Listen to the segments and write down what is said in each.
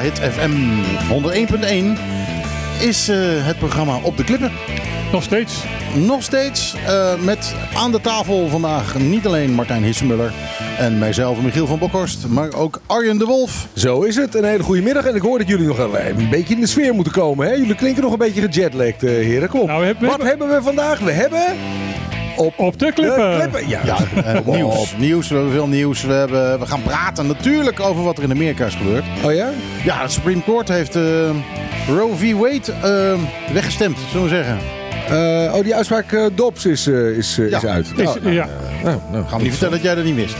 Hit FM 101.1 is uh, het programma Op de Klippen. Nog steeds. Nog steeds uh, met aan de tafel vandaag niet alleen Martijn Hissemuller en mijzelf Michiel van Bokhorst, maar ook Arjen de Wolf. Zo is het. Een hele goede middag en ik hoor dat jullie nog een, een beetje in de sfeer moeten komen. Hè? Jullie klinken nog een beetje gejetlagd, uh, heren. Kom op. Nou, we hebben, Wat hebben we vandaag? We hebben... Op, op de klippen. De klippen. Ja, ja uh, nieuws. nieuws. We hebben veel nieuws. We, hebben, we gaan praten natuurlijk over wat er in Amerika is gebeurd. Oh ja? Ja, het Supreme Court heeft uh, Roe v. Wade uh, weggestemd, zullen we zeggen. oh, die uitspraak Dobbs is, is, ja. is uit. Is, nou, ja. Nou, nou, Ga me niet vertellen dat jij dat niet wist.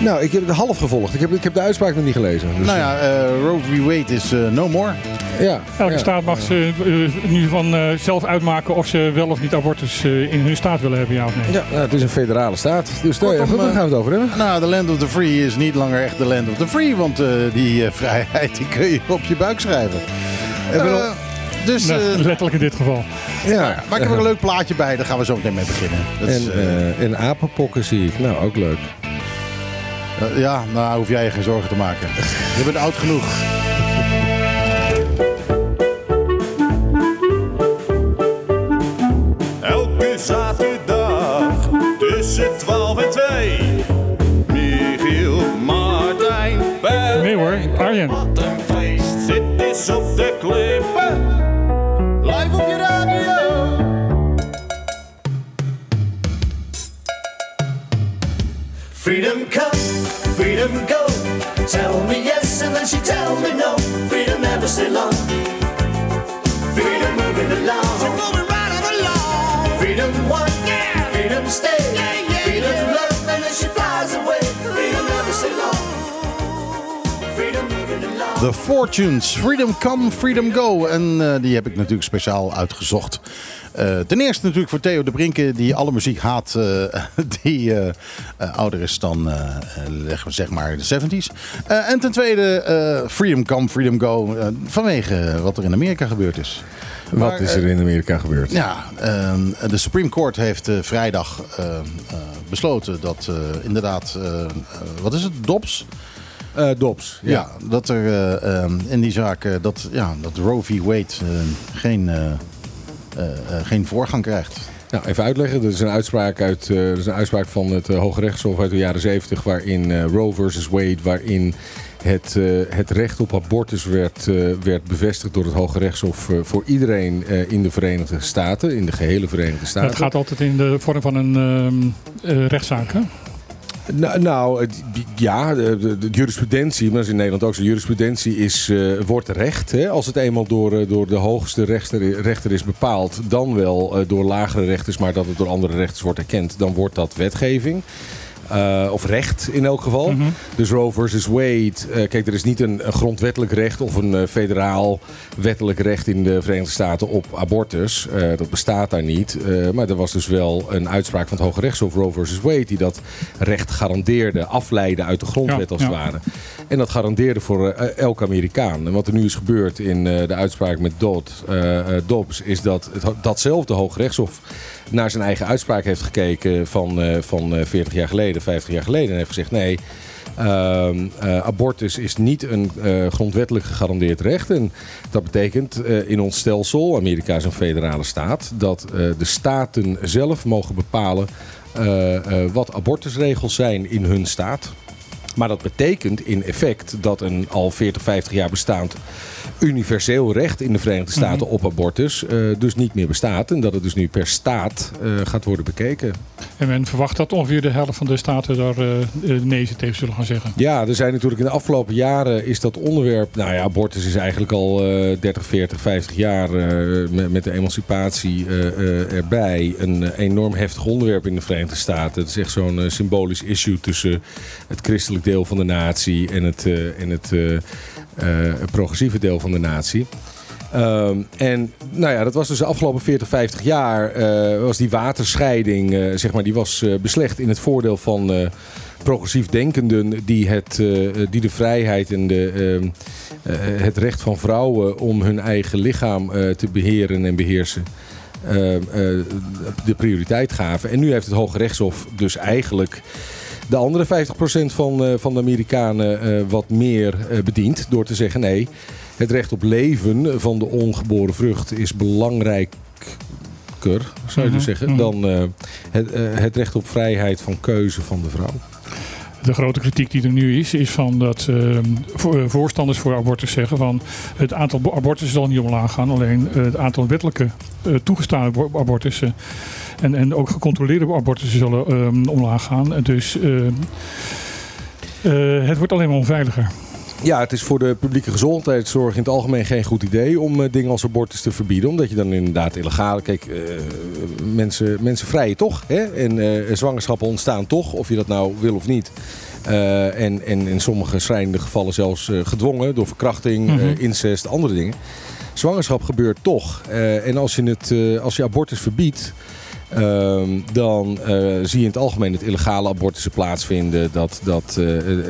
Nou, ik heb het half gevolgd. Ik heb, ik heb de uitspraak nog niet gelezen. Dus nou ja, uh, Roe v. Wade is uh, no more. Ja, Elke staat mag ze uh, nu van zelf uitmaken of ze wel of niet abortus in hun staat willen hebben, ja of nee. Ja, nou, het is een federale staat. Dus daar gaan we het over hebben. Nou, de land of the free is niet langer echt de land of the free. Want die vrijheid die kun je op je buik schrijven. Dus, nou, letterlijk in dit geval. Ja, nou, maar ik heb er een leuk plaatje bij, daar gaan we zo meteen mee beginnen. Dat en, is, en apenpokken zie ik. Nou, ook leuk. Ja, nou hoef jij je geen zorgen te maken. Je bent oud genoeg. She tells me no. Freedom never stay long. The Fortunes, Freedom Come, Freedom Go. En uh, die heb ik natuurlijk speciaal uitgezocht uh, ten eerste natuurlijk voor Theo de Brinke, die alle muziek haat uh, die ouder is dan zeg maar de 70s. en ten tweede Freedom Come, Freedom Go, vanwege wat er in Amerika gebeurd is. Wat is er in Amerika gebeurd? Ja, ehm, de Supreme Court heeft vrijdag besloten dat inderdaad, wat is het, Dobbs? Uh, Dobbs, ja. ja. Dat er ehm, in die zaak, dat, ja, dat Roe v. Wade geen eh, eh, geen voorgang krijgt. Nou, even uitleggen. Er is een uitspraak, uit, uh, is een uitspraak van het Hoge Rechtshof uit de jaren 70... waarin uh, Roe versus Wade, waarin het, uh, het recht op abortus werd, werd bevestigd door het Hoge Rechtshof... voor iedereen in de Verenigde Staten, in de gehele Verenigde Staten. Het gaat altijd in de vorm van een ehm, rechtszaak, hè? Nou, ja, de, de, jurisprudentie, maar is in Nederland ook zo. Jurisprudentie is, uh, wordt recht. Hè? Als het eenmaal door, eh, door de hoogste rechter, rechter is bepaald, dan wel uh, door lagere rechters, maar dat het door andere rechters wordt erkend, dan wordt dat wetgeving. Uh, of recht in elk geval. Mm -hmm. Dus Roe versus Wade. Uh, kijk, er is niet een, een, grondwettelijk recht of een uh, federaal wettelijk recht in de Verenigde Staten op abortus. dat bestaat daar niet. maar er was dus wel een uitspraak van het Hoge Rechtshof Roe versus Wade die dat recht garandeerde, afleidde uit de grondwet als het ja. ware. En dat garandeerde voor elke Amerikaan. En wat er nu is gebeurd in de uitspraak met Dodd, Dobbs, is dat het, datzelfde Hoge Rechtshof naar zijn eigen uitspraak heeft gekeken van, uh, van 40 jaar geleden, 50 jaar geleden. En heeft gezegd nee, uh, uh, abortus is niet een grondwettelijk gegarandeerd recht. En dat betekent in ons stelsel, Amerika is een federale staat, dat de staten zelf mogen bepalen wat abortusregels zijn in hun staat. Maar dat betekent in effect dat een al 40, 50 jaar bestaand universeel recht in de Verenigde Staten mhm. op abortus uh, dus niet meer bestaat. En dat het dus nu per staat uh, gaat worden bekeken. En men verwacht dat ongeveer de helft van de staten daar uh, nee tegen zullen gaan zeggen. Ja, er zijn natuurlijk in de afgelopen jaren is dat onderwerp... Nou ja, abortus is eigenlijk al 30, 40, 50 jaar met, met, de emancipatie erbij... een enorm heftig onderwerp in de Verenigde Staten. Het is echt zo'n symbolisch issue tussen het christelijk deel van de natie en het... en het progressieve deel van de natie. Um, en nou ja, dat was dus de afgelopen 40, 50 jaar uh, was die waterscheiding, uh, zeg maar, die was beslecht in het voordeel van progressief denkenden die, het, die de vrijheid en de, ehm, het recht van vrouwen om hun eigen lichaam te beheren en beheersen. Ehm, de prioriteit gaven. En nu heeft het Hoge Rechtshof dus eigenlijk de andere 50% van, eh, van de Amerikanen eh, wat meer eh, bedient. Door te zeggen nee, het recht op leven van de ongeboren vrucht is belangrijker, zou je dus Mhm, zeggen, dan het, het recht op vrijheid van keuze van de vrouw. De grote kritiek die er nu is, is van dat eh, voor- eh, voorstanders voor abortus zeggen van het aantal bo- abortussen zal niet omlaag gaan, alleen eh, het aantal wettelijke eh, toegestane bo- abortussen en, en ook gecontroleerde abortussen zullen eh, omlaag gaan. Dus eh, eh, het wordt alleen maar onveiliger. Ja, het is voor de publieke gezondheidszorg in het algemeen geen goed idee om eh, dingen als abortus te verbieden. Omdat je dan inderdaad illegaal. Kijk, eh, mensen, mensen vrijen toch. Hè? En eh, zwangerschappen ontstaan toch, of je dat nou wil of niet. En, en in sommige schrijnende gevallen zelfs gedwongen door verkrachting, Mhm. incest, andere dingen. Zwangerschap gebeurt toch. En als je, het, als je abortus verbiedt. Ehm, dan eh, zie je in het algemeen dat illegale abortussen plaatsvinden. Dat, dat, eh, eh,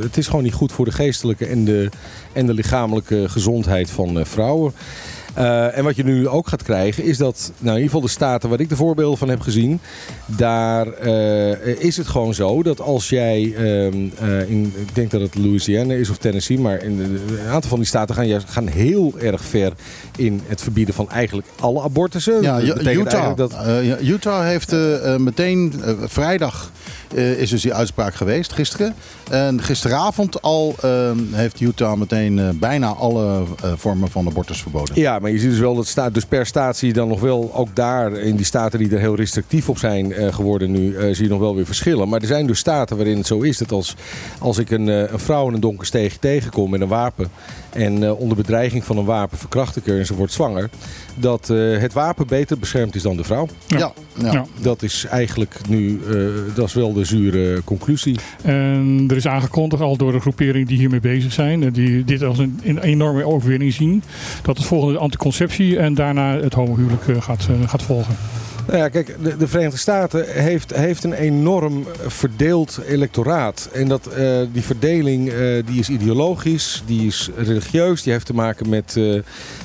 het is gewoon niet goed voor de geestelijke en de, en de lichamelijke gezondheid van vrouwen. Eh, en wat je nu ook gaat krijgen is dat, nou in ieder geval de staten waar ik de voorbeelden van heb gezien, daar eh, is het gewoon zo dat als jij, ehm, eh, in, ik denk dat het Louisiana is of Tennessee, maar in een aantal van die staten gaan, juist- gaan heel erg ver in het verbieden van eigenlijk alle abortussen. Ja, Utah. dat Utah heeft meteen, vrijdag is dus die uitspraak geweest, gisteren. En gisteravond al eh, heeft Utah meteen eh, bijna alle eh, vormen van abortus verboden. Ja, maar je ziet dus wel dat staat, dus per staat zie je dan nog wel, ook daar in die staten die er heel restrictief op zijn eh, geworden nu, eh, zie je nog wel weer verschillen. Maar er zijn dus staten waarin het zo is dat als, als ik een, eh, een vrouw in een donker steegje tegenkom met een wapen en eh, onder bedreiging van een wapen verkracht ik haar en ze wordt zwanger, dat eh, het wapen beter beschermd is dan de vrouw. Ja. Ja, ja. Dat is eigenlijk nu, eh, dat is wel de zure conclusie. En er is aangekondigd al door de groepering die hiermee bezig zijn, die dit als een, een enorme overwinning zien, dat het volgende anticonceptie en daarna het homohuwelijk eh, gaat, eh, gaat volgen. Nou ja, kijk, de, de Verenigde Staten heeft, heeft een enorm verdeeld electoraat. En dat, eh, die verdeling eh, die is ideologisch, die is religieus, die heeft te maken met, eh,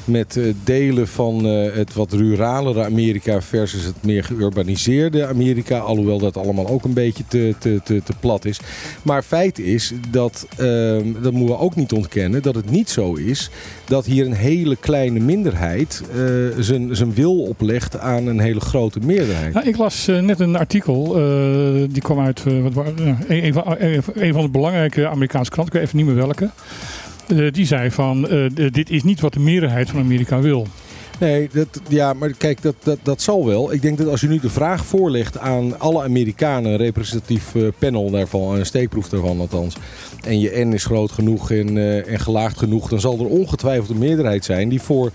met delen van het wat ruralere Amerika versus het meer geurbaniseerde Amerika. Alhoewel dat allemaal ook een beetje te, te, te, te plat is. Maar feit is dat, ehm, dat moeten we ook niet ontkennen, dat het niet zo is dat hier een hele kleine minderheid zijn wil oplegt aan een hele grote meerderheid. Ja, ik las eh, net een artikel, eh, die kwam uit eh, wat, een, van, een, van de belangrijke Amerikaanse kranten, ik weet even niet meer welke. Die zei van, dit is niet wat de meerderheid van Amerika wil. Nee, dat, ja, maar kijk, dat, dat, dat zal wel. Ik denk dat als je nu de vraag voorlegt aan alle Amerikanen, een representatief panel daarvan, een steekproef daarvan althans, en je N is groot genoeg en, en gelaagd genoeg, dan zal er ongetwijfeld een meerderheid zijn die voor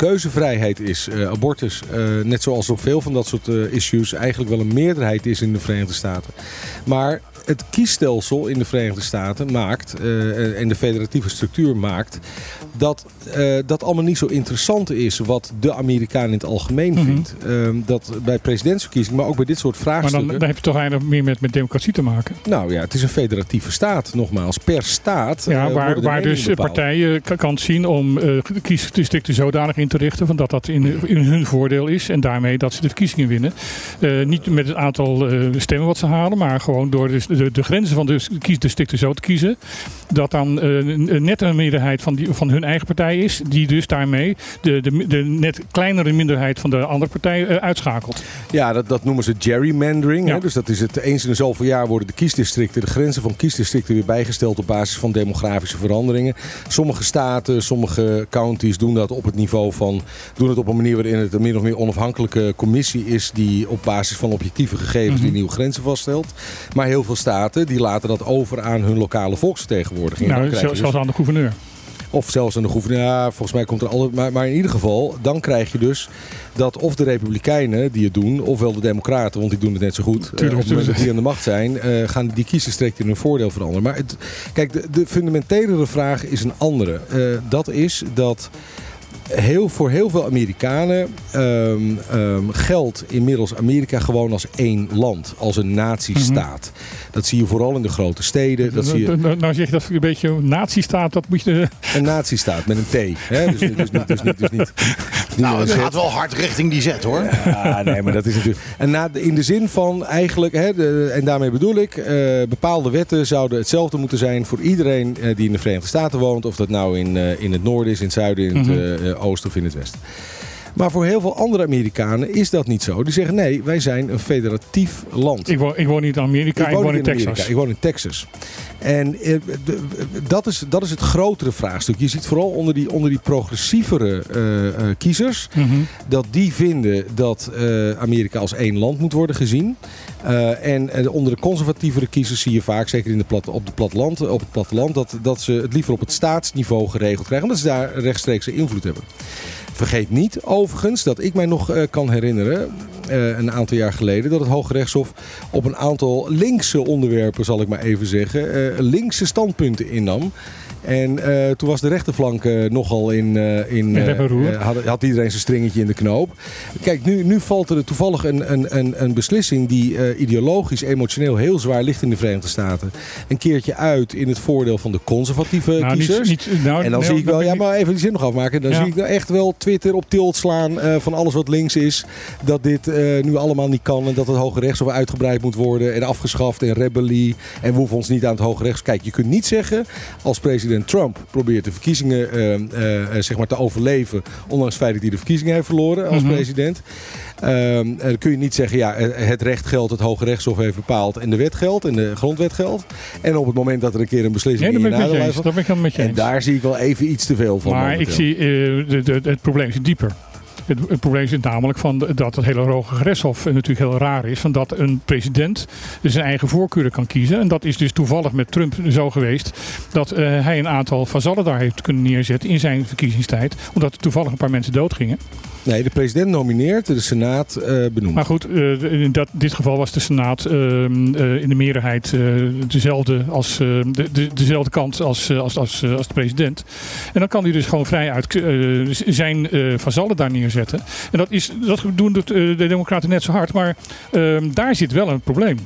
keuzevrijheid is, eh, abortus. eh, net zoals op veel van dat soort eh, issues eigenlijk wel een meerderheid is in de Verenigde Staten. Maar het kiesstelsel in de Verenigde Staten maakt, eh, en de federatieve structuur maakt, dat eh, dat allemaal niet zo interessant is wat de Amerikaan in het algemeen Mhm. vindt. Ehm, dat bij presidentsverkiezingen, maar ook bij dit soort Maar dan, vraagstukken. dan heb je toch eigenlijk meer met, met democratie te maken. Nou ja, het is een federatieve staat, nogmaals. Per staat. Ja, eh, waar, dus bepaald. partijen k- kans zien om de kiesdistricten zodanig in te richten van dat dat in, in hun voordeel is. En daarmee dat ze de verkiezingen winnen. Niet met het aantal stemmen wat ze halen, maar gewoon door de, de, de grenzen van de kiesdistricten zo te kiezen. Dat dan eh, n- net een meerderheid van, die, van hun eigen partij is, die dus daarmee de, de, de net kleinere minderheid van de andere partij eh, uitschakelt. Ja, dat, dat noemen ze gerrymandering. Ja. Hè? Dus dat is het eens in de zoveel jaar worden de kiesdistricten, de grenzen van kiesdistricten weer bijgesteld op basis van demografische veranderingen. Sommige staten, sommige counties doen dat op het niveau van, doen het op een manier waarin het een min of meer onafhankelijke commissie is die op basis van objectieve gegevens Mhm. die nieuwe grenzen vaststelt. Maar heel veel staten die laten dat over aan hun lokale volksvertegenwoordiging. Nou, je zelfs dus- aan de gouverneur. of zelfs aan de gouverneur. Ja, volgens mij komt er altijd. Maar, maar in ieder geval, dan krijg je dus dat of de Republikeinen die het doen, ofwel de Democraten, want die doen het net zo goed. eh, Tuurlijk, op het moment dat tuurlijk. die aan de macht zijn, eh, gaan die kiesdistricten in hun voordeel veranderen. Maar het, kijk, de, de fundamentelere vraag is een andere. Eh, dat is dat. Heel, voor heel veel Amerikanen ehm, ehm, geldt inmiddels Amerika gewoon als één land, als een natiestaat. Dat zie je vooral in de grote steden. Dat zie je, Nou nou zeg je dat een beetje nazi staat, dat moet je... een nazistaat met een T. Hè? Dus, dus, niet, dus, niet, dus niet Nou, het gaat wel hard richting die zet hoor. Ja, nee, maar dat is natuurlijk. En na, in de zin van eigenlijk, hè, de, en daarmee bedoel ik, eh, bepaalde wetten zouden hetzelfde moeten zijn voor iedereen eh, die in de Verenigde Staten woont. Of dat nou in, eh, in het noorden is, in het zuiden, in het Mhm. oosten of in het westen. Maar voor heel veel andere Amerikanen is dat niet zo. Die zeggen nee, wij zijn een federatief land. Ik woon, ik woon niet in Amerika, ik, woon in Texas. Amerika, ik woon in Texas. En eh, dat, is, dat is het grotere vraagstuk. Je ziet vooral onder die, onder die progressievere eh, eh, kiezers Mhm. dat die vinden dat Amerika als één land moet worden gezien. En onder de conservatievere kiezers zie je vaak, zeker in de plat, op, de platteland, op het platteland, dat, dat ze het liever op het staatsniveau geregeld krijgen, omdat ze daar rechtstreekse invloed hebben. Vergeet niet, overigens, dat ik mij nog eh, kan herinneren, eh, een aantal jaar geleden, dat het Hoge Rechtshof op een aantal linkse onderwerpen, zal ik maar even zeggen, eh, linkse standpunten innam. En eh, toen was de rechterflank eh, nogal in, eh in had, had iedereen zijn stringetje in de knoop. Kijk, nu, nu valt er toevallig een, een, een, een beslissing die ideologisch, emotioneel heel zwaar ligt in de Verenigde Staten. Een keertje uit in het voordeel van de conservatieve Nou, niet, kiezers. niet, nou, En dan nee, zie ik wel, ja, maar even die zin nog afmaken. Dan Ja. zie ik nou echt wel Twitter op tilt slaan van alles wat links is. Dat dit nu allemaal niet kan en dat het Hoge Rechtshof uitgebreid moet worden en afgeschaft en rebellie. En we hoeven ons niet aan het Hoge Rechts. Kijk, je kunt niet zeggen als president Trump probeert de verkiezingen eh, eh, eh, zeg maar te overleven. Ondanks het feit dat hij de verkiezingen heeft verloren als Mhm. president. Ehm, eh, dan kun je niet zeggen, ja, het recht geldt, het Hoge Rechtshof heeft bepaald en de wet geldt en de grondwet geldt. En op het moment dat er een keer een beslissing Nee, in je nadeel en daar zie ik wel even iets te veel van. maar ik zie, het probleem zit dieper. Het, het probleem zit namelijk van dat het hele Hoge Rechtshof eh, natuurlijk heel raar is. Van dat een president zijn eigen voorkeuren kan kiezen. En dat is dus toevallig met Trump zo geweest. Dat eh, hij een aantal vazallen daar heeft kunnen neerzetten in zijn verkiezingstijd. Omdat er toevallig een paar mensen doodgingen. Nee, de president nomineert, de Senaat eh, benoemt. Maar goed, eh, in dat, dit geval was de Senaat ehm, eh, in de meerderheid dezelfde, als, de, de, dezelfde kant als, als, als, als de president. En dan kan hij dus gewoon vrij uit zijn vazallen daar neerzetten. En dat, is, dat doen de, de Democraten net zo hard. Maar ehm, daar zit wel een probleem.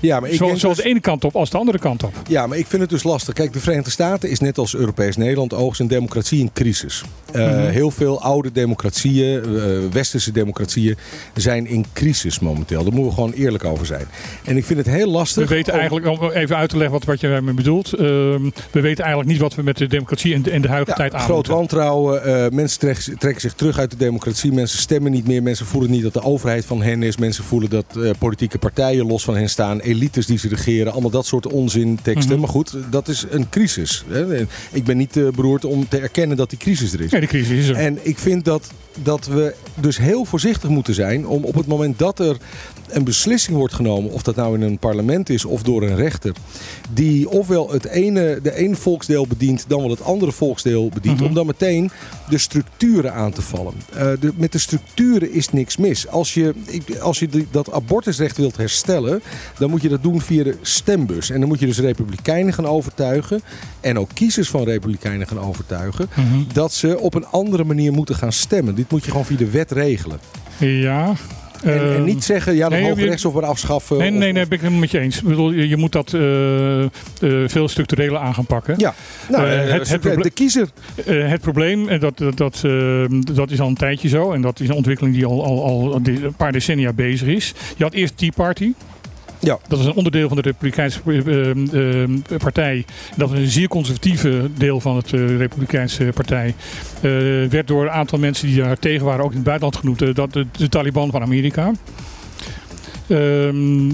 Ja, maar ik Zowel, dus- de ene kant op als de andere kant op. ja, maar ik vind het dus lastig. Kijk, de Verenigde Staten is net als Europees Nederland oogst een democratie in crisis. Eh, Mhm. Heel veel oude democratieën, eh, westerse democratieën, zijn in crisis momenteel. Daar moeten we gewoon eerlijk over zijn. En ik vind het heel lastig. We weten om- eigenlijk, om even uit te leggen wat, wat je daarmee bedoelt. ehm, we weten eigenlijk niet wat we met de democratie en de, en de huidige Ja, tijd aan groot wantrouwen. eh, mensen trekken, trekken zich terug uit de democratie. Mensen stemmen niet meer. Mensen voelen niet dat de overheid van hen is. Mensen voelen dat politieke partijen los van hen staan. Elites die ze regeren. Allemaal dat soort onzin teksten. Mhm. Maar goed, dat is een crisis. Hè. En Ik ben niet eh, beroerd om te erkennen dat die crisis er is. Ja, de crisis is er. En ik vind dat, dat we dus heel voorzichtig moeten zijn om op het moment dat er een beslissing wordt genomen, of dat nou in een parlement is of door een rechter, die ofwel het ene, de ene volksdeel bedient, dan wel het andere volksdeel bedient, Mhm. om dan meteen de structuren aan te vallen. Eh, de, met de structuren is niks mis. Als je, als je die- dat abortusrecht wilt herstellen, dan moet je dat doen via de stembus. En dan moet je dus republikeinen gaan overtuigen en ook kiezers van republikeinen gaan overtuigen Mhm. dat ze op een andere manier moeten gaan stemmen. Dit moet je gewoon via de wet regelen. Ja. En, en ehm, niet zeggen, ja, de nee, hoge rechtshof weer afschaffen. Nee, nee, nee, ben ik helemaal met je eens. Ik bedoel, je, moet dat eh, eh, veel structureler aan gaan pakken. Ja, nou, Eh, het- het de kiezer. Het probleem, en dat, dat, dat, eh, dat is al een tijdje zo, en dat is een ontwikkeling die al, al, al een paar decennia bezig is. Je had eerst Tea Party. Ja. Dat is een onderdeel van de Republikeinse eh, eh, partij. Dat is een zeer conservatieve deel van het eh, Republikeinse partij. Eh, werd door een aantal mensen die daar tegen waren, ook in het buitenland genoemd, eh, dat de, de Taliban van Amerika. Ehm,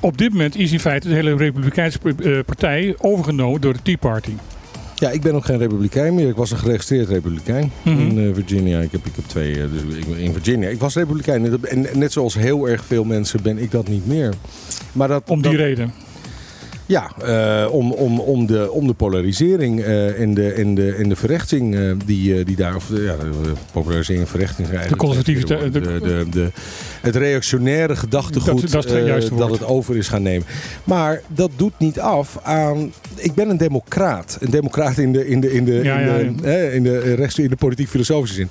op dit moment is in feite de hele Republikeinse eh, partij overgenomen door de Tea Party. Ja, ik ben ook geen republikein meer. Ik was een geregistreerd republikein Mhm. in eh, Virginia. Ik heb, ik heb twee, eh, dus ik, in Virginia. Ik was republikein. En net zoals heel erg veel mensen ben ik dat niet meer. Maar dat, Om die dat- reden. Ja, eh, om, om, om, de, om de polarisering en, de, en, de, en de verrechtsing eh, die, die daar, of de, ja, de polarisering en verrechting zijn eigenlijk De conservativiteit- tweede woord. de, de, de, het reactionaire gedachtegoed Dat- dat het eh, dat het over is gaan nemen. Maar dat doet niet af aan. Ik ben een democraat. Een democraat in de, in de, in de, Ja, in ja, de, hè, in de, rechts, in de politiek-filosofische zin.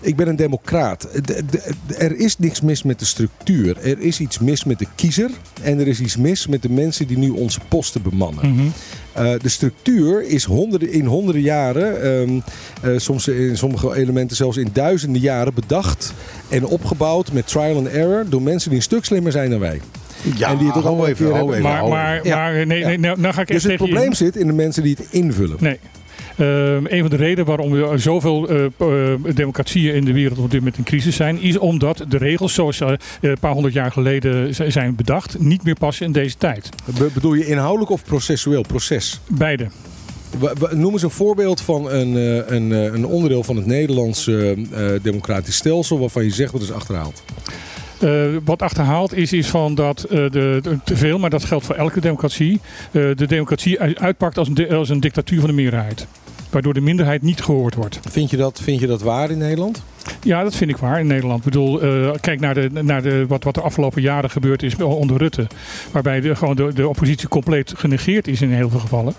Ik ben een democraat. De- de- de- er is niks mis met de structuur. Er is iets mis met de kiezer. En er is iets mis met de mensen die nu onze posten bemannen. Mhm. Eh, de structuur is honderden, in honderden jaren, ehm, eh, soms in sommige elementen zelfs in duizenden jaren bedacht en opgebouwd met trial and error door mensen die een stuk slimmer zijn dan wij. Ja, En die het ook allemaal even, even, Maar, maar, Ja. maar nee, nee, nou, nou ga ik Dus het probleem in. zit in de mensen die het invullen. Nee. Ehm, een van de redenen waarom we zoveel eh, eh, democratieën in de wereld op dit moment in crisis zijn, is omdat de regels zoals ze eh, een paar honderd jaar geleden zijn bedacht, niet meer passen in deze tijd. Be- bedoel je inhoudelijk of processueel? Proces. Beide. Noem eens een voorbeeld van een, een, een onderdeel van het Nederlandse democratisch stelsel waarvan je zegt wat is achterhaald. Wat achterhaald is, is van dat de, de- te veel, maar dat geldt voor elke democratie, de democratie uitpakt als een, als een dictatuur van de meerderheid. Waardoor de minderheid niet gehoord wordt. Vind je dat, vind je dat waar in Nederland? Ja, dat vind ik waar in Nederland. Ik bedoel, eh, kijk naar, de, naar de, wat, wat de afgelopen jaren gebeurd is onder Rutte. Waarbij de, gewoon de, de oppositie compleet genegeerd is in heel veel gevallen.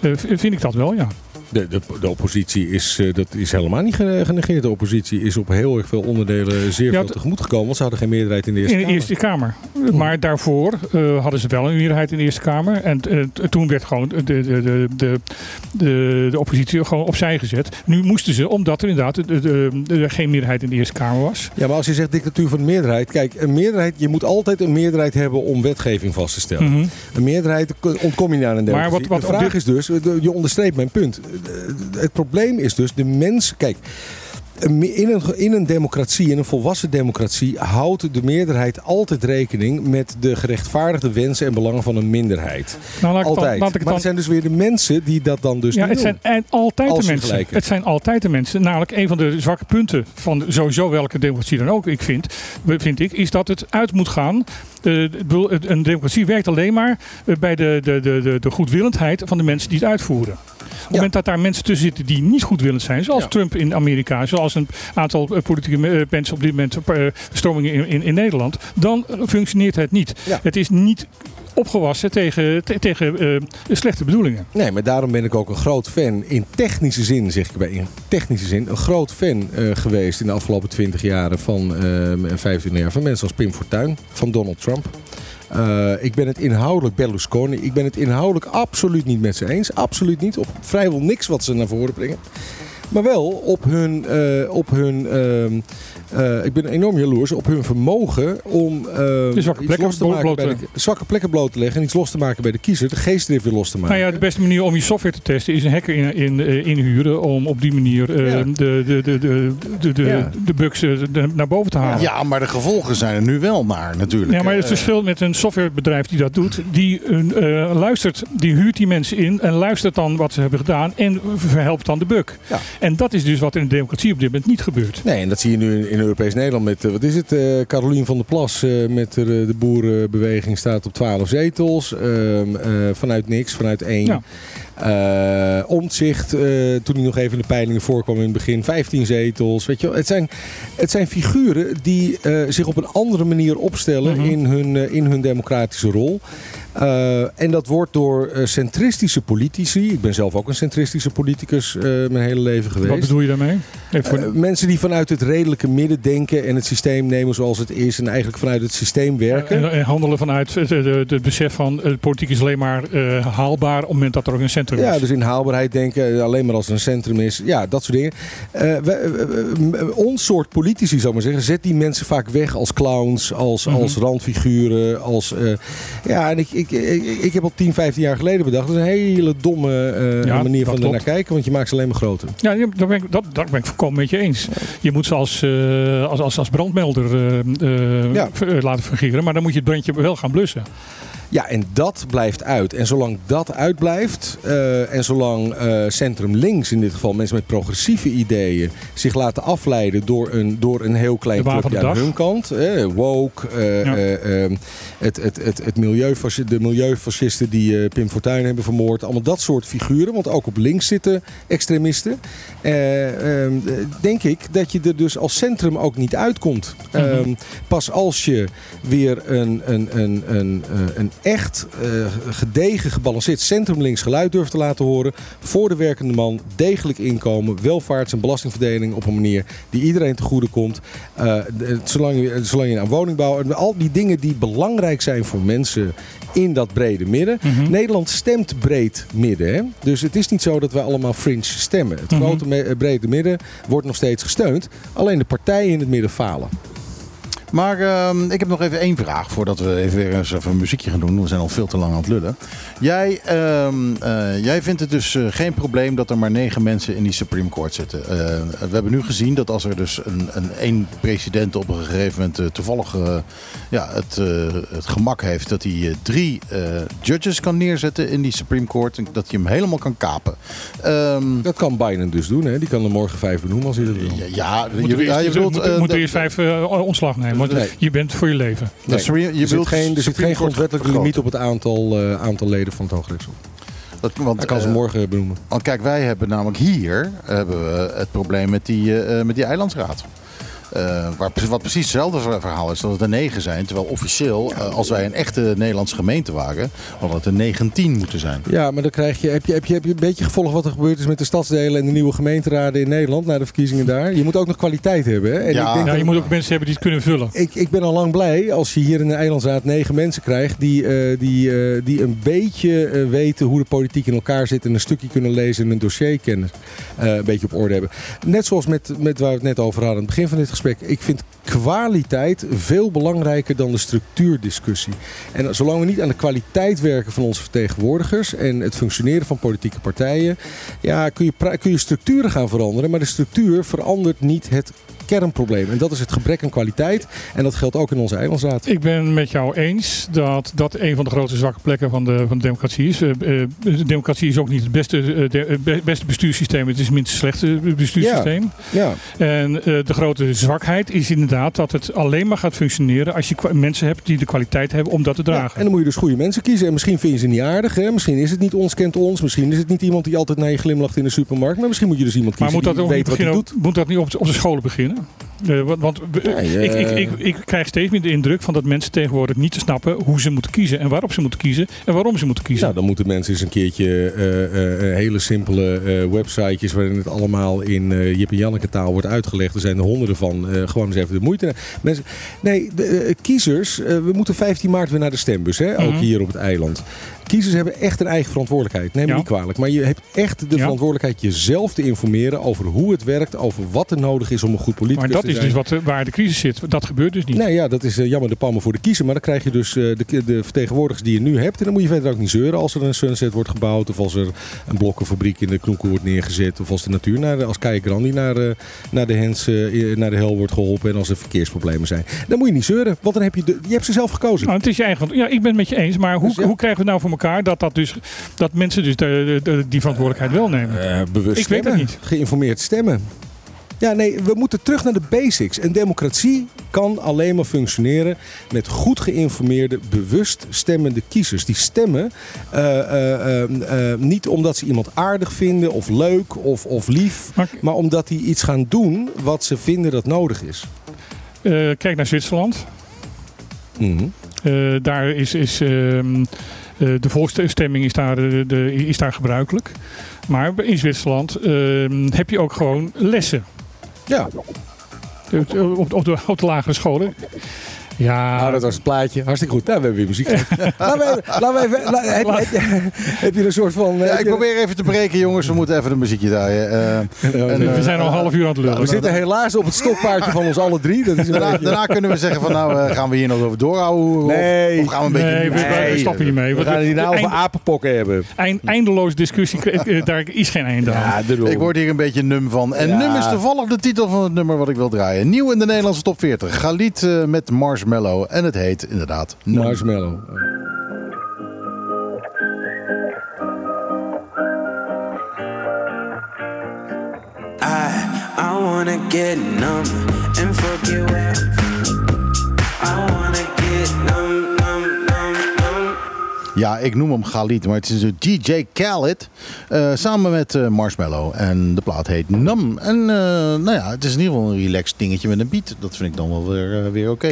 Eh, vind ik dat wel, ja. De, de, de oppositie is, eh, dat is helemaal niet ge- genegeerd. De oppositie is op heel erg veel onderdelen zeer Ja, veel tegemoet gekomen. Want ze hadden geen meerderheid in de Eerste In de Kamer. Eerste Kamer. Maar daarvoor eh, hadden ze wel een meerderheid in de Eerste Kamer. En eh, toen werd gewoon de, de, de, de, de, de oppositie gewoon opzij gezet. Nu moesten ze, omdat er inderdaad de, de, de- geen meerderheid in de Eerste Kamer was. Ja, maar als je zegt dictatuur van de meerderheid. Kijk, een meerderheid, je moet altijd een meerderheid hebben om wetgeving vast te stellen. Mhm. Een meerderheid ontkom je aan een democratie. Maar wat- wat de vraag is dus, je onderstreept mijn punt. Het probleem is dus, de mens... Kijk, in een, in een democratie, in een volwassen democratie... houdt de meerderheid altijd rekening met de gerechtvaardigde wensen en belangen van een minderheid. Nou, laat ik het dan, Altijd. laat ik het maar dan het zijn dus weer de mensen die dat dan dus ja, niet het zijn doen. en altijd de mensen. Het zijn altijd de mensen. Namelijk een van de zwakke punten van sowieso welke democratie dan ook, ik vind, vind ik, is dat het uit moet gaan. Eh, een democratie werkt alleen maar eh, bij de, de, de, de, goedwillendheid van de mensen die het uitvoeren. Op het moment dat daar mensen tussen zitten die niet goedwillend zijn, zoals Ja. Trump in Amerika, zoals een aantal eh, politieke eh, mensen op dit moment, eh, stromingen in, in, in Nederland, dan functioneert het niet. Ja. Het is niet opgewassen tegen, te- tegen slechte bedoelingen. Nee, maar daarom ben ik ook een groot fan, in technische zin zeg ik bij, in technische zin, een groot fan geweest in de afgelopen 20 jaren van, eh, 25 jaar van mensen als Pim Fortuyn, van Donald Trump. Ik ben het inhoudelijk Berlusconi. Ik ben het inhoudelijk absoluut niet met ze eens. Absoluut niet. Op vrijwel niks wat ze naar voren brengen. Maar wel op hun. eh, op hun eh, ik ben enorm jaloers op hun vermogen om eh, De zwakke iets plekken los te maken bloot bij de, te zwakke plekken bloot te leggen en iets los te maken bij de kiezer. De geestdrift weer los te maken. Nou ja, de beste manier om je software te testen is een hacker in, in, eh, inhuren om op die manier eh, Ja. de, de, de, de, de, de, Ja. de bugs naar boven te halen. Ja, maar de gevolgen zijn er nu wel naar natuurlijk. Ja, maar het verschil met een softwarebedrijf die dat doet, die eh, luistert, die huurt die mensen in en luistert dan wat ze hebben gedaan en verhelpt dan de bug. Ja. En dat is dus wat in de democratie op dit moment niet gebeurt. Nee, en dat zie je nu in, in Europees Nederland met, eh, wat is het, eh Carolien van der Plas eh, met de, de boerenbeweging staat op 12 zetels. Ehm, eh, vanuit niks, vanuit één. Ja. Omtzigt, toen hij nog even in de peilingen voorkwam in het begin, 15 zetels. Weet je wel. Het, zijn, het zijn figuren die zich op een andere manier opstellen Mhm. in, hun, in hun democratische rol. Eh, en dat wordt door eh, centristische politici, ik ben zelf ook een centristische politicus eh, mijn hele leven geweest. Wat bedoel je daarmee? Voor- mensen die vanuit het redelijke midden denken en het systeem nemen zoals het is en eigenlijk vanuit het systeem werken. en, en handelen vanuit het, besef van politiek is alleen maar haalbaar op het moment dat er ook een centrum Ja, is. dus in haalbaarheid denken, alleen maar als er een centrum is. Ja, dat soort dingen. Ons soort politici, zou ik maar zeggen, zet die mensen vaak weg als clowns, als, Mhm. als randfiguren. Als, ja, en ik, ik, ik, ik heb al 10, 15 jaar geleden bedacht, dat is een hele domme Ja, manier van er naar klopt. kijken, want je maakt ze alleen maar groter. Ja, daar ben ik, dat, ben ik volkomen met je eens. Je moet ze als, eh, als, als, als brandmelder Ja. eh, laten fungeren, maar dan moet je het brandje wel gaan blussen. Ja, en dat blijft uit. En zolang dat uitblijft, eh, en zolang eh, centrum links in dit geval, mensen met progressieve ideeën, zich laten afleiden door een, door een heel klein clubje aan dag. hun kant. eh, woke, eh, Ja. eh, ehm, het, het, het, het milieufasci- de milieufascisten die Pim Fortuyn hebben vermoord. Allemaal dat soort figuren, want ook op links zitten extremisten. Eh, ehm, eh, denk ik dat je er dus als centrum ook niet uitkomt. Mhm. Ehm, pas als je weer een, een, een, een, een echt eh, gedegen, gebalanceerd centrum-links geluid durft te laten horen. Voor de werkende man, degelijk inkomen, welvaarts- en belastingverdeling op een manier die iedereen te goede komt. Eh, zolang, je, zolang je aan woningbouw, en al die dingen die belangrijk zijn voor mensen in dat brede midden. Mhm. Nederland stemt breed midden. Hè? Dus het is niet zo dat wij allemaal fringe stemmen. Het Mhm. grote brede midden wordt nog steeds gesteund. Alleen de partijen in het midden falen. Maar ehm, ik heb nog even één vraag voordat we even weer eens even een muziekje gaan doen. We zijn al veel te lang aan het lullen. Jij, ehm, eh, jij vindt het dus eh, geen probleem dat er maar negen mensen in die Supreme Court zitten. Eh, we hebben nu gezien dat als er dus een, een één president op een gegeven moment toevallig ja, het, eh, het gemak heeft dat hij drie eh, judges kan neerzetten in die Supreme Court. en Dat hij hem helemaal kan kapen. Ehm, Dat kan Biden dus doen. Hè? Die kan er morgen vijf benoemen als hij dat wil. ja, je, ja, je eerst, bedoelt... moet, moet er eerst vijf ontslag nemen. Want Nee. je bent voor je leven. Nee. Supreme- je Er zit geen, er zit geen Court grondwettelijk vergroten. limiet op het aantal, eh, aantal leden van het Hooggerechtshof. Dat, want, Hij kan ze eh, morgen benoemen. Want kijk, wij hebben namelijk hier hebben we het probleem met die, eh, met die eilandsraad. Eh, waar, wat precies hetzelfde ver- verhaal is, dat het er negen zijn. Terwijl officieel, eh, als wij een echte Nederlandse gemeente waren, had het er 19 moeten zijn. Ja, maar dan krijg je, heb, je, heb, je, heb je een beetje gevolgd wat er gebeurd is met de stadsdelen en de nieuwe gemeenteraden in Nederland na de verkiezingen daar. Je moet ook nog kwaliteit hebben. Hè? En Ja. ik, denk Ja, dat- je moet ook mensen hebben die het kunnen vullen. ik, ik ben al lang blij als je hier in de eilandsraad negen mensen krijgt die, eh, die, eh, die een beetje weten hoe de politiek in elkaar zit en een stukje kunnen lezen en een dossier kennen. eh, een beetje op orde hebben. Net zoals met, met waar we het net over hadden aan het begin van dit gesprek. Ik vind kwaliteit veel belangrijker dan de structuurdiscussie. En zolang we niet aan de kwaliteit werken van onze vertegenwoordigers en het functioneren van politieke partijen, ja, kun, je, kun je structuren gaan veranderen. Maar de structuur verandert niet het kernprobleem. En dat is het gebrek aan kwaliteit. En dat geldt ook in onze eilandsraad. Ik ben met jou eens dat dat een van de grote zwakke plekken van de, van de democratie is. Eh, eh, de democratie is ook niet het beste, eh, de- beste bestuurssysteem. Het is het minst slechte bestuurssysteem. Ja, En eh, de grote zwakheid is inderdaad dat het alleen maar gaat functioneren als je mensen hebt die de kwaliteit hebben om dat te Ja, dragen. en dan moet je dus goede mensen kiezen. En misschien vind je ze niet aardig. Hè? Misschien is het niet ons kent ons. Misschien is het niet iemand die altijd naar je glimlacht in de supermarkt. Maar misschien moet je dus iemand Maar kiezen moet dat, die niet weet wat hij doet. moet dat niet op, op de scholen beginnen? Eh, want ik, ik, ik, ik krijg steeds meer de indruk van dat mensen tegenwoordig niet te snappen hoe ze moeten kiezen en waarop ze moeten kiezen en waarom ze moeten kiezen. Nou, dan moeten mensen eens een keertje eh, eh, hele simpele websitejes waarin het allemaal in Jip en Janneke taal wordt uitgelegd. Er zijn er honderden van. Gewoon eens even de moeite. Mensen, nee, de, kiezers. we moeten 15 maart weer naar de stembus. Hè? Ook Mhm. hier op het eiland. Kiezers hebben echt een eigen verantwoordelijkheid. Neem me Ja. niet kwalijk. Maar je hebt echt de Ja. verantwoordelijkheid jezelf te informeren over hoe het werkt. Over wat er nodig is om een goed politicus maar dat te is zijn. dus wat, eh, waar de crisis zit. Dat gebeurt dus niet. Nee, ja, dat is eh, jammer de palmen voor de kiezer. Maar dan krijg je dus eh, de, de vertegenwoordigers die je nu hebt. En dan moet je verder ook niet zeuren als er een sunset wordt gebouwd. Of als er een blokkenfabriek in de knoekel wordt neergezet. Of als de natuur, naar als Kaya Grandi naar, naar, de hens, naar de hel wordt geholpen. En als er verkeersproblemen zijn. Dan moet je niet zeuren. Want dan heb je, de, je hebt ze zelf gekozen. Nou, het is je eigen. Ja, ik ben het met je eens. Maar hoe, Dus ja. hoe krijgen we het nou voor elkaar dat, dat, dus, dat mensen dus de, die verantwoordelijkheid wel nemen? Eh, bewust Ik weet het niet. Geïnformeerd stemmen. Ja, nee, we moeten terug naar de basics. En democratie kan alleen maar functioneren met goed geïnformeerde, bewust stemmende kiezers. Die stemmen eh, eh, niet omdat ze iemand aardig vinden of leuk of, of lief, Maar, maar omdat die iets gaan doen wat ze vinden dat nodig is. kijk naar Zwitserland. Mhm. Daar is, is ehm, eh, de volksstemming is daar, eh, de, is daar gebruikelijk. Maar in Zwitserland ehm, heb je ook gewoon lessen. Ja, Eh, Op, op, de, op de lagere scholen. Ja, nou, dat was het plaatje. Hartstikke goed. Nou, we hebben weer muziek. laten we even, laten we even, la- heb, heb, je- heb je een soort van... Ja, ik je- probeer even te breken, jongens. We moeten even een muziekje draaien. Eh, en, we eh, zijn al een half uur aan het lullen. we zitten helaas op het stokpaardje van ons alle drie. Dat is daarna, kunnen we zeggen van nou, eh, gaan we hier nog over doorhouden? Of, Nee. of gaan we een beetje... nee, we, we Nee. stappen niet mee. We gaan het hier nou over apenpokken hebben. eind- eindeloos discussie, eh, daar is geen einde aan. daarom. Ik word hier een beetje num van. En Ja. num is toevallig de titel van het nummer wat ik wil draaien. Nieuw in de Nederlandse top 40. Galit eh, met Marshmallow. En het heet inderdaad Num. Marshmallow. I I wanna get numb and forget where. Ja, ik noem hem Galit, maar het is de DJ Khaled. eh, samen met eh, Marshmallow. En de plaat heet Nam. En eh, nou ja, het is in ieder geval een relaxed dingetje met een beat. Dat vind ik dan wel weer, weer oké.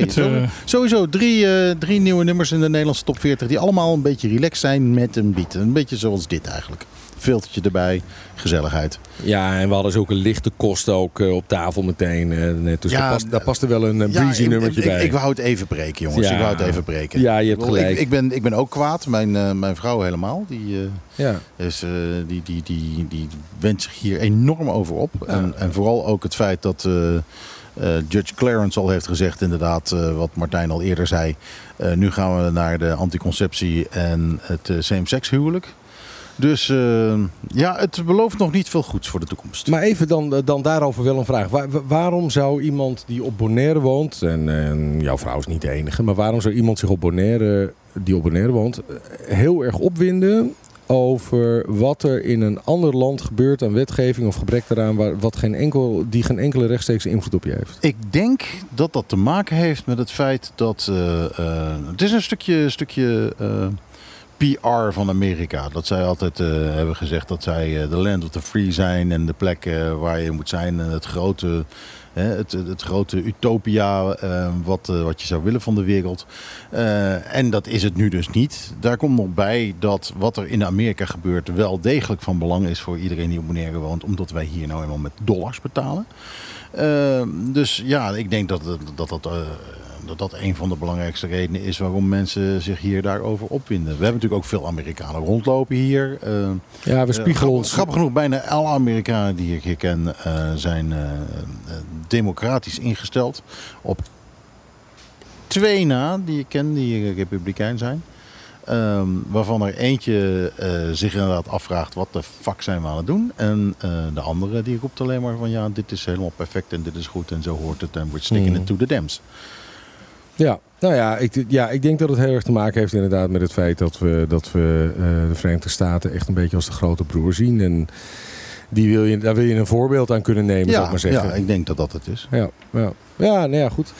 Sowieso drie, drie nieuwe nummers in de Nederlandse top 40. Die allemaal een beetje relaxed zijn met een beat. Een beetje zoals dit eigenlijk. Filtertje erbij, gezelligheid. Ja, en we hadden zulke lichte kosten ook eh, op tafel meteen. eh. Dus Ja, daar, past, daar paste wel een eh, Ja, breezy ik- nummertje ik, bij. Ik, wou het even breken, jongens. Ja. Ik wou het even breken. Ja, je hebt Ik gelijk. Ik, ik, ben, ik ben ook kwaad. Mijn, eh, mijn vrouw helemaal. Die, eh, ja. eh, die, die, die, die wendt zich hier enorm over op. En, en vooral ook het feit dat eh, eh, Judge Clarence al heeft gezegd, inderdaad, eh, wat Martijn al eerder zei. eh, nu gaan we naar de anticonceptie en het eh, same-sex huwelijk. Dus eh, ja, het belooft nog niet veel goeds voor de toekomst. Maar even dan, dan daarover wel een vraag. Waar- wa- waarom zou iemand die op Bonaire woont, en, en jouw vrouw is niet de enige, maar waarom zou iemand zich op Bonaire, die op Bonaire woont, eh, heel erg opwinden over wat er in een ander land gebeurt aan wetgeving of gebrek daaraan, waar, wat geen enkel, die geen enkele rechtstreekse invloed op je heeft? Ik denk dat dat te maken heeft met het feit dat. eh, eh, het is een stukje, stukje eh, PR van Amerika. Dat zij altijd eh, hebben gezegd dat zij eh, de land of the free zijn en de plek eh, waar je moet zijn. En het grote, het, het grote utopia wat, wat je zou willen van de wereld. En dat is het nu dus niet. Daar komt nog bij dat wat er in Amerika gebeurt wel degelijk van belang is voor iedereen die op Bonaire woont. Omdat wij hier nou eenmaal met dollars betalen. Dus ja, ik denk dat dat, dat, dat, dat een van de belangrijkste redenen is waarom mensen zich hier daarover opwinden. We hebben natuurlijk ook veel Amerikanen rondlopen hier. Uh, ja, we spiegelen ons. Grappig genoeg, bijna alle Amerikanen die ik hier ken zijn uh, democratisch ingesteld. Op twee na die ik ken die republikein zijn. Um, waarvan er eentje uh, zich inderdaad afvraagt wat de fuck zijn we aan het doen. En uh, de andere die roept alleen maar van ja, dit is helemaal perfect en dit is goed en zo hoort het en we're sticking it to the dams. Ja, nou ja ik, ja, ik denk dat het heel erg te maken heeft inderdaad met het feit dat we, dat we uh, de Verenigde Staten echt een beetje als de grote broer zien. En die wil je, daar wil je een voorbeeld aan kunnen nemen, ja, zou ik maar zeggen. Ja, ik denk dat dat het is. Ja, ja. ja nou ja, goed.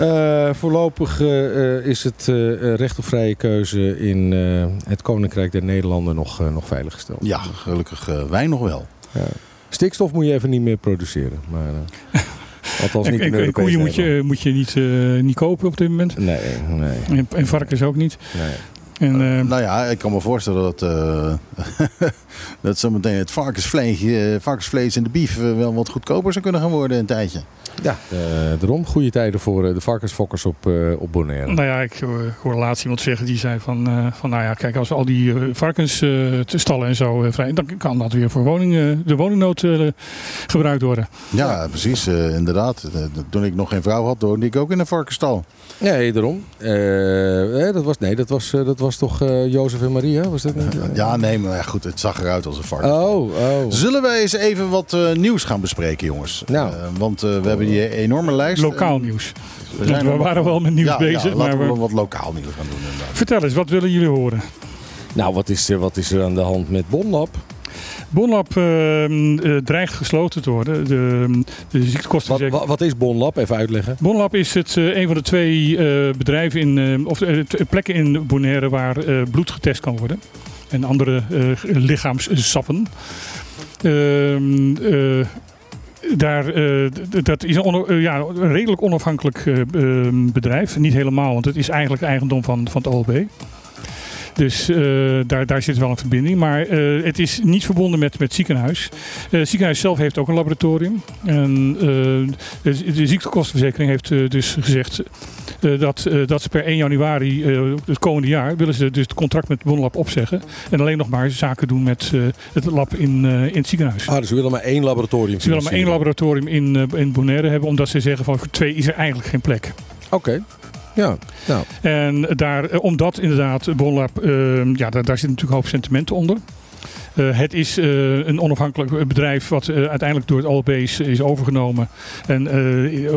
Uh, voorlopig uh, is het uh, recht op vrije keuze in het Koninkrijk der Nederlanden nog, nog veiliggesteld. Ja, gelukkig wij nog wel. Ja. Stikstof moet je even niet meer produceren. Maar, althans niet en, en koeien moet je, moet je niet, niet kopen op dit moment. Nee, nee. En, en varkens ook niet. Nee. En, uh, nou ja, ik kan me voorstellen dat, uh, dat zometeen het varkensvlees, uh, varkensvlees en de bief wel wat goedkoper zou kunnen gaan worden een tijdje. Ja, daarom goede tijden voor de varkensfokkers op, op Bonaire. Nou ja, ik hoorde laatst iemand zeggen die zei van, van nou ja, kijk als we al die varkensstallen en zo vrij, dan kan dat weer voor woning, de woningnood gebruikt worden. Ja, precies, inderdaad. Toen ik nog geen vrouw had, woonde ik ook in een varkensstal. Nee, daarom. dat was, nee, dat was, dat was toch uh, Jozef en Maria? Was dat niet? Ja, nee, maar ja, goed, het zag eruit als een varken. Oh, oh. Zullen wij eens even wat uh, nieuws gaan bespreken, jongens? Nou. Uh, want we hebben die enorme lijst. Lokaal nieuws. We, zijn we waren wel met nieuws ja, bezig. Ja, laten maar we wat lokaal nieuws gaan doen. Inderdaad. Vertel eens, wat willen jullie horen? Nou, wat is er, wat is er aan de hand met Bonlab? Bonlab uh, dreigt gesloten te worden. De, de ziektekosten. Wat, wat, wat, is Bonlab? Even uitleggen. Bonlab is het, uh, een van de twee uh, bedrijven in, of plekken in Bonaire waar bloed getest kan worden. En andere lichaamssappen. Ehm, daar, dat is een, on, ja, een redelijk onafhankelijk bedrijf. Niet helemaal, want het is eigenlijk eigendom van, van het OLB. Dus uh, daar, daar zit wel een verbinding. Maar uh, het is niet verbonden met, met ziekenhuis. Uh, het ziekenhuis zelf heeft ook een laboratorium. En de, de, ziektekostenverzekering heeft dus gezegd dat, dat ze per 1 januari het komende jaar willen ze dus het contract met Bonlab opzeggen. En alleen nog maar zaken doen met het lab in, in het ziekenhuis. Ah, dus ze willen maar één laboratorium Ze willen maar één laboratorium in, in Bonaire hebben, omdat ze zeggen van voor twee is er eigenlijk geen plek. Oké. Okay. Ja, nou. En daar, omdat inderdaad Bonlab, uh, ja, daar, daar zit natuurlijk hoop sentimenten onder. Uh, het is uh, een onafhankelijk bedrijf wat uh, uiteindelijk door het OLB is, is overgenomen. En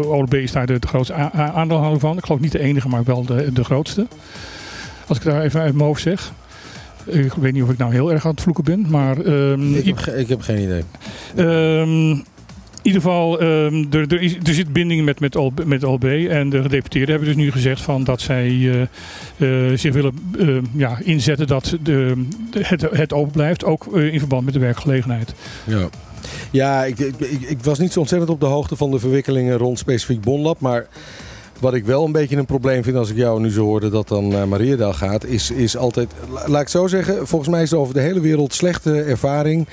OLB is daar de, de grootste aandeelhouder van. Ik geloof niet de enige, maar wel de, de grootste. Als ik daar even uit mijn hoofd zeg. Ik weet niet of ik nou heel erg aan het vloeken ben, maar... Um, ik, heb, ik heb geen idee. Um, ieder geval, ehm, er, er, is, er zit binding met, met, OLB, met OLB. En de gedeputeerden hebben dus nu gezegd van dat zij eh, eh, zich willen eh, ja, inzetten dat de, de- het, het open blijft. Ook eh, in verband met de werkgelegenheid. Ja. Ja, ik, ik, ik, ik was niet zo ontzettend op de hoogte van de verwikkelingen rond specifiek Bonlab. Maar wat ik wel een beetje een probleem vind als ik jou nu zo hoorde dat dan naar Mariëdaal gaat, is, is altijd, la- laat ik het zo zeggen, volgens mij is er over de hele wereld slechte ervaring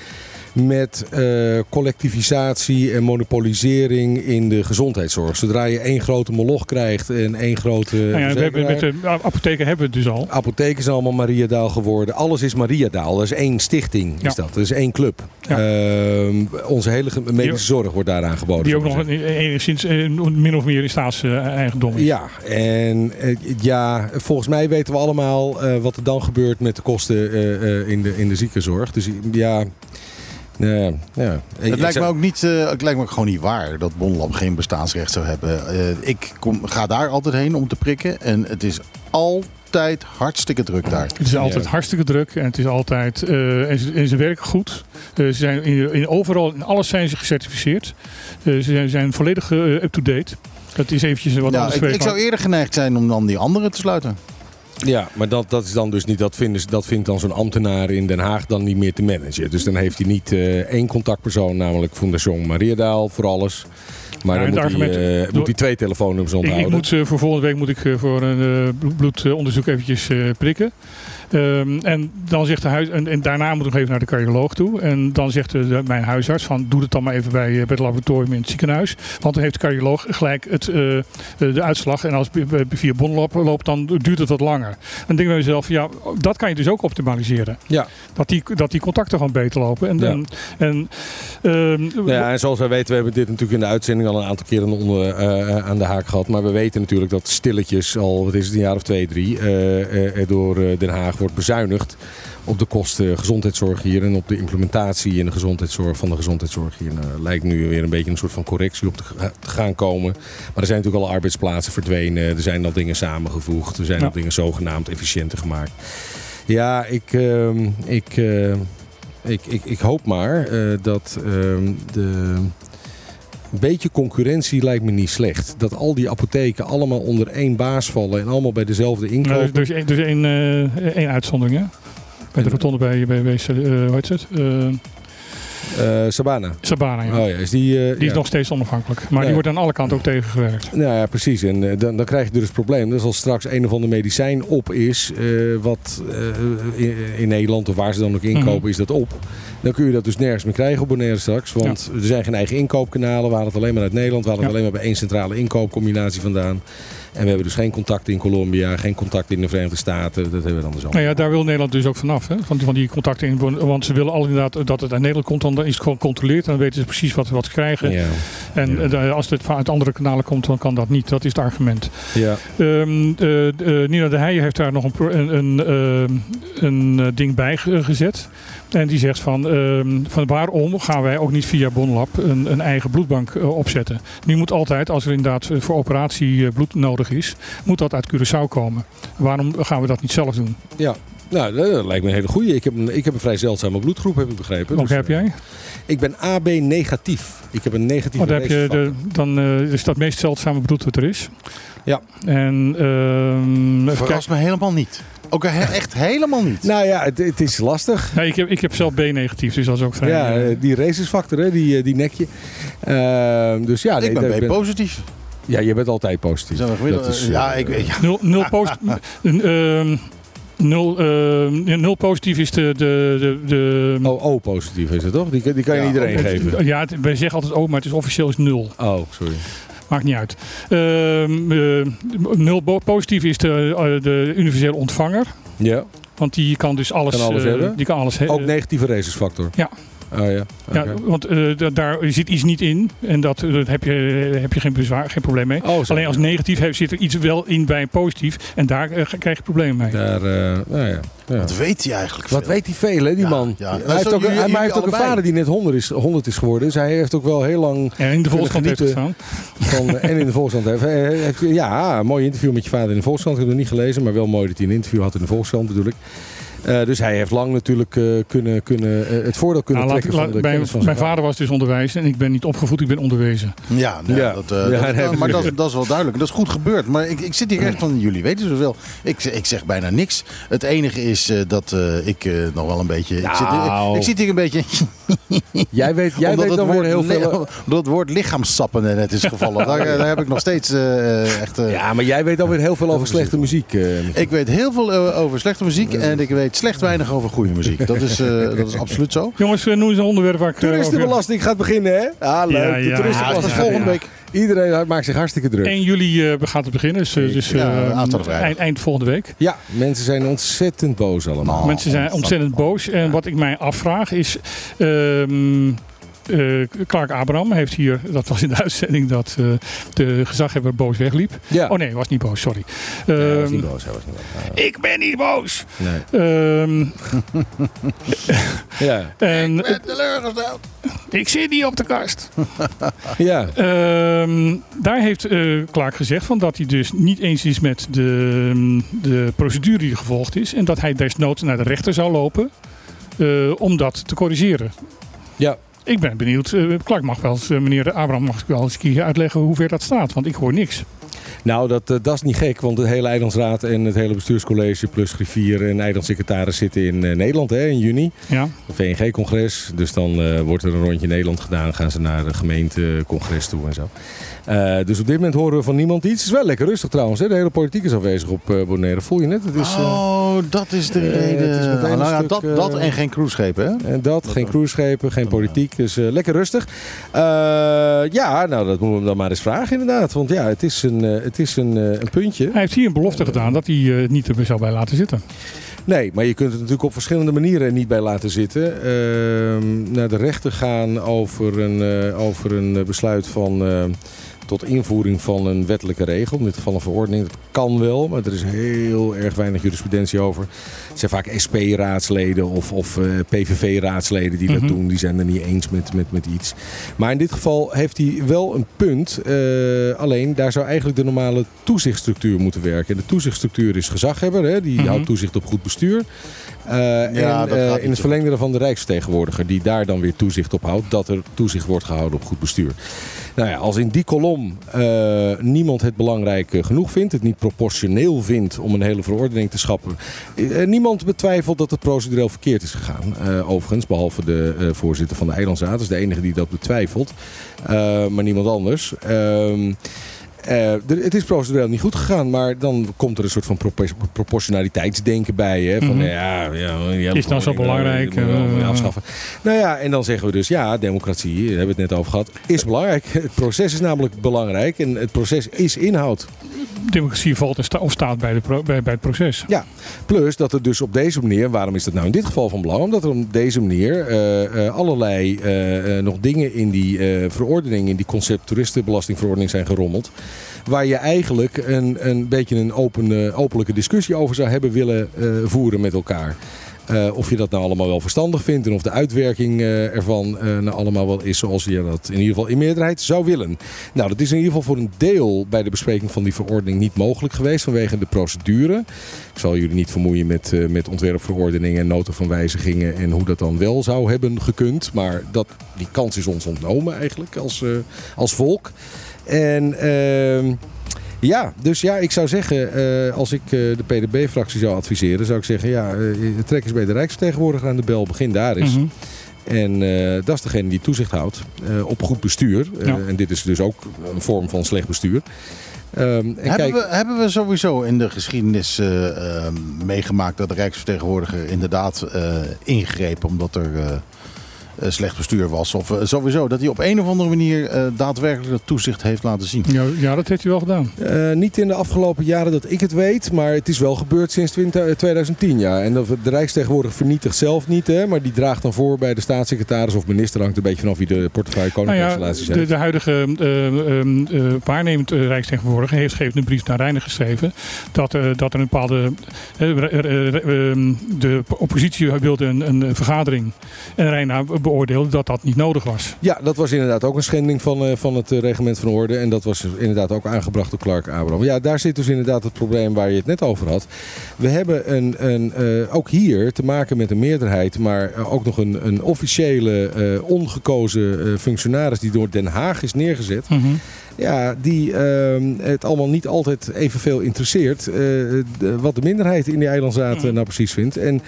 met eh, collectivisatie en monopolisering in de gezondheidszorg. Zodra je één grote moloch krijgt en één grote Nou ja, we hebben, met de apotheken hebben we het dus al. Apotheken zijn allemaal Mariadaal geworden. Alles is Mariadaal. Dat is één stichting. Is Ja. dat. dat is één club. Ja. Ehm, onze hele medische Die- zorg wordt daaraan geboden. Die ook nog enigszins eh, min of meer in staatseigendom is. Ja, en eh, ja, volgens mij weten we allemaal wat er dan gebeurt met de kosten in, de, in de ziekenzorg. Dus ja, ja, ja. Ik- Het lijkt me ook niet, eh, het lijkt me ook gewoon niet waar dat Bonlab geen bestaansrecht zou hebben. Eh, ik kom, ga daar altijd heen om te prikken en het is altijd hartstikke druk daar. Het is altijd Ja. hartstikke druk en het is altijd. eh, en, ze, en ze werken goed. Eh, ze zijn in, in overal, in alles zijn ze gecertificeerd. Eh, ze zijn, zijn volledig eh, up-to-date. Dat is eventjes wat anders ik, ik zou eerder geneigd zijn om dan die andere te sluiten. Ja, maar dat, dat is dan dus niet, dat, vinden, dat vindt dan zo'n ambtenaar in Den Haag dan niet meer te managen. Dus dan heeft hij niet eh, één contactpersoon, namelijk Fondation Mariadaal voor alles. Maar Ja, dan moet hij, eh, moet hij twee telefoonnummers onthouden. ik moet, eh, voor volgende week moet ik voor een bloed- bloedonderzoek eventjes prikken. Ehm, en, dan zegt de huis, en, en daarna moet ik nog even naar de cardioloog toe. En dan zegt de, de- mijn huisarts van doe het dan maar even bij, eh, bij het laboratorium in het ziekenhuis. Want dan heeft de cardioloog gelijk het, eh, eh, de uitslag. En als het via Bonlop loopt, dan duurt het wat langer. Dan denk ik bij mezelf, ja, dat kan je dus ook optimaliseren. Ja. Dat die, dat die contacten gewoon beter lopen. En, Ja. en, en, ehm, Ja, en zoals wij weten, we hebben dit natuurlijk in de uitzending al een aantal keren onder, aan de haak gehad. Maar we weten natuurlijk dat stilletjes al, wat is het, een jaar of twee, drie, er door Den Haag wordt bezuinigd op de kosten gezondheidszorg hier en op de implementatie in de gezondheidszorg van de gezondheidszorg hier. Nou, lijkt nu weer een beetje een soort van correctie op te, ga- te gaan komen. Maar er zijn natuurlijk al arbeidsplaatsen verdwenen, er zijn al dingen samengevoegd, er zijn Ja. al dingen zogenaamd efficiënter gemaakt. Ja, ik, ehm, ik, eh, ik, ik, ik hoop maar eh, dat ehm, de. Een beetje concurrentie lijkt me niet slecht. Dat al die apotheken allemaal onder één baas vallen en allemaal bij dezelfde inkoop. er is één- is één eh, één uitzondering, hè? Bij de rotonde bij, bij, bij eh, hoe heet het? Eh, Sabana. Sabana, ja. Oh ja, is die. eh, Die is ja. nog steeds onafhankelijk. Maar Ja. die wordt aan alle kanten ook tegengewerkt. Nou ja, precies. En eh, dan, dan krijg je dus het probleem. Dus als straks een of ander medicijn op is, wat in, in Nederland of waar ze dan ook inkopen, Mhm. is dat op. Dan kun je dat dus nergens meer krijgen op Bonaire straks. Want er zijn geen eigen inkoopkanalen. We halen het alleen maar uit Nederland. We halen het alleen maar bij één centrale inkoopcombinatie vandaan. En we hebben dus geen contact in Colombia, geen contact in de Verenigde Staten. Dat hebben we dan dus allemaal. Nou ja, daar wil Nederland dus ook vanaf. Hè? Van, die, van die contacten in. Want ze willen al inderdaad dat het uit Nederland komt. Dan is het gewoon gecontroleerd. Dan weten ze precies wat, wat ze krijgen. Ja. En Ja. eh, als het vanuit andere kanalen komt, dan kan dat niet. Dat is het argument. Ja. Ehm, eh, eh, Nina de Heijen heeft daar nog een, een, een, ehm, een eh, ding bij ge- gezet. En die zegt van, ehm, van waarom gaan wij ook niet via Bonlab een, een eigen bloedbank eh, opzetten. Nu moet altijd, als er inderdaad eh, voor operatie eh, bloed nodig is, moet dat uit Curaçao komen. Waarom gaan we dat niet zelf doen? ja. Nou, dat lijkt me een hele goeie. Ik heb een, ik heb een vrij zeldzame bloedgroep, heb ik begrepen. Welke Dus, heb eh, jij? Ik ben AB negatief. Ik heb een negatieve Oh, dan heb je de, dan eh, is dat meest zeldzame bloed wat er is. Ja. En ehm even Verrast me helemaal niet. Ook he- echt helemaal niet. Nou ja, het, het is lastig. Nee, ik, heb, ik heb zelf B-negatief, dus dat is ook vrij. Ja, eh, eh, die racesfactor, hè, die, eh, die nek je. Ehm, dus ja, nee, ik ben daar B positief. Ja, je bent altijd positief. Zijn we gemiddeld- Dat is, eh, ja, ik, ja, Nul, nul, post, ehm, nul, ehm, nul positief is de... de, de, de Oh, O positief is het toch? Die, die kan je Ja, iedereen het- geven. Ja, het- wij zeggen altijd O, maar het is officieel is nul. Oh, sorry. Maakt niet uit. Ehm, eh, nul positief is de, eh, de universele ontvanger. Ja, Want die kan dus alles, Kan alles eh, hebben? Die kan alles ook negatieve racesfactor. Ja. Oh ja, Ja, want eh, da- daar zit iets niet in. En dat, dat heb, je, heb je geen bezwaar, geen probleem mee. Oh. Alleen als negatief heb- zit er iets wel in bij een positief. En daar eh, krijg je problemen mee. Daar, eh, nou ja. ja. wat weet hij eigenlijk? Wat veel? weet hij veel, hè, die Ja, man. ja. Hij is heeft ook jullie- hij, maar hij heeft ook een vader die net 100 is, 100 is geworden. Dus hij heeft ook wel heel lang En in de Volkskrant heeft gestaan. van... en in de Volkskrant. heeft- Ja, een mooi interview met je vader in de Volkskrant. Ik heb het nog niet gelezen, maar wel mooi dat hij een interview had in de Volkskrant bedoel ik. Eh, dus hij heeft lang natuurlijk eh, kunnen, kunnen, eh, het voordeel kunnen Nou, laat- trekken van laat- de mijn, kennis van mijn vader was dus onderwijzer en ik ben niet opgevoed, ik ben onderwezen. Ja, nou, Ja. Dat, eh, Ja, maar dat, dat is wel duidelijk. Dat is goed gebeurd. Maar ik, ik zit hier echt van, jullie weten zoveel. Ik, ik zeg bijna niks. Het enige is eh, dat eh, ik eh, nog wel een beetje... Ik, zit, Nou. ik, ik zit hier een beetje... Jij weet, jij omdat, weet het dan weer woord, heel veel... omdat het woord lichaamsappen er net is gevallen. daar, daar heb ik nog steeds eh, echt... eh, Ja, maar jij weet alweer heel veel over slechte muziek. eh. Ik weet heel veel over slechte muziek en ik weet slecht weinig over goede muziek. Dat is, eh, dat is absoluut zo. Jongens, eh, noem eens een onderwerp waar ik... eh, over- Toeristenbelasting gaat beginnen, hè? Ah, leuk. Ja, de ja. toeristenbelasting ja, volgende ja. week. Iedereen maakt zich hartstikke druk. 1 juli eh, gaat het beginnen, dus, dus Ja, eh, eind, eind volgende week. Ja, mensen zijn ontzettend boos allemaal. Oh, Mensen zijn ontzettend boos. En wat ik mij afvraag is. Eh, Clark Abraham heeft hier, dat was in de uitzending dat eh, de gezaghebber boos wegliep. Ja. Oh nee, hij was niet boos, sorry. Nee, hij was Ehm, niet boos. Hij was niet boos. ik ben niet boos. Nee. Ehm, Ja. en eh, ik zit niet op de kast. Ja. Ehm, daar heeft eh Clark gezegd van dat hij dus niet eens is met de, de procedure die gevolgd is. En dat hij desnoods naar de rechter zou lopen eh, om dat te corrigeren. Ja. Ik ben benieuwd. eh, Clark mag wel eens, eh, meneer Abraham mag wel eens een keer uitleggen hoe ver dat staat. Want ik hoor niks. Nou, dat, eh, dat is niet gek, want de hele Eilandsraad en het hele bestuurscollege plus griffier en Eilandssecretaris zitten in Nederland hè, in juni. Ja. VNG-congres. Dus dan wordt er een rondje Nederland gedaan. Gaan ze naar de gemeentecongres toe en zo. Eh, dus op dit moment horen we van niemand iets. Het is wel lekker rustig trouwens. Hè? De hele politiek is afwezig op eh Bonaire. Voel je het? Het is, eh, Oh, dat is de reden. het is meteen Oh, nou stuk, dat, dat en geen cruiseschepen, hè? En dat, geen cruiseschepen, geen politiek. Dus eh, lekker rustig. Eh, ja, nou dat moeten we hem dan maar eens vragen inderdaad. Want ja, het is een, eh, het is een, eh, een puntje. Hij heeft hier een belofte gedaan dat hij eh, niet er zou bij laten zitten. Nee, maar je kunt het natuurlijk op verschillende manieren niet bij laten zitten. Ehm, naar de rechter gaan over een, eh, over een besluit van... eh, tot invoering van een wettelijke regel, in dit geval een verordening. Dat kan wel, maar er is heel erg weinig jurisprudentie over. Het zijn vaak SP-raadsleden of, of eh, PVV-raadsleden die Mhm. dat doen. Die zijn er niet eens met, met, met iets. Maar in dit geval heeft hij wel een punt. eh, alleen daar zou eigenlijk de normale toezichtsstructuur moeten werken. En de toezichtsstructuur is gezaghebber. Hè? Die Mhm. houdt toezicht op goed bestuur. Eh, Ja, en in het verlengde van de Rijksvertegenwoordiger, die daar dan weer toezicht op houdt, dat er toezicht wordt gehouden op goed bestuur. Nou ja, als in die kolom eh, niemand het belangrijk eh, genoeg vindt, het niet proportioneel vindt om een hele verordening te schappen, eh, niemand betwijfelt dat het procedureel verkeerd is gegaan. Overigens, behalve de voorzitter van de Eilandsraad, is de enige die dat betwijfelt, maar niemand anders. Ehm, eh, het is procedureel niet goed gegaan, maar dan komt er een soort van propo- proportionaliteitsdenken bij. Hè? Van, Mhm. ja, ja, ja, Is nou zo belangrijk, eh, afschaffen. Nou ja, en dan zeggen we dus ja, democratie, daar hebben we het net over gehad, is belangrijk. Het proces is namelijk belangrijk en het proces is inhoud. Democratie valt en sta- of staat bij, de pro- bij, bij het proces. Ja, plus dat er dus op deze manier, waarom is dat nou in dit geval van belang? Omdat er op deze manier eh, allerlei nog dingen in die verordening, in die concept toeristenbelastingverordening zijn gerommeld. Waar je eigenlijk een, een beetje een open, eh, openlijke discussie over zou hebben willen eh, voeren met elkaar. Eh, of je dat nou allemaal wel verstandig vindt en of de uitwerking ervan nou allemaal wel is zoals je dat in ieder geval in meerderheid zou willen. Nou, dat is in ieder geval voor een deel bij de bespreking van die verordening niet mogelijk geweest vanwege de procedure. Ik zal jullie niet vermoeien met, met ontwerpverordeningen en noten van wijzigingen en hoe dat dan wel zou hebben gekund. Maar dat, die kans is ons ontnomen eigenlijk als, als volk. En ehm, ja, dus ja, ik zou zeggen, eh, als ik eh, de PDB-fractie zou adviseren, zou ik zeggen, ja, eh, trek eens bij de Rijksvertegenwoordiger aan de bel, begin daar eens. Mhm. En eh, dat is degene die toezicht houdt eh, op goed bestuur. Eh, Ja. En dit is dus ook een vorm van slecht bestuur. Ehm, en Hebben, kijk, we, hebben we sowieso in de geschiedenis meegemaakt dat de Rijksvertegenwoordiger inderdaad eh, ingreep omdat er slecht bestuur was? Of eh, sowieso dat hij op een of andere manier eh, daadwerkelijk dat toezicht heeft laten zien? Ja, ja, dat heeft hij wel gedaan. eh, niet in de afgelopen jaren dat ik het weet, maar het is wel gebeurd sinds 20, eh, 2010. Ja. En dat, de Rijksvertegenwoordiger vernietigt zelf niet, hè, maar die draagt dan voor bij de staatssecretaris of minister, hangt een beetje vanaf wie de portefeuille Nou ja, de, de huidige eh, ehm, eh, waarnemend eh, Rijksvertegenwoordiger heeft gegeven een brief naar Reiner geschreven dat, eh, dat er een bepaalde. eh, eh, eh, ehm, de oppositie wilde een, een vergadering en Reiner beoordeelde dat dat niet nodig was. Ja, dat was inderdaad ook een schending van, eh, van het eh, reglement van orde. En dat was inderdaad ook aangebracht door Clark Abraham. Ja, daar zit dus inderdaad het probleem waar je het net over had. We hebben een, een, eh, ook hier te maken met een meerderheid, maar ook nog een, een officiële, ongekozen functionaris die door Den Haag is neergezet. Ja, die ehm, het allemaal niet altijd evenveel interesseert. de- wat de minderheid in die eilandsraad eh, nou precies vindt. En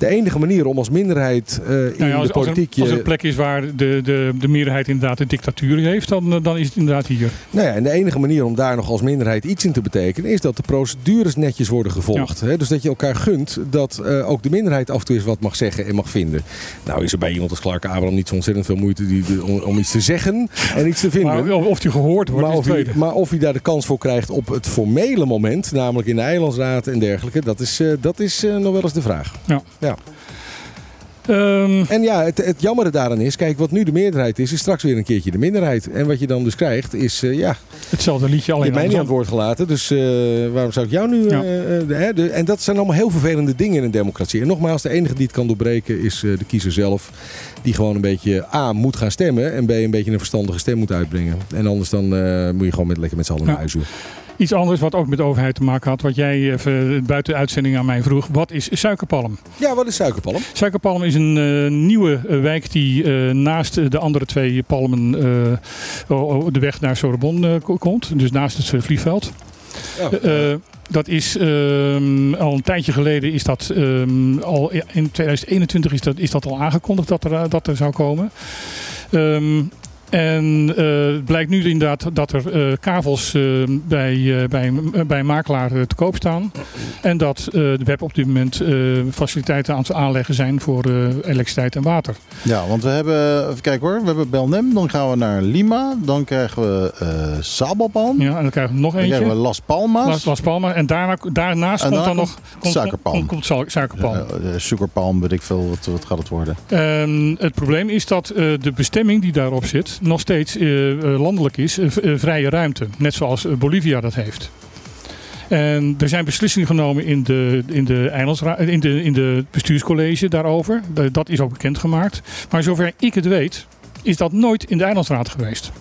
de enige manier om als minderheid eh, in Nou ja, als, de als, er, politiek... als er een plek is waar de, de, de meerderheid inderdaad een dictatuur heeft, dan, eh, dan is het inderdaad hier. Nou ja, en de enige manier om daar nog als minderheid iets in te betekenen... is dat de procedures netjes worden gevolgd. Hè? Dus dat je elkaar gunt dat eh, ook de minderheid af en toe eens wat mag zeggen en mag vinden. Nou is er bij iemand als Clark Abraham niet zo ontzettend veel moeite die, die- om, om iets te zeggen en iets te vinden. Maar of, die gehoord wordt, Maar of, hij, maar of hij daar de kans voor krijgt op het formele moment, namelijk in de eilandsraad en dergelijke, dat is, eh, dat is eh, nog wel eens de vraag. Ja. Ja. Ehm, En ja, het, het jammere daaraan is, kijk, wat nu de meerderheid is, is straks weer een keertje de minderheid. En wat je dan dus krijgt, is, eh, ja, hetzelfde liedje, je alleen hebt mij niet aan het andersom. woord gelaten, dus eh, waarom zou ik jou nu... Ja. eh, de- hè, de- en dat zijn allemaal heel vervelende dingen in een democratie. En nogmaals, de enige die het kan doorbreken is de kiezer zelf. Die gewoon een beetje A, moet gaan stemmen en B, een beetje een verstandige stem moet uitbrengen. En anders dan moet je gewoon met, lekker met z'n allen naar Ja. huis doen. Iets anders wat ook met de overheid te maken had, wat jij even buiten de uitzending aan mij vroeg. Wat is suikerpalm? Ja, wat is suikerpalm? Suikerpalm is een eh, nieuwe eh, wijk die eh, naast de andere twee palmen de weg naar Sorbonne ko- komt. Dus naast het vliegveld. Ja. Dat is ehm, al een tijdje geleden is dat ehm, al in 2021 is dat, is dat al aangekondigd dat er, dat er zou komen. Ehm, en eh, het blijkt nu inderdaad dat er eh, kavels eh, bij, bij, bij een makelaar te koop staan. En dat eh, we hebben op dit moment faciliteiten aan het aanleggen zijn voor elektriciteit en water. Ja, want we hebben, even kijken hoor, we hebben Belnem, dan gaan we naar Lima, dan krijgen we eh Sabelpalm, Ja, en dan krijgen we nog dan eentje. krijgen we Las Palmas, Las, Las Palmas. En daarna, daarnaast En komt dan nog komt suikerpalm. Komt, komt su- suikerpalm. Weet ik veel, wat, wat gaat het worden? Ehm, het probleem is dat de bestemming die daarop zit nog steeds eh, eh, landelijk is, eh, vrije ruimte. Net zoals Bolivia dat heeft. En er zijn beslissingen genomen in de, in de, eilandsra- eh, in de, in de bestuurscollege daarover. Dat is ook bekendgemaakt. Maar zover ik het weet, is dat nooit in de eilandsraad geweest.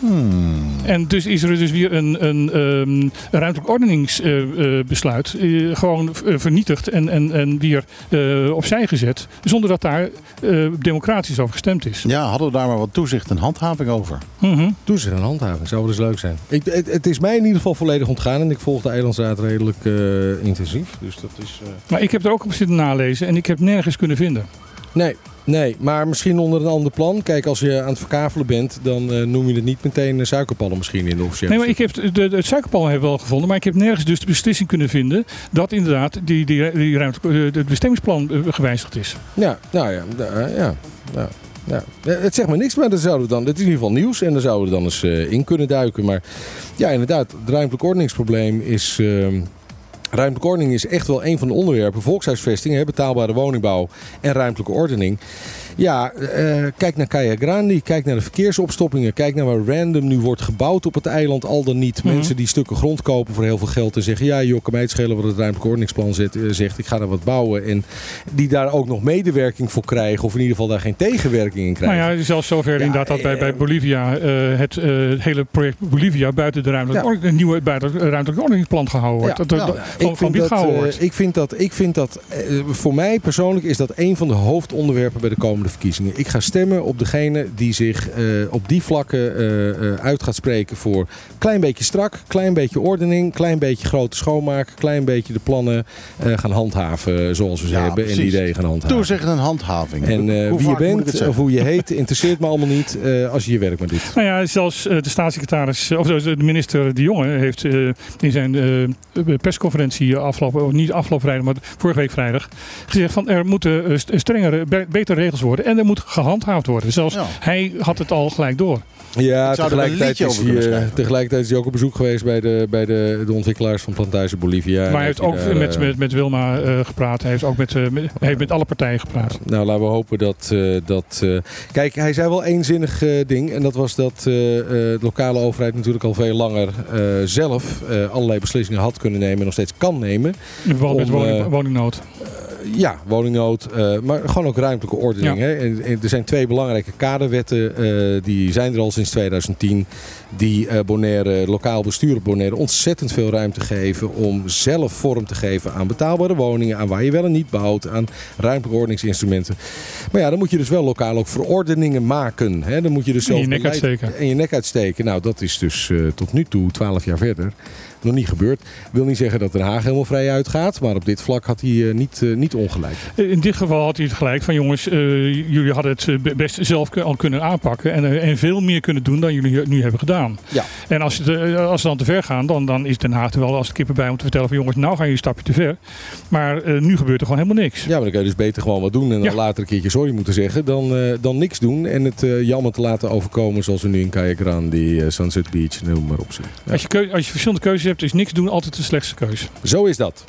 Hmm. En dus is er dus weer een, een, ehm, een ruimtelijk ordeningsbesluit eh, gewoon eh, vernietigd en, en, en weer eh, opzij gezet. Zonder dat daar eh, democratisch over gestemd is. Ja, hadden we daar maar wat toezicht en handhaving over. Mhm. Toezicht en handhaving zou eens leuk zijn. Ik, het, het is mij in ieder geval volledig ontgaan en ik volg de eilandsraad redelijk eh, intensief. Dus dat is... eh, Maar ik heb er ook op zitten nalezen en ik heb nergens kunnen vinden. Nee, nee, maar misschien onder een ander plan. Kijk, als je aan het verkavelen bent, dan eh, noem je het niet meteen eh, suikerpallen misschien in de officiële Nee, maar ik heb de, de, het suikerpalm heb wel gevonden, maar ik heb nergens dus de beslissing kunnen vinden dat inderdaad die, die, die ruimte, het bestemmingsplan eh, gewijzigd is. Ja, nou ja, eh, ja, ja, ja. Eh, Het zegt me niks, maar dan zouden we dan, dit is in ieder geval nieuws en daar zouden we dan eens eh, in kunnen duiken. Maar ja, inderdaad, het ruimtelijk ordeningsprobleem is... Ruimtelijke ordening is echt wel een van de onderwerpen. Volkshuisvesting, betaalbare woningbouw en ruimtelijke ordening. Ja, eh, kijk naar Kaya Grandi, kijk naar de verkeersopstoppingen, kijk naar waar random nu wordt gebouwd op het eiland, al dan niet. Mhm. Mensen die stukken grond kopen voor heel veel geld en zeggen, ja joh, kan mij het schelen wat het ruimtelijk ordeningsplan zet, eh, zegt, ik ga er wat bouwen. En die daar ook nog medewerking voor krijgen, of in ieder geval daar geen tegenwerking in krijgen. Nou ja, zelfs zover Ja, inderdaad dat bij, eh, bij Bolivia het, hele project Bolivia buiten de ruimtelijke Ja. ordening- een nieuwe buiten het ruimtelijk ordeningsplan gehouden wordt. Ja, dat, ja. dat, Ik van dit dat, wordt. ik vind dat, ik vind dat voor mij persoonlijk is dat een van de hoofdonderwerpen bij de komende verkiezingen. Ik ga stemmen op degene die zich eh, op die vlakken eh, eh, uit gaat spreken voor klein beetje strak, klein beetje ordening, klein beetje grote schoonmaak, klein beetje de plannen eh, gaan handhaven zoals we ze Ja, hebben en de precies. ideeën gaan handhaven. Toezicht en handhaving. En Hoe wie je bent of hoe je heet, interesseert me allemaal niet eh, als je je werk maar doet. Nou ja, zelfs de staatssecretaris, of de de minister De Jonge heeft eh, in zijn eh, persconferentie afgelopen, of niet afgelopen vrijdag, maar vorige week vrijdag, gezegd van er moeten st- strengere, be- betere regels worden en er moet gehandhaafd worden. Zelfs Ja. hij had het al gelijk door. Ja, er tegelijkertijd is, hij, eh, tegelijkertijd is hij ook op bezoek geweest bij de, bij de, de ontwikkelaars van Plantage Bolivia. En maar hij heeft ook daar, met, eh, met, met Wilma eh, gepraat. Hij heeft ook met, eh, met, hij heeft met alle partijen gepraat. Nou, laten we hopen dat. eh, dat eh, Kijk, hij zei wel eenzinnig eh, ding. En dat was dat eh, eh, de lokale overheid natuurlijk al veel langer eh, zelf eh, allerlei beslissingen had kunnen nemen. En nog steeds kan nemen. In verband met woningnood. Ja, woningnood, eh, maar gewoon ook ruimtelijke ordening. Ja. Hè? En, en er zijn twee belangrijke kaderwetten, eh, die zijn er al sinds 2010. Die eh, Bonaire, lokaal bestuur op Bonaire ontzettend veel ruimte geven om zelf vorm te geven aan betaalbare woningen, aan waar je wel en niet bouwt, aan ruimtelijke ordeningsinstrumenten. Maar ja, dan moet je dus wel lokaal ook verordeningen maken. Hè? Dan moet je dus En je zelf nek uitsteken. En je nek uitsteken. Nou, dat is dus eh, tot nu toe, 12 jaar verder, nog niet gebeurd. Wil niet zeggen dat Den Haag helemaal vrij uitgaat, maar op dit vlak had hij eh, niet, eh, niet ongelijk. In dit geval had hij het gelijk van jongens, eh, jullie hadden het best zelf al kunnen aanpakken en, en veel meer kunnen doen dan jullie nu hebben gedaan. Ja. En als, eh, als ze dan te ver gaan, dan, dan is Den Haag er wel als de kippen bij om te vertellen van jongens, nou gaan jullie een stapje te ver. Maar nu gebeurt er gewoon helemaal niks. Ja, maar dan kun je dus beter gewoon wat doen en dan Ja. later een keertje sorry moeten zeggen dan, dan niks doen en het jammer te laten overkomen zoals we nu in Grande, eh, Sunset Beach, noem maar op. Ja. Als, je als je verschillende keuzes hebt, is niks doen altijd de slechtste keuze. Zo is dat.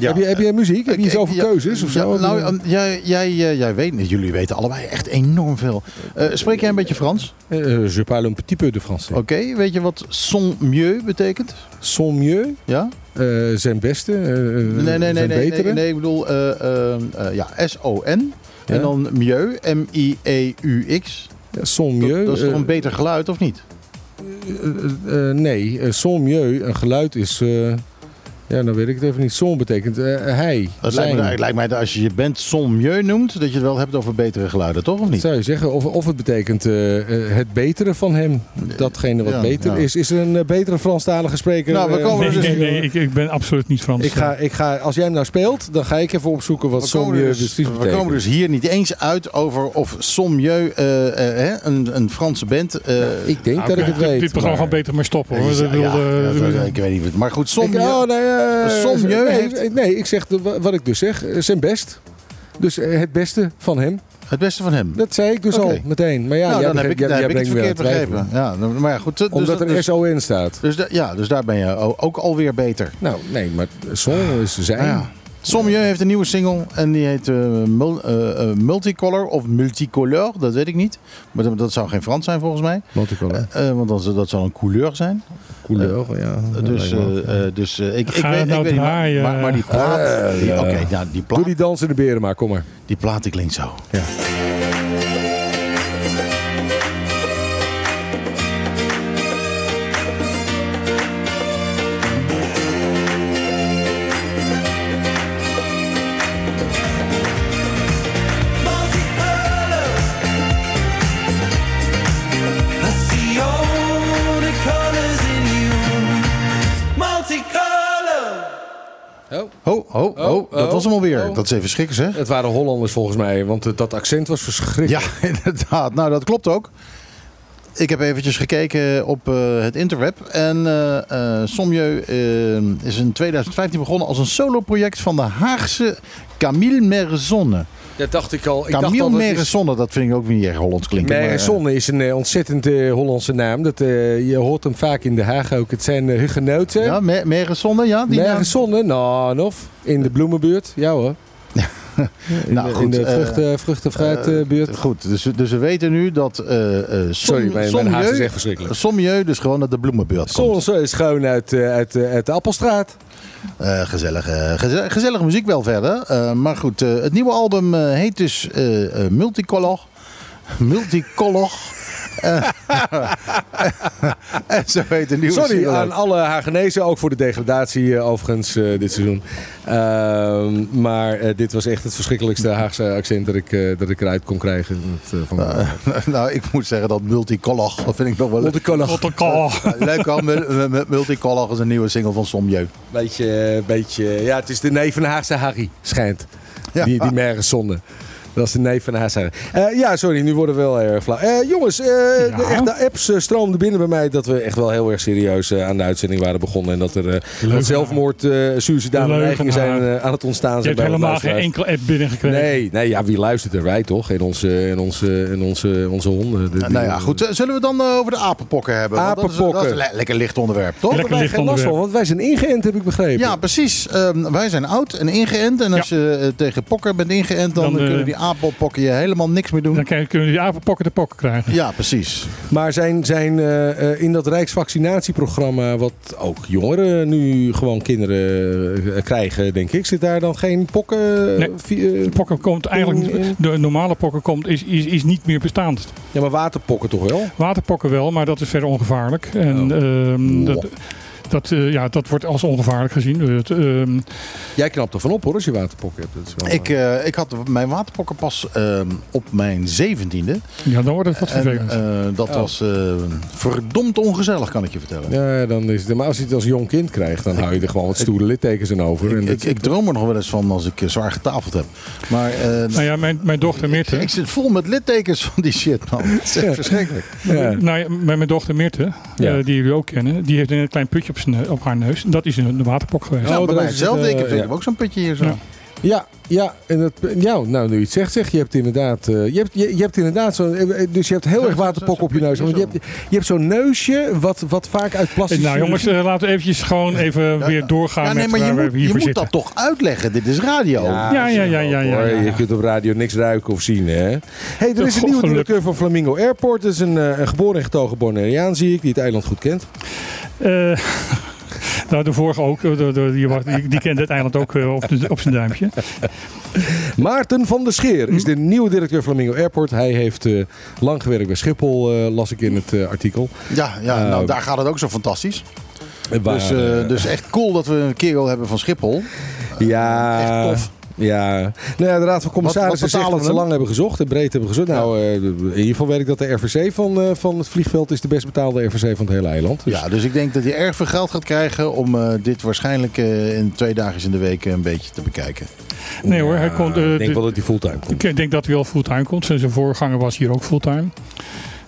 Heb, je, heb je muziek? Heb je iets over ja, keuzes of ja, zo? nou, eh, jij, jij, eh, jij weet, jullie weten allebei echt enorm veel. Eh, spreek jij een beetje Frans? Eh, je parle un petit peu de français. Oké, weet je wat son mieux betekent? Son mieux, Ja? eh, zijn beste, eh, Nee, nee, nee, zijn nee, nee, nee, ik bedoel, eh, eh, eh, ja, S-O-N. Ja. En dan mieux, E M-I-E-U-X. Ja, son Dat, mieux. dat is toch een beter geluid, of niet? Eh, eh, nee, eh, son mieux, een geluid is... eh, ja, dan weet ik het even niet. Son betekent eh, hij, Het lijkt, me, het lijkt mij dat als je je band son mieux noemt, dat je het wel hebt over betere geluiden, toch? Of niet? Zou je zeggen, of, of het betekent eh, eh, het betere van hem. Datgene wat Ja, beter ja. is. Is er een eh, betere Franstalige spreker? Nou, we eh, komen Nee, dus- nee, nee, ik, ik ben absoluut niet Frans. Ik ga, ik ga, als jij hem nou speelt, dan ga ik even opzoeken wat son mieux dus, precies we betekent. komen dus hier niet eens uit over of son mieux, eh, eh, hè, een, een Franse band... eh, ik denk Nou, dat ik het dit- weet. Dit programma maar- gewoon beter maar stoppen hoor. ja, Ik bedoel, ja, eh, ja, ik weet niet. Maar goed, Ik, mieux... nee, eh, Son mieux nee, heeft- nee, ik zeg wat ik dus zeg. eh, Zijn best. Dus eh, het beste van hem. Het beste van hem. Dat zei ik dus al meteen. Maar ja, nou, dan heb ik, jij- heb ik het verkeerd begrepen. Ja, maar ja, goed. dus- Omdat er dus, SON staat. dus, ja, dus daar ben je ook alweer beter. Nou, nee, maar son is zijn. Ah, ja. Son mieux heeft een nieuwe single en die heet eh, Mul- eh, eh, Multicolor of Multicolor, dat weet ik niet. Maar dat, dat zou geen Frans zijn volgens mij. Multicolor. Eh, want zou- dat zou een couleur zijn. Couleur, ja. Dus, dat eh, eh, dus eh, ik, ik, weet, het nou ik weet niet, maar, maar, maar die plaat, die, ja. oké, ja, die Doe plaat, die dansende beren maar, kom maar. die plaat die klinkt zo. Ja. Oh, oh, oh, dat was hem alweer. oh. Dat is even schrikken zeg. Het waren Hollanders volgens mij, want dat accent was verschrikkelijk. Ja, inderdaad. Nou, dat klopt ook. Ik heb eventjes gekeken op eh, het interweb. En Sommieu eh, is in 2015 begonnen als een solo-project van de Haagse Camille Meresonne. Dat dacht ik al. Ik dacht Camille al, dat Meresonne, vind ik ook niet erg Hollands klinken. maar, eh, Meresonne is een eh, ontzettend eh, Hollandse naam. Dat, je hoort hem vaak in Den Haag ook. Het zijn uh, hugenoten. Ja, Me- Meresonne, ja. Die. Meresonne, nou, of in de bloemenbuurt. Ja hoor. In, Nou, de, goed, in de eh, vruchten, vruchtenfruitbuurt. Goed, dus, dus we weten nu dat eh eh Som- Sorry, mijn, Sommieu- is echt verschrikkelijk. Sommieu dus gewoon uit de bloemenbeurt komt. Is gewoon uit, eh, uit, eh, uit de Appelstraat. Eh, gezellige, geze- gezellige muziek wel verder. Eh, maar goed, eh, het nieuwe album eh, heet dus eh, eh, Multicolor. Multicolor. En zo heet de nieuwe Sorry single aan alle Hagenezen, ook voor de degradatie eh, overigens eh, dit seizoen. Ehm, maar eh, dit was echt het verschrikkelijkste Haagse accent dat ik, eh, dat ik eruit kon krijgen. Dat, van nou, ik moet zeggen dat Multicolor, dat vind ik nog wel leuk. Multicolor. Leuk Mul- Multicolor is een nieuwe single van Sommieu. Beetje, beetje, ja, het is de neef van de Haagse Harry, schijnt. Ja. Die, die merken zonde. Dat is de neef van de Haagse Harry. Eh, ja, sorry, nu worden we wel erg flauw. Eh, jongens, eh, de, echt, de apps eh, stroomden binnen bij mij dat we echt wel heel erg serieus eh, aan de uitzending waren begonnen. En dat er eh, wat zelfmoord, uh, suïcidale Leugenaar. neigingen zijn eh, aan het ontstaan. Je hebt helemaal geen luisteraars. enkel app binnengekregen. Nee, nee ja, wie luistert er? Wij toch? En onze, en onze, en onze, onze honden. De- die- nou ja, goed. Zullen we dan over de apenpokken hebben? Want Dat is, dat Apenpokken. is een le- lekker licht onderwerp, toch? Lekker Wij licht geen last van, onderwerp. want wij zijn ingeënt, heb ik begrepen. Ja, precies. Ehm, wij zijn oud en ingeënt. En als je tegen pokken bent ingeënt, dan, Dan, kunnen die apenpokken je helemaal niks meer doen. Dan krijg- kunnen die apenpokken de pokken krijgen. Ja, precies. Maar zijn, zijn eh, eh, in dat Rijksvaccinatieprogramma, wat ook jongeren nu gewoon kinderen eh, krijgen, denk ik, zit daar dan geen pokken? Nee. De pokken komt eigenlijk, In- in- de normale pokken komt, is, is, is niet meer bestaand. ja, maar waterpokken toch wel? Waterpokken wel, maar dat is verder ongevaarlijk. En ehm, dat, dat, eh, ja, dat wordt als ongevaarlijk gezien. Het, ehm, Jij knapt er van op hoor, als je waterpokken hebt. Dat is wel, Ik, eh, ik had mijn waterpokken pas ehm, op mijn zeventiende. ja, dan wordt het wat En vervelend. eh, dat Oh. was eh, verdomd ongezellig, kan ik je vertellen. ja, dan is het, maar als je het als jong kind krijgt, dan hou je er gewoon wat stoere littekens aan over. en Ik, dat- ik, ik droom er nog wel eens van als ik eh, zwaar getafeld heb. Maar eh, nou ja, mijn, mijn dochter Mirte. ik zit vol met littekens van die shit, man. Het is echt verschrikkelijk. ja. Nou ja, mijn, mijn dochter Mirte, Ja. eh, die jullie ook kennen, die heeft een klein putje op, zijn, neu- op haar neus. Dat is een, waterpok geweest. Oh, Ja, bij dat mij is hetzelfde. het, ik, heb, eh, heb ook zo'n putje hier zo. Ja. Ja, en dat, ja, nou nu je het zegt, zeg je hebt inderdaad, eh, je, hebt, je, je hebt inderdaad zo'n, eh, dus je hebt heel Zo, erg zo, waterpok zo, op je neus. zo, Want je zo. hebt, je hebt zo'n neusje wat, wat vaak uit plastic nou jongens, eh, laten we eventjes gewoon even weer doorgaan Ja, nee, met maar je moet, je moet zitten. dat toch uitleggen. Dit is radio. Ja, ja, ja, ja, ja, hoor. ja. Je kunt op radio niks ruiken of zien, hè? hey, er is een nieuwe directeur van Flamingo Airport. Dat is een, eh, een geboren en getogen Bonaireaan, zie ik, die het eiland goed kent. Eh, nou, de vorige ook, de, de- die, die, die kende het eiland ook eh, op, de- op zijn duimpje. Maarten van der Scheer is de nieuwe directeur Flamingo Airport. Hij heeft eh, lang gewerkt bij Schiphol, eh, las ik in het eh, artikel. Ja, ja Eh, nou daar gaat het ook zo fantastisch. Waar, Dus, dus echt cool dat we een kerel hebben van Schiphol. Ja, echt tof. Ja, nou ja, de Raad van Commissarissen zegt dat ze lang hebben gezocht en breed hebben gezocht. Nou, eh, in ieder geval weet ik dat de RVC van, eh, van het vliegveld is de best betaalde RVC van het hele eiland. Dus, Ja, dus ik denk dat hij erg veel geld gaat krijgen om eh, dit waarschijnlijk eh, in twee dagen in de week een beetje te bekijken. Nee hoor, hij komt, eh, ik denk de- wel dat hij fulltime komt. Ik denk dat hij wel fulltime komt. Zijn zijn voorganger was hier ook fulltime.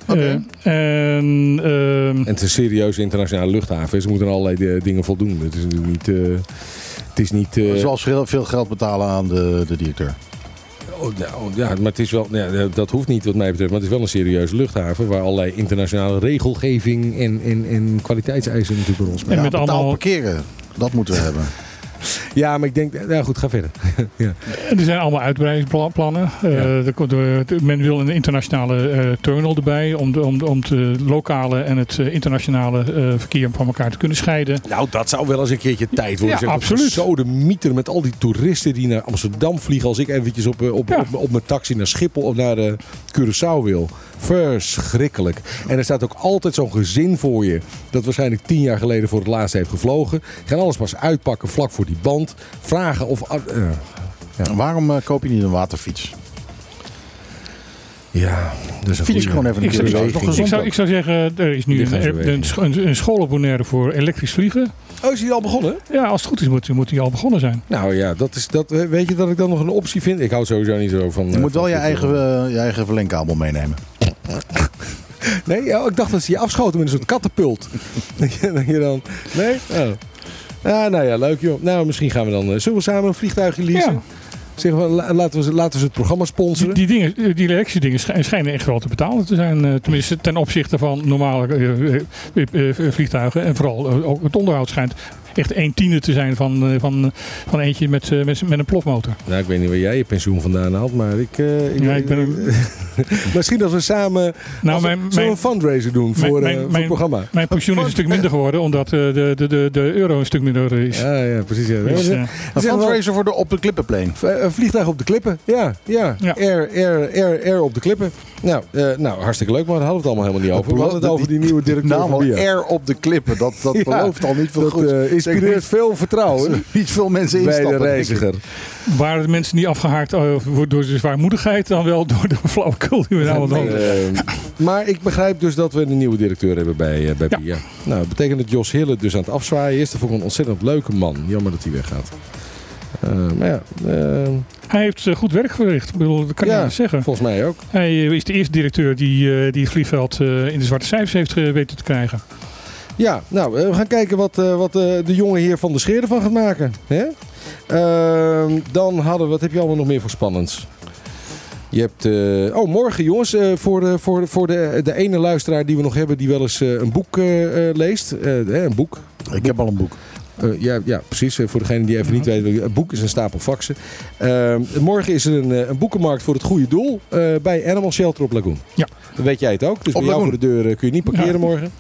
Oké. En ehm, En het is een serieuze internationale luchthaven. Ze moeten aan allerlei dingen voldoen. Het is natuurlijk niet... eh, is niet eh, Zoals veel, veel geld betalen aan de, de directeur. oh, nou, ja, maar het is wel, ja, dat hoeft niet wat mij betreft. Maar het is wel een serieuze luchthaven. Waar allerlei internationale regelgeving en, en, en kwaliteitseisen natuurlijk een rol spelen. En met betaald allemaal- parkeren, dat moeten we hebben. Ja, maar ik denk... Ja, goed, ga verder. ja. Er zijn allemaal uitbreidingsplannen. Eh, Ja. men wil een internationale eh, terminal erbij om, de, om, om het lokale en het eh, internationale verkeer van elkaar te kunnen scheiden. Nou, dat zou wel eens een keertje tijd worden. Ja, zeg. absoluut. Zo de mieter met al die toeristen die naar Amsterdam vliegen. Als ik eventjes op, op, Ja. op, op, mijn taxi naar Schiphol of naar Curaçao wil. Verschrikkelijk. En er staat ook altijd zo'n gezin voor je. Dat waarschijnlijk tien jaar geleden voor het laatst heeft gevlogen. Gaan alles pas uitpakken vlak voor die band. Vragen of... eh, En Waarom eh, koop je niet een waterfiets? ja, is een Fiets gewoon even een Ik keer zou, bewegen. ik, zou, ik zou zeggen, er is nu een, een, een, een school op Bonaire voor elektrisch vliegen. Oh, is die al begonnen? Ja, als het goed is moet, moet die al begonnen zijn. Nou ja, dat is, dat, weet je dat ik dan nog een optie vind? Ik hou sowieso niet zo van... Je eh, moet wel je eigen, eh, je eigen verlengkabel meenemen. Nee, ik dacht dat ze je afschoten met een soort kattenpult. dat je dan... Nee? Oh. Ah, nou ja, leuk joh. Nou, misschien gaan we dan... eh, zullen we samen een vliegtuigje leasen? Ja. Laten, we, laten we het programma sponsoren? die, dingen, eh, die elektrische dingen schij- schijnen echt wel te betalen te zijn. eh, tenminste, ten opzichte van normale vliegtuigen. En vooral ook het onderhoud schijnt echt een tiende te zijn van, eh, van, van eentje met, eh, met, met een plofmotor. Nou, ik weet niet waar jij je pensioen vandaan haalt, maar ik... eh, ik, Ja, ik ben Misschien dat we samen Nou, als- mijn, zullen we mijn, een fundraiser doen mijn- voor, eh, mijn- voor het programma. mijn pensioen is een stuk minder geworden, omdat eh, de, de, de, de euro een stuk minder is. Ja, ja, precies. Ja. Dus, eh, Een fundraiser voor de op de Klippenplein. Een vliegtuig op de klippen. Ja, ja. Ja. Air, air, air, air op de klippen. Nou, eh, nou, hartstikke leuk, maar daar hadden we het allemaal helemaal niet over. We hadden het over die nieuwe directeur. Air op de klippen. Dat, dat Ja, belooft al niet veel Dat goed. eh, inspireert veel vertrouwen Niet veel mensen bij de instappen. denk ik. reiziger. waren de mensen niet afgehaakt eh, door de zwaarmoedigheid, dan wel door de flauwekul die we nou het Eh, maar ik begrijp dus dat we een nieuwe directeur hebben bij, eh, bij Ja. BIA. Nou, dat betekent dat Jos Hille dus aan het afzwaaien is. Dat vond ik een ontzettend leuke man. Jammer dat hij weggaat. Eh, maar ja, Hij heeft goed werk verricht. Bedoel, dat kan je Ja. niet anders zeggen. volgens mij ook. Hij is de eerste directeur die, eh, die het vliegveld eh, in de zwarte cijfers heeft weten te krijgen. Ja, nou, eh, we gaan kijken wat, eh, wat eh, de jongen hier van de scheer ervan gaat maken. Hè? Ehm, dan hadden we, wat heb je allemaal nog meer voor spannends? Je hebt, eh, oh, morgen jongens, eh, voor, de, voor, de, voor de, de ene luisteraar die we nog hebben die wel eens eh, een boek eh, eh, leest. Eh, hè, een boek. Ik heb al een boek. Eh, ja, ja, precies. Voor degene die even niet weet. Een boek is een stapel faxen. Eh, morgen is er een, een boekenmarkt voor het goede doel. eh, bij Animal Shelter op Lagoon. Ja. Dan weet jij het ook. Dus Op bij jou voor de deur kun je niet parkeren Ja. morgen.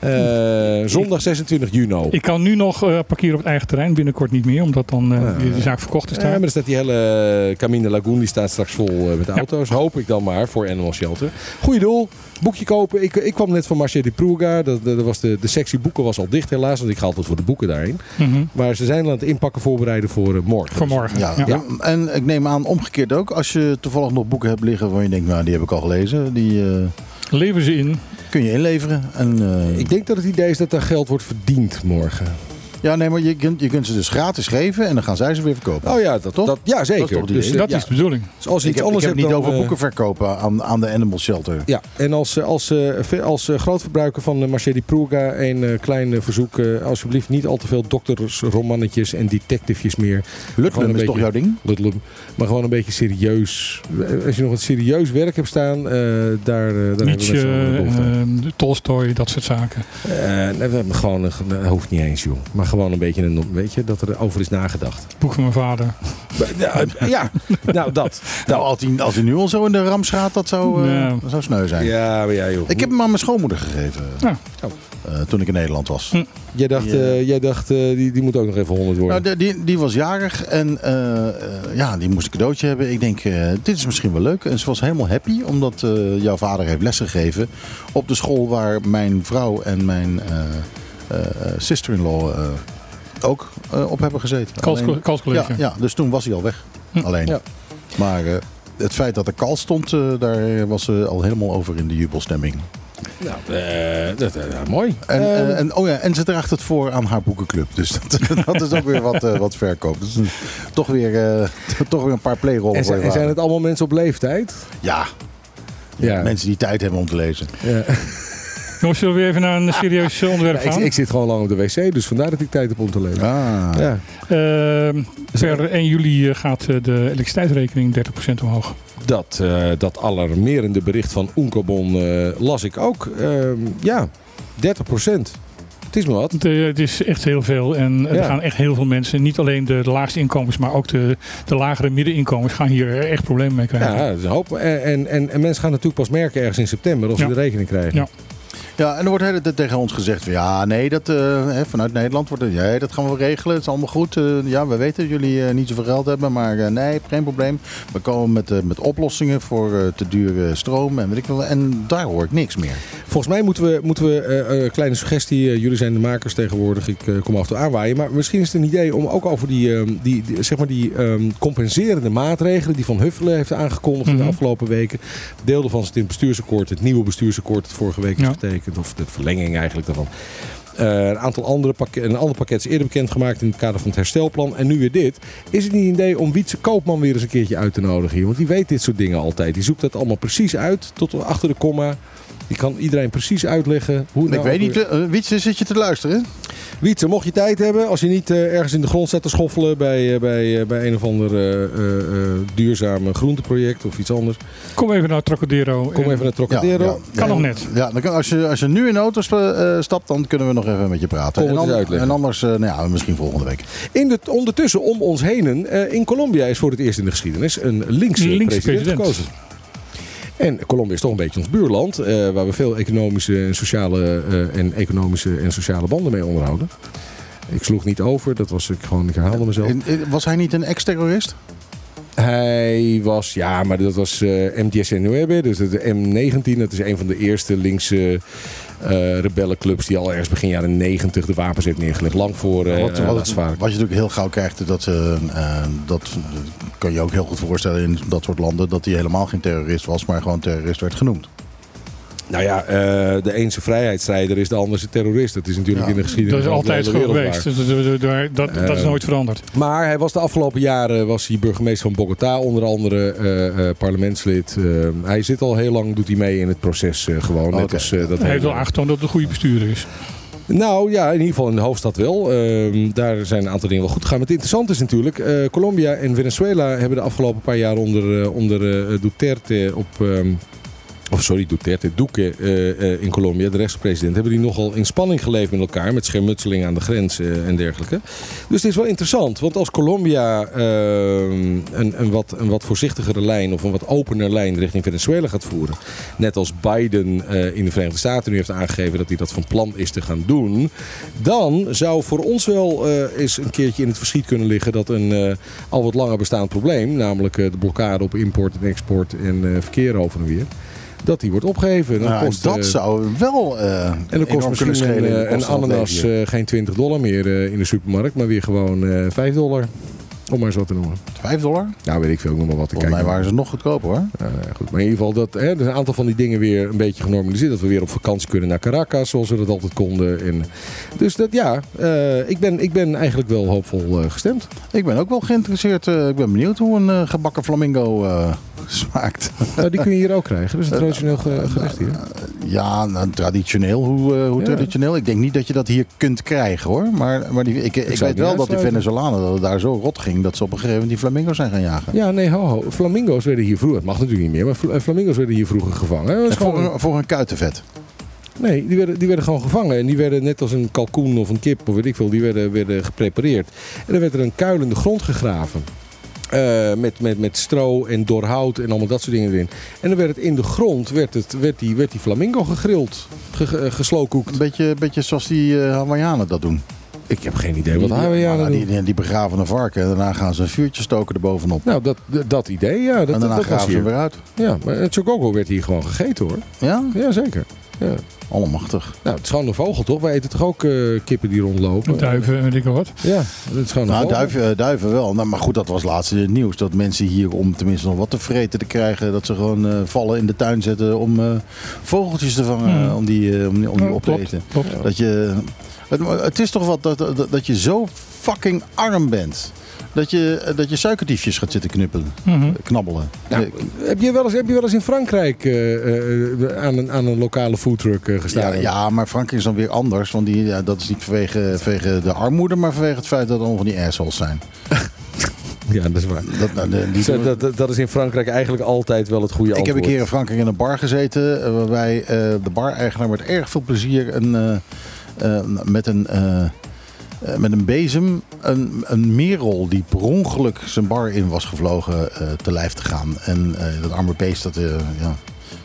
Eh, zondag 26 juni. Ik kan nu nog eh, parkeren op het eigen terrein, binnenkort niet meer, omdat dan eh, Ah. de zaak verkocht is Ja, daar. maar er staat die hele Camine Lagoon, die staat straks vol met auto's. Hoop ik dan maar voor Animal Shelter. Goeie doel, boekje kopen. Ik, ik kwam net van Marché de Pruga. Dat, dat was de, de sectie boeken was al dicht helaas, want ik ga altijd voor de boeken daarheen. Mhm. Maar ze zijn aan het inpakken voorbereiden voor morgen. Voor morgen. Ja, Ja. Ja. En ik neem aan omgekeerd ook. Als je toevallig nog boeken hebt liggen waar je denkt, nou die heb ik al gelezen. Die eh, Leveren ze in. kun je inleveren. En, eh, Ik denk dat het idee is dat er geld wordt verdiend morgen. Ja, nee, maar je kunt, je kunt ze dus gratis geven en dan gaan zij ze weer verkopen. Oh ja, dat, Toch? dat, ja zeker. Dat is toch dus, eh, dat ja. is de bedoeling. Dus als je ik iets heb, ik anders heb het niet over eh, boeken verkopen aan, aan de Animal Shelter. Ja, en als, eh, als, als eh, grootverbruiker van uh, Marché di Pruga een eh, klein verzoek. eh, alsjeblieft niet al te veel doktersromannetjes en detectives meer. Een is toch beetje- jouw ding? Ludlum. Maar gewoon een beetje serieus. Als je nog wat serieus werk hebt staan, eh, daar, eh, daar hebben we eh, Tolstoy, dat soort zaken. Eh, nee, we hebben gewoon, dat hoeft niet eens joh. Maar gewoon een beetje, een, weet je, dat er over is nagedacht. Boek van mijn vader. ja, ja, nou dat. Nou, als hij, als hij nu al zo in de rams gaat, dat zou, eh, Ja. dat zou sneu zijn. Ja, maar ja joh. Ik heb hem aan mijn schoonmoeder gegeven. Ja. eh, toen ik in Nederland was. Hm. Jij dacht, eh, jij dacht eh, die, die moet ook nog even 100 worden. Nou, die, die, die was jarig en eh, eh, ja, die moest een cadeautje hebben. Ik denk, eh, dit is misschien wel leuk. En ze was helemaal happy, omdat eh, jouw vader heeft lesgegeven op de school waar mijn vrouw en mijn eh, eh, eh, sister-in-law eh, ook eh, op hebben gezeten. Alleen- Kalscollege. ja, ja, dus toen was hij al weg. Hm. Alleen. Ja. Maar eh, het feit dat er kal stond, eh, daar was ze al helemaal over in de jubelstemming. Nou, eh, dat, eh, ja, mooi. En, Eh, oh ja, en ze draagt het voor aan haar boekenclub. Dus dat, dat is ook weer wat, eh, wat verkoop. Dus een- toch, weer, eh, toch weer een paar playrollen en, voor zijn, je en zijn het allemaal mensen op leeftijd? Ja, Ja. mensen die tijd hebben om te lezen. Ja. Jongens, zullen we weer even naar een serieus onderwerp Ja, ik, gaan? ik zit gewoon lang op de wc, dus vandaar dat ik tijd heb om te lezen. Ah. Ja. Ehm, per 1 juli eh, gaat eh, de elektriciteitsrekening 30% omhoog. Dat, eh, dat alarmerende bericht van eh, las ik ook. Ehm, ja, 30 procent. Het is maar wat. Het, het is echt heel veel en er Ja. gaan echt heel veel mensen, niet alleen de, de laagste inkomens, maar ook de, de lagere middeninkomens gaan hier echt problemen mee krijgen. Ja, dat is een hoop. En, en, en, en mensen gaan natuurlijk pas merken ergens in september als ze Ja. de rekening krijgen. Ja. Ja, en er wordt de hele tijd tegen ons gezegd: van, ja, nee, dat, eh, hè, vanuit Nederland wordt het, ja, dat gaan we regelen. Het is allemaal goed. Eh, ja, we weten dat jullie eh, niet zoveel geld hebben, maar eh, nee, geen probleem. We komen met, met oplossingen voor eh, te dure stroom en weet ik wel. En daar hoor ik niks meer. Volgens mij moeten we, moeten we eh, eh, kleine suggestie, jullie zijn de makers tegenwoordig, ik eh, kom af en toe aanwaaien. Maar misschien is het een idee om ook over die, ehm, die, die, zeg maar die ehm, compenserende maatregelen die Van Huffelen heeft aangekondigd in Mhm. de afgelopen weken. Deelde van het in het bestuursakkoord, het nieuwe bestuursakkoord dat vorige week is Ja. getekend, of de verlenging eigenlijk daarvan. Eh, een aantal andere pakket, een ander pakket is eerder bekendgemaakt in het kader van het herstelplan. En nu weer dit. Is het niet een idee om Wietse Koopman weer eens een keertje uit te nodigen hier? Want die weet dit soort dingen altijd. Die zoekt dat allemaal precies uit, tot achter de komma. Die kan iedereen precies uitleggen hoe het ik nou weet niet, eh, Wietse, zit je te luisteren? Wietse, mocht je tijd hebben, als je niet eh, ergens in de grond staat te schoffelen bij, eh, bij, bij een of ander eh, eh, eh, duurzame groenteproject of iets anders. Kom even naar Trocadero. Kom en- even naar Trocadero. Kan nog net. Ja, dan kan, als, je, als je nu in de auto stapt, dan kunnen we nog even met je praten. Kom En, het eens an- uitleggen. en anders, nou ja, misschien volgende week. In de, ondertussen om ons heen, eh, in Colombia is voor het eerst in de geschiedenis een linkse, Een linkse president, president. gekozen. En Colombia is toch een beetje ons buurland, eh, waar we veel economische en sociale eh, en economische en sociale banden mee onderhouden. Ik sloeg niet over, dat was ik gewoon, ik herhaalde mezelf. En, eh, Was hij niet een ex-terrorist? Hij was, ja, maar dat was eh MDS-9, dus de M19. Dat is een van de eerste linkse eh, rebellenclubs die al ergens begin jaren 90 de wapens heeft neergelegd. Lang voor eh wat, je natuurlijk heel gauw krijgt, dat, eh, dat kan je ook heel goed voorstellen in dat soort landen, dat hij helemaal geen terrorist was, maar gewoon terrorist werd genoemd. Nou ja, eh, de ene vrijheidsstrijder is de andere terrorist. Dat is natuurlijk Ja, in de geschiedenis Dat is altijd zo geweest. Dus dat- dat- dat, is Eh, nooit veranderd. Maar hij was de afgelopen jaren was hij burgemeester van Bogota, onder andere eh, eh, parlementslid. Eh, hij zit al heel lang, doet hij mee in het proces eh, gewoon. Net als, eh, dat Hij heeft wel aangetoond dat het een goede bestuurder is. Nou ja, in ieder geval in de hoofdstad wel. Ehm, daar zijn een aantal dingen wel goed gegaan. Maar het interessante is natuurlijk, eh, Colombia en Venezuela hebben de afgelopen paar jaar onder, eh, onder eh, Duterte op, ehm, of sorry, Duterte, Duque eh, in Colombia, de rechtspresident, hebben die nogal in spanning geleefd met elkaar. Met schermutseling aan de grens eh, en dergelijke. Dus het is wel interessant, want als Colombia een, een, wat, een wat voorzichtigere lijn of een wat opener lijn richting Venezuela gaat voeren. Net als Biden in de Verenigde Staten nu heeft aangegeven dat hij dat van plan is te gaan doen. Dan zou voor ons wel eens een keertje in het verschiet kunnen liggen dat een al wat langer bestaand probleem, namelijk de blokkade op import en export en verkeer over en weer, dat die wordt opgeheven. Dan Nou, kost, dat eh, zou wel eh en dan kost misschien een, eh, een ananas geen 20 dollar meer in de supermarkt, maar weer gewoon eh 5 dollar. Om maar eens wat te noemen. 5 dollar? Nou, weet ik veel, ik noem maar wat. te Volgens mij kijken. waren ze nog goedkoper hoor. Ja, ja, goed. Maar in ieder geval, dat, hè, er zijn een aantal van die dingen weer een beetje genormaliseerd. Dat we weer op vakantie kunnen naar Caracas, zoals we dat altijd konden. En, dus dat, ja, eh, ik, ben, ik ben eigenlijk wel hoopvol eh, gestemd. Ik ben ook wel geïnteresseerd. eh, ik ben benieuwd hoe een eh, gebakken flamingo eh, smaakt. Nou, die kun je hier ook krijgen. Dat is een traditioneel ge- gerecht hier. Ja, nou, traditioneel. Hoe, eh, hoe Ja. traditioneel? Ik denk niet dat je dat hier kunt krijgen hoor. Maar, maar die, ik, ik, weet wel dat die. Venezolanen dat het daar zo rot ging dat ze op een gegeven moment die flamingo's zijn gaan jagen. Ja, nee, ho, ho. Flamingo's werden hier vroeger, het mag natuurlijk niet meer, maar fl- flamingo's werden hier vroeger gevangen. Dat is En voor, gewoon- een, voor een kuitenvet. Nee, die werden, die werden gewoon gevangen. En die werden net als een kalkoen of een kip of weet ik veel, die werden, werden geprepareerd. En dan werd er een kuil in de grond gegraven. Eh, met, met, met stro en doorhout en allemaal dat soort dingen erin. En dan werd het in de grond, werd, het, werd, die, werd die flamingo gegrild, ge. Een beetje, beetje zoals die eh Hawaiianen dat doen. Ik heb geen idee wat nou, doen. die, die, begraven een varken en daarna gaan ze een vuurtje stoken erbovenop. Nou, dat, dat idee, ja. Dat, en daarna dat graven ze weer uit. Ja, maar het werd hier gewoon gegeten hoor. Ja? Jazeker. Ja. Allemachtig. Nou, het is gewoon een vogel toch? Wij eten toch ook eh, kippen die rondlopen? Duiven en weet ik wel wat. Ja, het is gewoon een Nou, vogel. duiven, duiven wel. Nou, maar goed, dat was laatst in het nieuws. Dat mensen hier om tenminste nog wat te vreten te krijgen... dat ze gewoon eh, vallen in de tuin zetten om eh, vogeltjes te vangen. Hmm. eh, Om die, eh, om die, om die Ja, op te klopt, eten. klopt. Dat je, het, het is toch wat dat, dat, dat je zo fucking arm bent... Dat je, dat je suikerdiefjes gaat zitten knuppelen, Mhm. knabbelen. Nou, Eh, heb, je wel eens, heb je wel eens in Frankrijk eh, eh, aan, een, aan een lokale foodtruck eh, ja, gestaan? ja, maar Frankrijk is dan weer anders. Want die, ja, dat is niet vanwege, vanwege de armoede, maar vanwege het feit dat er allemaal van die assholes zijn. Ja, dat is waar. Dat, nou, de- die Zo, dat, dat, dat is in Frankrijk eigenlijk altijd wel het goede Ik heb antwoord. een keer in Frankrijk in een bar gezeten. eh, Waarbij eh, de bar-eigenaar met erg veel plezier een, eh, eh, met, een, eh, met een bezem een, een merel die per ongeluk zijn bar in was gevlogen eh, te lijf te gaan. En eh, dat arme beest, dat, ja,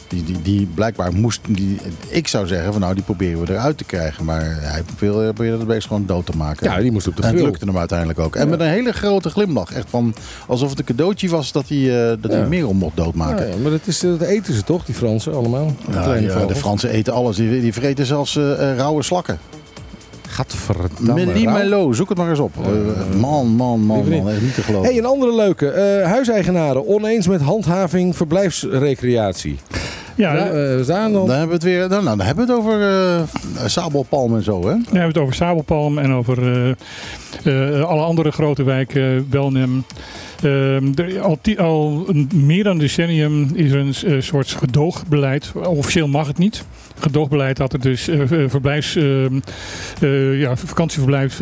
die, die, die blijkbaar moest. Die, ik zou zeggen van nou, die proberen we eruit te krijgen. Maar hij probeerde, dat beest gewoon dood te maken. Ja, die moest op de en het grill. lukte hem uiteindelijk ook. En met een hele grote glimlach. Echt van alsof het een cadeautje was dat hij, eh, dat hij mocht doodmaken. Ja, ja, maar dat, is, dat eten ze toch, die Fransen allemaal? De vogels. Fransen eten alles. Die, die vreten zelfs rauwe slakken. Gadverdamme. Rauw. Melo, zoek het maar eens op. Eh, man, man, man, niet. man. Echt niet te geloven. Hey, een andere leuke. eh, huiseigenaren oneens met handhaving verblijfsrecreatie. Ja, eh, staan dan. Dan hebben we het weer. Nou, nou, dan hebben we het over eh sabelpalm en zo, hè? we hebben het over Sabelpalm en over eh, eh, alle andere grote wijken, Belnem. Ehm, er- al, ti- al een- meer dan een decennium is er een eh, soort gedoogbeleid. Officieel mag het niet. Gedoogbeleid dat er dus eh, eh, verblijfs, ehm, eh, ja, vakantieverblijf,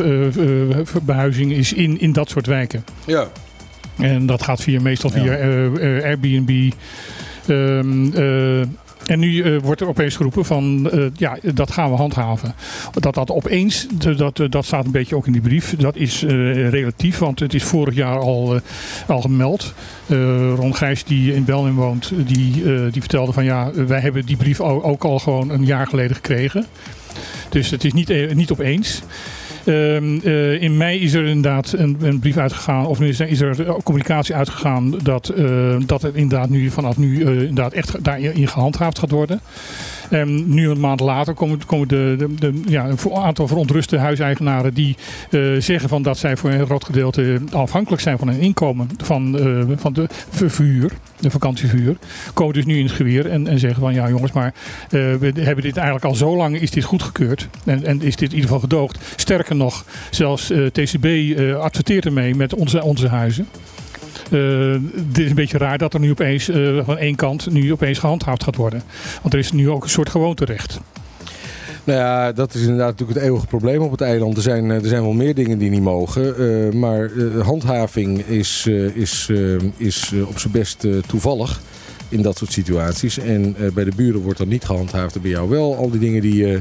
behuizing is in, in dat soort wijken. Ja. En dat gaat via, meestal via Ja. Airbnb. Ehm, eh, en nu eh, wordt er opeens geroepen van, eh, ja, dat gaan we handhaven. Dat dat opeens, dat, eh, dat staat een beetje ook in die brief, dat is relatief, want het is vorig jaar al, al gemeld. Ron Gijs, die in Belgium woont, die, die vertelde van, ja, wij hebben die brief ook al gewoon een jaar geleden gekregen. Dus het is niet, niet opeens. Ehm, eh, in mei is er inderdaad een, een brief uitgegaan, of is er, is er communicatie uitgegaan dat, eh, dat het inderdaad nu vanaf nu eh, inderdaad echt daarin gehandhaafd gaat worden. En nu een maand later komen, komen de, de, de, ja, een aantal verontruste huiseigenaren die eh, zeggen van dat zij voor een groot gedeelte afhankelijk zijn van hun inkomen van, eh, van de ver- verhuur, de vakantieverhuur. Komen dus nu in het geweer en, en zeggen van ja jongens, maar eh, we hebben dit eigenlijk al zo lang is dit goedgekeurd en, en is dit in ieder geval gedoogd. Sterker nog, zelfs TCB adverteert ermee met onze, onze huizen. Eh, het is een beetje raar dat er nu opeens eh, van één kant nu opeens gehandhaafd gaat worden. Want er is nu ook een soort gewoonterecht. Nou ja, dat is inderdaad natuurlijk het eeuwige probleem op het eiland. Er zijn, eh, er zijn wel meer dingen die niet mogen. eh, maar eh, handhaving is, eh, is, eh, is eh, op zijn best eh, toevallig. in dat soort situaties. En eh, bij de buren wordt dan niet gehandhaafd en bij jou wel. Al die dingen die eh,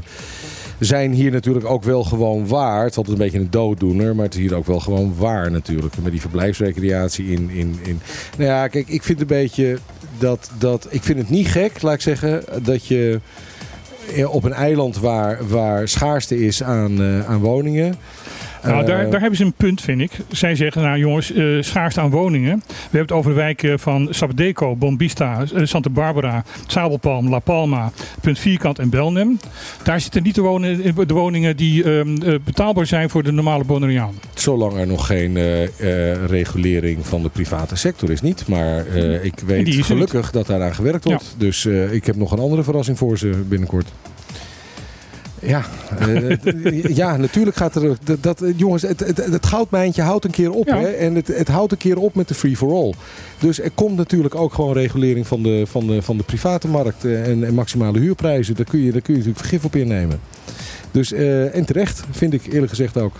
zijn hier natuurlijk ook wel gewoon waar. Het is altijd een beetje een dooddoener, maar het is hier ook wel gewoon waar natuurlijk. Met die verblijfsrecreatie in... in, in. Nou ja, kijk, ik vind een beetje dat, dat... Ik vind het niet gek, laat ik zeggen, dat je op een eiland waar, waar schaarste is aan, eh, aan woningen... Nou, eh, daar, daar hebben ze een punt, vind ik. Zij zeggen, nou jongens, eh schaarste aan woningen. We hebben het over de wijken van Sabdeco, Bombista, eh, Santa Barbara, Zabelpalm, La Palma, Punt Vierkant en Belnem. Daar zitten niet de, wonen, de woningen die ehm, eh, betaalbaar zijn voor de normale Bonaireaan. Zolang er nog geen regulering van de private sector is niet. Maar ik weet gelukkig dat daaraan gewerkt wordt. Dus ik heb nog een andere verrassing voor ze binnenkort. Ja, eh, ja, natuurlijk gaat er... Dat, dat, jongens, het, het, het goudmijntje houdt een keer op. Ja. Hè? En het, het houdt een keer op met de free-for-all. Dus er komt natuurlijk ook gewoon regulering van de, van de, van de private markt. eh, En, en maximale huurprijzen. Daar kun je, daar kun je natuurlijk vergif op innemen. Dus, eh, en terecht, vind ik eerlijk gezegd ook.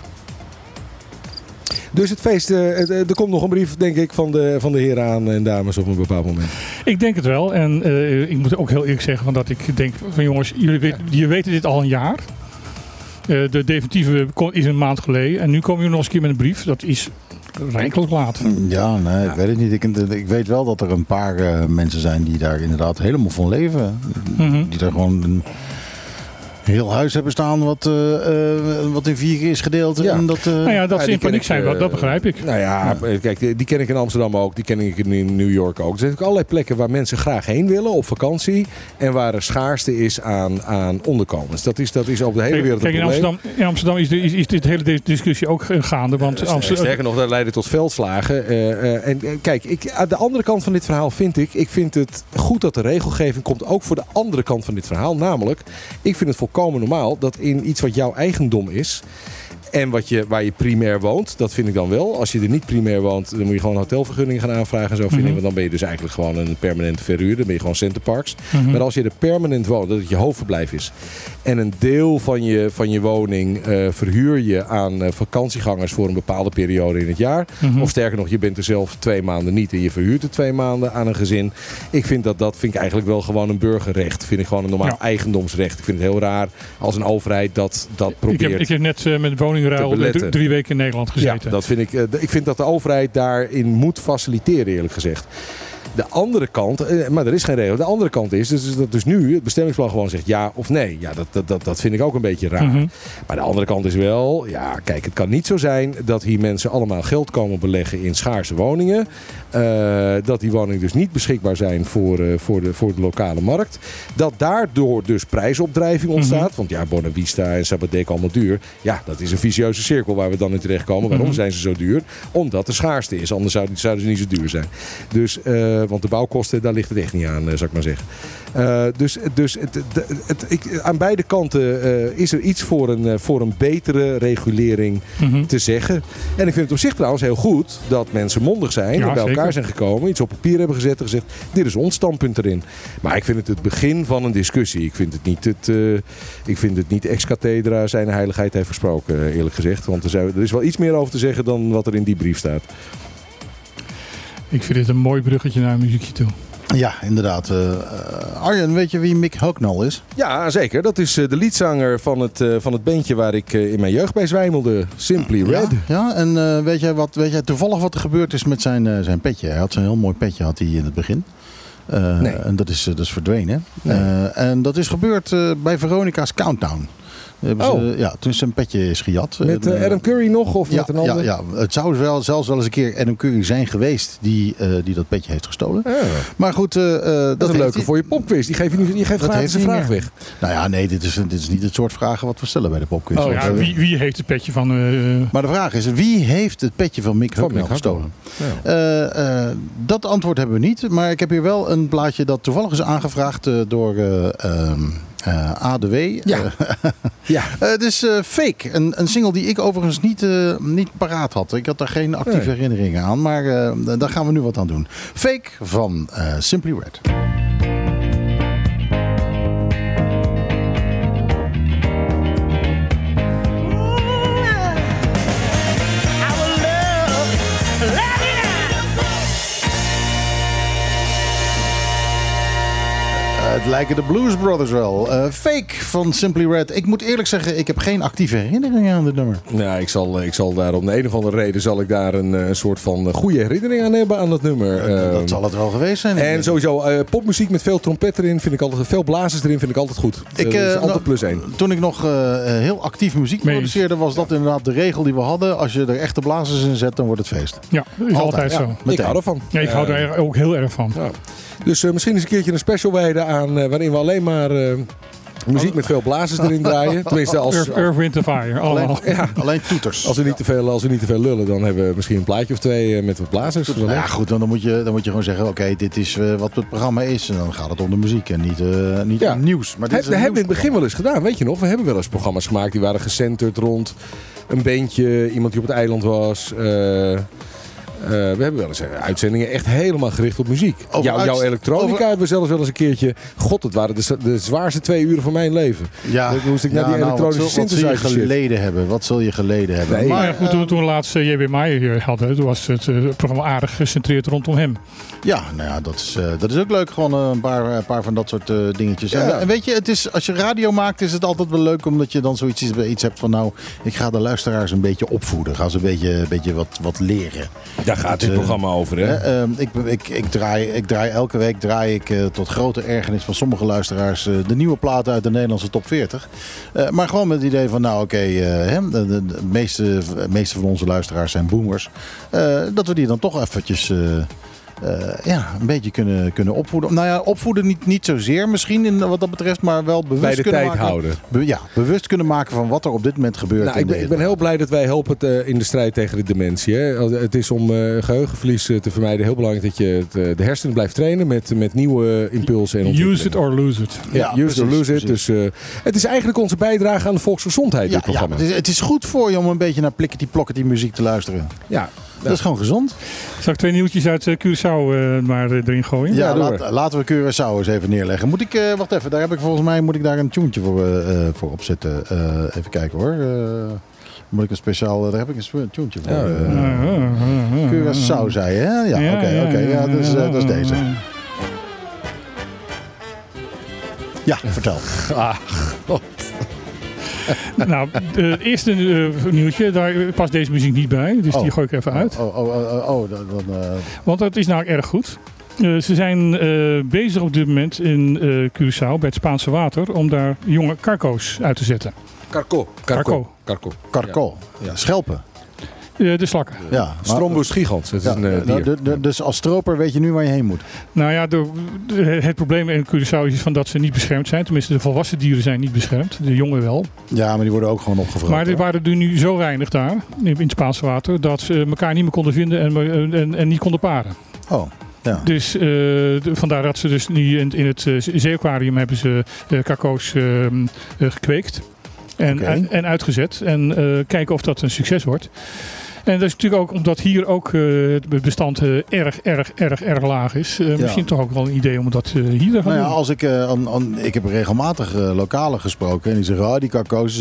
Dus het feest, eh, eh, er komt nog een brief, denk ik, van de, van de heren aan en dames op een bepaald moment. Ik denk het wel. En eh, ik moet ook heel eerlijk zeggen van dat ik denk van jongens, jullie, weet, weten dit al een jaar. Eh, de definitieve is een maand geleden. En nu komen jullie nog eens een keer met een brief. Dat is rijkelijk laat. Ja, nee, ik weet het niet. Ik, ik weet wel dat er een paar eh, mensen zijn die daar inderdaad helemaal van leven. Mhm. Die daar gewoon een heel huis hebben staan wat, eh, eh, wat in vier keer is gedeeld. Ja. En dat, eh, Nou ja, dat ze in paniek ik, zijn, dat, begrijp ik. Nou ja, kijk, die ken ik in Amsterdam ook. Die ken ik in New York ook. Er zijn natuurlijk allerlei plekken waar mensen graag heen willen op vakantie. En waar er schaarste is aan, aan onderkomens. Dat is, dat is over de hele Kijk, wereld kijk, een in probleem. Amsterdam, in Amsterdam is, de, is, is dit hele dis- discussie ook gaande. Want Amsterdam, Sterker nog, dat leidde tot veldslagen. Eh, eh, en kijk, ik, aan de andere kant van dit verhaal vind ik... Ik vind het goed dat de regelgeving komt ook voor de andere kant van dit verhaal. Namelijk, ik vind het volkomen normaal dat in iets wat jouw eigendom is... En wat je, waar je primair woont, dat vind ik dan wel. Als je er niet primair woont, dan moet je gewoon een hotelvergunning gaan aanvragen. En zo vind ik. Mhm. Want dan ben je dus eigenlijk gewoon een permanente verhuurder. Dan ben je gewoon centerparks. Mhm. Maar als je er permanent woont, dat het je hoofdverblijf is. En een deel van je, van je woning eh, verhuur je aan eh, vakantiegangers voor een bepaalde periode in het jaar. Mhm. Of sterker nog, je bent er zelf twee maanden niet en je verhuurt er twee maanden aan een gezin. Ik vind dat dat vind ik eigenlijk wel gewoon een burgerrecht. Vind ik gewoon een normaal Ja. eigendomsrecht. Ik vind het heel raar als een overheid dat, dat ik, probeert. heb, ik heb net eh, met woningruil drie, weken in Nederland gezeten. Ja, dat vind ik, ik vind dat de overheid daarin moet faciliteren, eerlijk gezegd. De andere kant, eh, maar er is geen regel. De andere kant is dus dat dus nu het bestemmingsplan gewoon zegt ja of nee. Ja, dat, dat, dat, dat vind ik ook een beetje raar. Mhm. Maar de andere kant is wel, ja, kijk, het kan niet zo zijn dat hier mensen allemaal geld komen beleggen in schaarse woningen. Eh, dat die woningen dus niet beschikbaar zijn voor, eh, voor, de, voor de lokale markt. Dat daardoor dus prijsopdrijving ontstaat. Want ja, Bonavista en Sabadek allemaal duur. Ja, dat is een vicieuze cirkel waar we dan in terechtkomen. Waarom Mhm. zijn ze zo duur? Omdat er schaarste is. Anders zouden, zouden ze niet zo duur zijn. Dus, eh, want de bouwkosten, daar ligt het echt niet aan, zou ik maar zeggen. Dus dus het, het, het- ik, aan beide kanten is er iets voor een, voor een betere regulering Mhm. te zeggen. En ik vind het op zich trouwens heel goed dat mensen mondig zijn. Ja, en bij elkaar zijn gekomen. Iets op papier hebben gezet en gezegd. Dit is ons standpunt erin. Maar ik vind het het begin van een discussie. Ik vind het niet, het, eh, ik vind het niet ex cathedra zijn heiligheid heeft gesproken. eh, Eerlijk gezegd. Want er, er is wel iets meer over te zeggen dan wat er in die brief staat. Ik vind dit een mooi bruggetje naar een muziekje toe. Ja, inderdaad. Eh, eh, Arjen, weet je wie Mick Hucknall is? Ja, zeker. Dat is eh, de liedzanger van het, van het bandje waar ik in mijn jeugd bij zwijmelde. Simply Red. Ja, ja en weet, jij wat, weet jij toevallig wat er gebeurd is met zijn, zijn petje? Hij had zo'n heel mooi petje had hij in het begin. Nee. En dat is, dat is verdwenen. Nee. En dat is gebeurd bij Veronica's Countdown. Hebben Oh. ze, ja, toen zijn petje is gejat. Met eh, eh, Adam Curry nog of ja, met een ja, ander? ja, het zou wel, zelfs wel eens een keer Adam Curry zijn geweest die, eh, die dat petje heeft gestolen. Ja. Maar goed, eh, eh, dat, Dat is leuke voor je popquiz. Die geef je, niet, je geeft gratis een vraag weg. Nou ja, nee, dit is, dit is niet het soort vragen wat we stellen bij de popquiz. Oh, ja, eh, wie, wie heeft het petje van... eh, Maar de vraag is, wie heeft het petje van Mick Van Hucknall Mick gestolen? Ja. Eh, eh, dat antwoord hebben we niet. Maar ik heb hier wel een blaadje dat toevallig is aangevraagd eh, door eh, eh, ADW. Ja. Eh, Ja. eh, het is eh, Fake. Een, een single die ik overigens niet, niet paraat had. Ik had daar geen actieve Nee. herinneringen aan. Maar daar gaan we nu wat aan doen. Fake van Simply Red. Lijken de Blues Brothers wel. Eh, fake van Simply Red. Ik moet eerlijk zeggen, ik heb geen actieve herinneringen aan dit nummer. Ja, ik zal, ik zal daar om de een of andere reden zal ik daar een, eh, een soort van eh, goede herinnering aan hebben aan dat nummer. dat Ehm, zal het wel geweest zijn. en sowieso eh, popmuziek met veel trompet erin vind ik altijd, veel blazers erin vind ik altijd goed. Ik, dat is eh, altijd nou, plus één. Toen ik nog eh, heel actief muziek produceerde, was dat inderdaad de regel die we hadden. Als je er echte blazers in zet, dan wordt het feest. Ja, dat is altijd, zo. Ik hou ervan. Ja, ik hou Eh, er ook heel erg van. ja. Dus eh, misschien eens een keertje een special wijden aan eh, waarin we alleen maar eh, muziek met veel blazers erin draaien. Tenminste, als, Earth, Earth, Wind Fire. Alleen, alleen toeters. als, we niet te veel, als we niet te veel lullen, dan hebben we misschien een plaatje of twee met wat blazers. Nou ja, goed, dan, dan, moet je, dan moet je gewoon zeggen: oké, dit is eh, wat het programma is. En dan gaat het om de muziek en niet, eh, niet Ja. om nieuws. Maar dit He, is dat een hebben we in het begin wel eens gedaan, weet je nog? We hebben wel eens programma's gemaakt die waren gecenterd rond een bandje, iemand die op het eiland was. eh, eh, we hebben wel eens eh, uitzendingen echt helemaal gericht op muziek. Over Jouw, jouw elektronica over- hebben we zelfs wel eens een keertje. God, het waren de, de zwaarste twee uren van mijn leven. Ja, Dan moest ik naar die nou, elektronische wat zul, wat zul je synthesizer shit. geleden hebben? Wat zul je geleden hebben? Nee. Maar ja, goed, toen, toen we laatst eh, JB Maier hier hadden, toen was het eh, programma aardig gecentreerd rondom hem. Ja, nou ja, dat is, eh, dat is ook leuk. Gewoon een paar, een paar van dat soort eh, dingetjes. Ja. En, en weet je, het is, als je radio maakt, is het altijd wel leuk omdat je dan zoiets iets hebt van, nou, ik ga de luisteraars een beetje opvoeden. Ga ze een beetje, een beetje wat, wat leren. Daar gaat dit eh, programma over, hè? Hè, ehm, ik, ik, ik, draai, ik draai elke week draai ik eh, tot grote ergernis van sommige luisteraars eh, de nieuwe platen uit de Nederlandse top 40. Eh, maar gewoon met het idee van, nou oké, eh, de, meeste, meeste van onze luisteraars zijn boomers. Eh, dat we die dan toch eventjes... eh, ja, een beetje kunnen, kunnen opvoeden. Nou ja, opvoeden niet, niet zozeer misschien in, wat dat betreft, maar wel bewust Bij de kunnen tijd maken. houden. Be- ja, bewust kunnen maken van wat er op dit moment gebeurt. Nou, in ik, ben, ik ben heel blij dat wij helpen eh, in de strijd tegen de dementie. Hè. Als- Het is om eh, geheugenverlies eh, te vermijden heel belangrijk dat je het, eh, de hersenen blijft trainen met, met nieuwe impulsen en Use it or lose it. Ja, Ja, use it or precies, lose it. Dus, eh, het is eigenlijk onze bijdrage aan de volksgezondheid, dit ja programma. het, is, het is goed voor je om een beetje naar plikketie plokkety muziek te luisteren. Ja, Dat is gewoon gezond. Zal ik twee nieuwtjes uit eh, Curaçao eh, maar eh, erin gooien? Ja, laat- laten we Curaçao eens even neerleggen. Moet ik, eh, wacht even, daar heb ik volgens mij moet ik daar een tuentje voor, voor opzetten. Eh, even kijken hoor. Eh, moet ik een speciaal, daar heb ik een tuentje voor. Ja, Eh, Ah, ah, ah. Curaçao zei je, hè? Ja, oké, oké. Ja, dat is, eh, dat is deze. Ja, vertel. Nou, eh, het eerste eh, nieuwtje, daar past deze muziek niet bij. Dus die Oh. gooi ik even uit. Oh, oh, oh, oh, oh, dan, dan, eh, Want dat is nou erg goed. Eh, ze zijn eh, bezig op dit moment in eh Curaçao, bij het Spaanse water, om daar jonge carco's uit te zetten. Carco. Carco. Carco. Carco. Ja, schelpen. Eh, de slakken. Ja, Strombus gigants. Dat is Ja, een eh, nou, de- dus als stroper weet je nu waar je heen moet. Nou ja, de, de- het probleem in Curaçao is van dat ze niet beschermd zijn. Tenminste, de volwassen dieren zijn niet beschermd. De jongen wel. Ja, maar die worden ook gewoon opgevroren. Maar er waren er nu zo weinig daar, in het Spaanse water, dat ze elkaar niet meer konden vinden en, en, en niet konden paren. Oh, ja. Dus eh, de- vandaar dat ze dus nu in, in het eh, zeeaquarium hebben ze eh eh, eh, gekweekt. En, en, en uitgezet. En eh, kijken of dat een succes wordt. En dat is natuurlijk ook omdat hier ook eh, het bestand eh, erg, erg, erg, erg laag is. Eh, Misschien toch ook wel een idee om dat hier te gaan Nou ja, doen. als ik, ik heb regelmatig lokalen gesproken en die zeggen, oh, die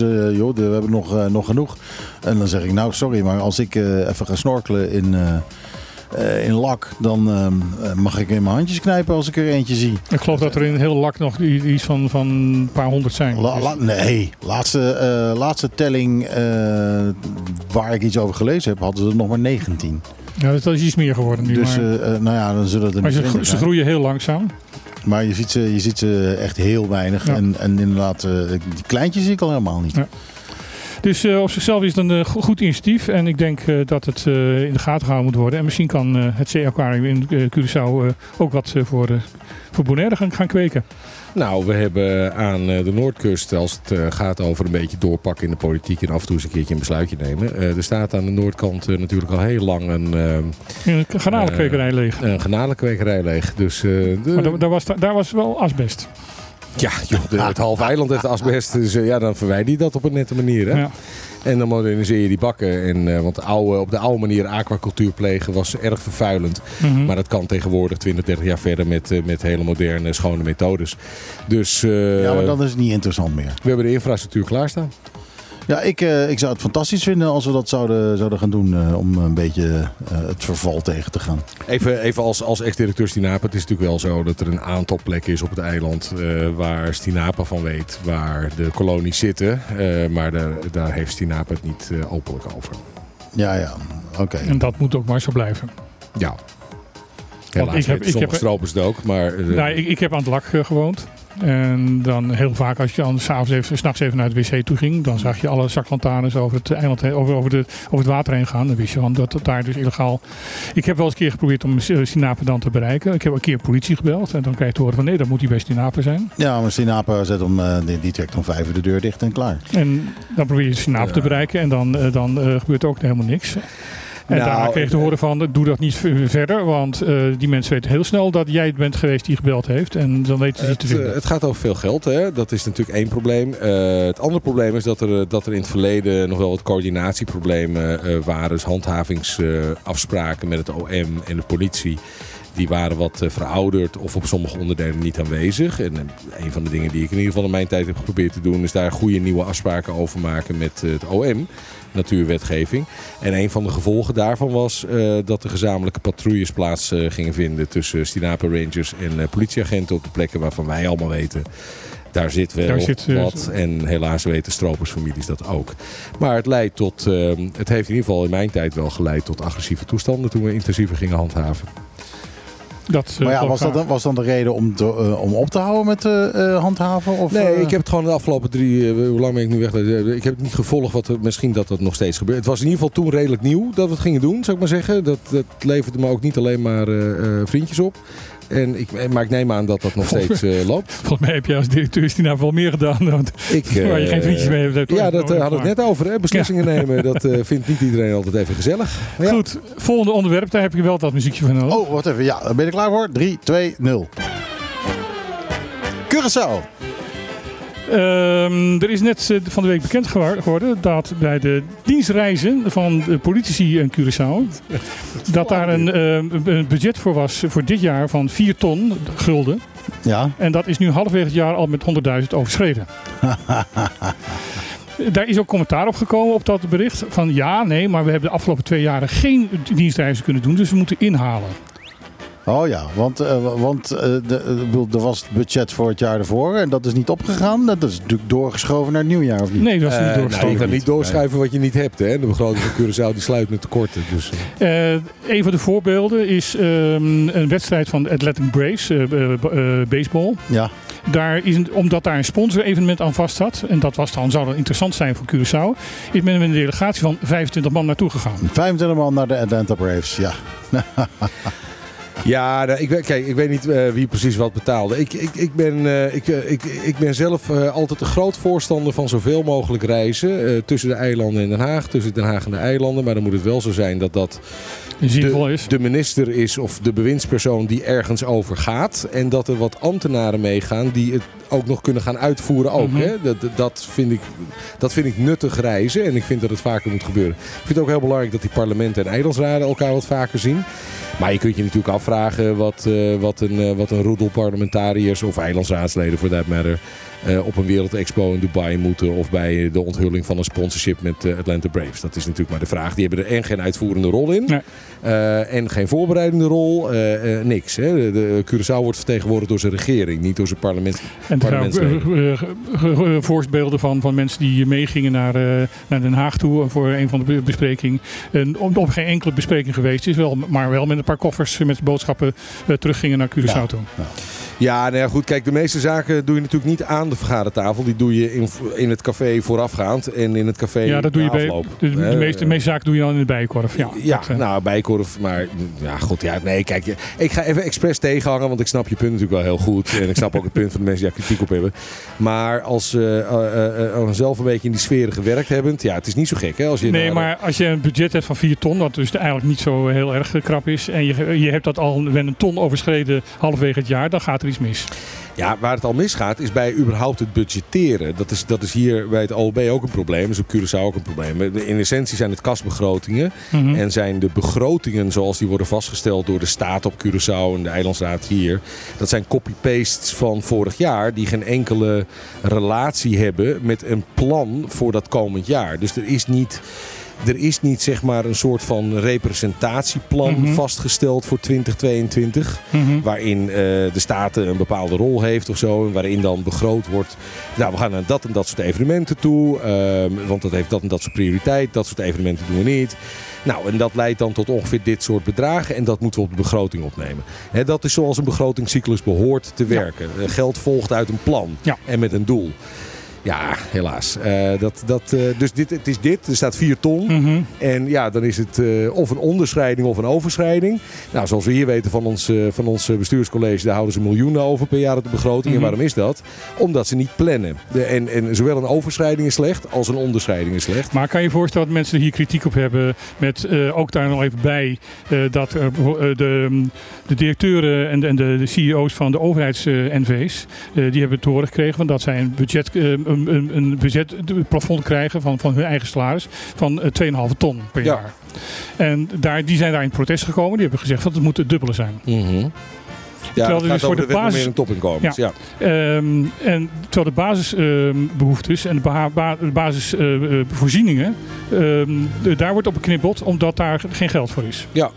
eh, joh, we hebben nog, nog genoeg. En dan zeg ik, nou sorry, maar als ik even ga snorkelen in, eh, in lak, dan ehm, eh, mag ik in mijn handjes knijpen als ik er eentje zie. Ik geloof dat er in heel lak nog iets van, van een paar honderd zijn. La- la- nee, laatste, eh, laatste telling waar ik iets over gelezen heb, hadden ze er nog maar 19. ja, dat is iets meer geworden nu. Dus maar nou ja, dan zullen er maar ze, gro- 20 ze zijn. groeien heel langzaam. Maar je ziet ze, je ziet ze echt heel weinig. Ja. En, en inderdaad, die kleintjes zie ik al helemaal niet. Ja. Dus eh, op zichzelf is het een eh, go- goed initiatief. En ik denk eh, dat het in de gaten gehouden moet worden. En misschien kan het zeeaquarium in Curaçao ook wat voor, voor Bonaire gaan, gaan kweken. Nou, we hebben aan de Noordkust, als het gaat over een beetje doorpakken in de politiek en af en toe eens een keertje een besluitje nemen. er staat aan de Noordkant natuurlijk al heel lang een, een garnalenkwekerij leeg. een granaalenkwekerij leeg. Dus de, Maar daar, was, daar was wel asbest. Ja, joh, de- het halve eiland heeft asbest. Dus eh, ja, dan verwijder je dat op een nette manier. Hè? Ja. En dan moderniseer je die bakken. En, eh, want de oude, op de oude manier aquacultuur plegen was erg vervuilend. Mhm. Maar dat kan tegenwoordig 20, 30 jaar verder met, eh, met hele moderne, schone methodes. Dus eh, Ja, maar dan is het niet interessant meer. we hebben de infrastructuur klaarstaan. Ja, ik, eh, ik zou het fantastisch vinden als we dat zouden, zouden gaan doen. eh, om een beetje eh, het verval tegen te gaan. Even, even als, als ex-directeur Stinapa. Het is natuurlijk wel zo dat er een aantal plekken is op het eiland eh, waar Stinapa van weet waar de kolonies zitten. Eh, maar daar, daar heeft Stinapa het niet openlijk over. Ja, ja. Oké. En dat moet ook maar zo blijven. Ja. Helaas ik heb- ik sommige heb- stropers het ook, maar... eh, Nou, ik, ik heb aan het lak gewoond. En dan heel vaak als je dan s'avonds even, s'nachts even naar het wc toe ging, dan zag je alle zaklantaarns over het eiland, heen- over, over, de, over het water heen gaan. Dan wist je van dat het daar dus illegaal. Ik heb wel eens een keer geprobeerd om eh, Sinapen dan te bereiken. Ik heb een keer politie gebeld en dan krijg je te horen van nee, dat moet hij bij Sinapen zijn. Ja, maar Sinapa zet om, eh, die, die trekt om vijf uur de deur dicht en klaar. En dan probeer je Sinapen te bereiken en dan, eh, dan gebeurt er ook helemaal niks. En Nou, daarna kreeg ik te horen van, doe dat niet verder, want eh, die mensen weten heel snel dat jij het bent geweest die gebeld heeft. En dan weten ze het te Het, vinden. eh, het gaat over veel geld, hè? dat is natuurlijk één probleem. Eh, het andere probleem is dat er, eh, dat er in het verleden nog wel wat coördinatieproblemen eh, waren. Dus handhavingsafspraken met het OM en de politie. Die waren wat eh, verouderd of op sommige onderdelen niet aanwezig. En eh, een van de dingen die ik in ieder geval in mijn tijd heb geprobeerd te doen... is daar goede nieuwe afspraken over maken met eh, het OM, natuurwetgeving. En een van de gevolgen daarvan was eh, dat er gezamenlijke patrouilles plaats eh, gingen vinden... tussen Stinapa Rangers en eh, politieagenten op de plekken waarvan wij allemaal weten... Daar zit wel Daar zit, wat. En helaas weten stropersfamilies dat ook. Maar het leidt tot. het heeft in ieder geval in mijn tijd wel geleid tot agressieve toestanden toen we intensiever gingen handhaven. Dat, eh, Maar ja, was dat, was dan de reden om, te, eh, om op te houden met eh, eh, handhaven? Of, Nee, ik heb het gewoon de afgelopen drie. eh, hoe lang ben ik nu weg? Ik heb het niet gevolgd. Wat er, misschien dat dat nog steeds gebeurt. Het was in ieder geval toen redelijk nieuw dat we het gingen doen, zou ik maar zeggen. Dat, dat leverde me ook niet alleen maar eh, eh, vriendjes op. En ik, eh, maar ik neem aan dat dat nog steeds eh, loopt. Volgens mij heb je als directeur Stina wel meer gedaan. Want Ik, eh, waar je geen vriendjes mee hebt. Ja, dat eh, hadden we het net over. Hè? Beslissingen nemen, dat eh, vindt niet iedereen altijd even gezellig. Ja. Goed, volgende onderwerp. Daar heb je wel dat muziekje van nodig. Oh, wacht even. Ja, ben je er klaar voor? 3, 2, 0. Curaçao. Ehm, er is net eh, van de week bekend geworden dat bij de dienstreizen van de politici in Curaçao... dat daar een, eh, een budget voor was voor dit jaar van 4 ton gulden. Ja. En dat is nu halverwege het jaar al met 100.000 overschreden. Daar is ook commentaar op gekomen op dat bericht. Van ja, nee, maar we hebben de afgelopen twee jaren geen dienstreizen kunnen doen. Dus we moeten inhalen. Oh ja, want, eh, want eh, de, eh, er was het budget voor het jaar ervoor en dat is niet opgegaan. Dat is natuurlijk doorgeschoven naar het nieuwjaar, of niet? Nee, dat is niet nou, doorgestoken. je kan niet doorschuiven wat je niet hebt. Hè? De begroting van Curaçao die sluit met tekorten. Dus, een van de voorbeelden is ehm, een wedstrijd van Athletic Braves, eh, eh, eh, baseball. Ja. Daar is een, omdat daar een sponsorevenement aan vast zat, en dat was dan, zou dan interessant zijn voor Curaçao, is men met een delegatie van 25 man naartoe gegaan. 25 man naar de Atlanta Braves, ja. Ja, nou, ik, weet- kijk, ik weet niet eh, wie precies wat betaalde. Ik, ik, ik, ben, eh, ik, eh, ik, ik ben zelf altijd een groot voorstander van zoveel mogelijk reizen. tussen de eilanden en Den Haag, tussen Den Haag en de eilanden. Maar dan moet het wel zo zijn dat dat de, is. de minister is of de bewindspersoon die ergens over gaat. En dat er wat ambtenaren meegaan die het ook nog kunnen gaan uitvoeren ook. Mhm. hè? Dat, dat- dat, vind ik, dat vind ik nuttig reizen en ik vind dat het vaker moet gebeuren. Ik vind het ook heel belangrijk dat die parlementen en eilandsraden elkaar wat vaker zien. Maar je kunt je natuurlijk afvragen wat, eh, wat, een, eh, wat een roedel parlementariërs of eilandsraadsleden voor that matter eh, op een wereldexpo in Dubai moeten of bij de onthulling van een sponsorship met eh, Atlanta Braves. Dat is natuurlijk maar de vraag. Die hebben er en geen uitvoerende rol in Nee. eh, en geen voorbereidende rol, niks. Hè. De, de Curaçao wordt vertegenwoordigd door zijn regering, niet door zijn parlement. En er zijn voorbeelden van, van mensen die meegingen naar, naar Den Haag toe voor een van de be- besprekingen. En op, op geen enkele bespreking geweest is, wel, maar wel met een paar koffers met boodschappen teruggingen naar Curaçao Ja. toe. Ja, nou ja, goed. Kijk, de meeste zaken doe je natuurlijk niet aan de vergadertafel. Die doe je in, in het café voorafgaand en in het café Ja, dat doe je bij afloop. de, de Eh, meeste, de meeste zaken doe je dan in de bijenkorf. Ja, Ja, dat, eh, nou, bijkorf, maar ja, god, ja, nee, kijk, ik ga even expres tegenhangen, want ik snap je punt natuurlijk wel heel goed. En ik snap ook het punt van de mensen die daar kritiek op hebben. Maar als eh, zelf een beetje in die sferen gewerkt hebbend, ja, het is niet zo gek, hè? Als je Nee, maar als je een budget hebt van 4 ton, wat dus eigenlijk niet zo heel erg krap is, en je, je hebt dat al met een ton overschreden halverwege het jaar, dan gaat er iets mis. Ja, waar het al misgaat is bij überhaupt het budgetteren. Dat is, dat is hier bij het OLB ook een probleem. is op Curaçao ook een probleem. In essentie zijn het kasbegrotingen. Mhm. En zijn de begrotingen zoals die worden vastgesteld door de staat op Curaçao en de eilandsraad hier. Dat zijn copy-pastes van vorig jaar die geen enkele relatie hebben met een plan voor dat komend jaar. Dus er is niet... Er is niet zeg maar een soort van representatieplan Mhm. vastgesteld voor 2022 Mhm. waarin eh, de staat een bepaalde rol heeft of zo. En waarin dan begroot wordt. Nou, we gaan naar dat en dat soort evenementen toe. ehm, want dat heeft dat en dat soort prioriteit. Dat soort evenementen doen we niet. Nou, en dat leidt dan tot ongeveer dit soort bedragen. En dat moeten we op de begroting opnemen. Dat is zoals een begrotingscyclus behoort te werken. Eh, Geld volgt uit een plan Ja. en met een doel. Ja, helaas. Eh, dat, dat, eh, dus dit, het is dit. Er staat 4 ton. Mhm. En ja, dan is het eh, of een onderschrijding of een overschrijding. Nou, zoals we hier weten van ons, van ons bestuurscollege, daar houden ze miljoenen over per jaar op de begroting. Mhm. En waarom is dat? Omdat ze niet plannen. De, en, en zowel een overschrijding is slecht als een onderscheiding is slecht. Maar kan je je voorstellen dat mensen er hier kritiek op hebben? Met ook daar nog even bij dat er, eh, de, de directeuren en de, en de, de CEO's van de overheids-NV's, die hebben te horen gekregen van dat zij een budget, eh, een, een, een budgetplafond krijgen van, van hun eigen salaris van eh, 2,5 ton per Ja. jaar. En daar, die zijn daar in protest gekomen. Die hebben gezegd dat het moet het dubbele zijn. Mhm. Ja, er dat dus gaat voor over de basis- topinkomens. Ja. Ehm, en terwijl de basisbehoeftes en de, beha- ba- de basisvoorzieningen, daar wordt op geknippeld omdat daar geen geld voor is. Ja,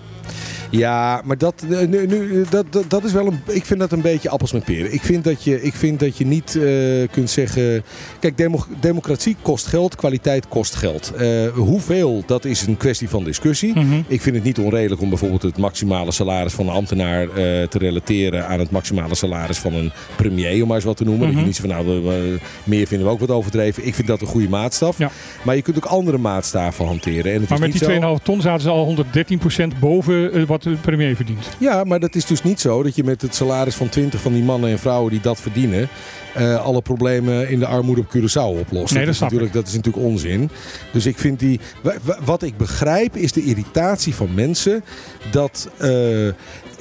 maar dat, eh, nu, nu, dat, dat, dat is wel een. Ik vind dat een beetje appels met peren. Ik vind dat je, ik vind dat je niet eh, kunt zeggen. Kijk, demo- democratie kost geld, kwaliteit kost geld. Eh, hoeveel, dat is een kwestie van discussie. Mhm. Ik vind het niet onredelijk om bijvoorbeeld het maximale salaris van een ambtenaar te relateren aan het maximale salaris van een premier, om maar eens wat te noemen. Dat Mhm. je niet zo van nou, meer vinden we ook wat overdreven. Ik vind dat een goede maatstaf. Ja. Maar je kunt ook andere maatstaven hanteren. En het Maar is met niet die zo- 2,5 ton zaten ze al 113% boven wat de premier verdient. Ja, maar dat is dus niet zo dat je met het salaris van 20 van die mannen en vrouwen die dat verdienen. eh, alle problemen in de armoede op Curaçao oplost. Nee, dat is natuurlijk, dat is natuurlijk onzin. Dus ik vind die. wa- wa- Wat ik begrijp is de irritatie van mensen dat. eh,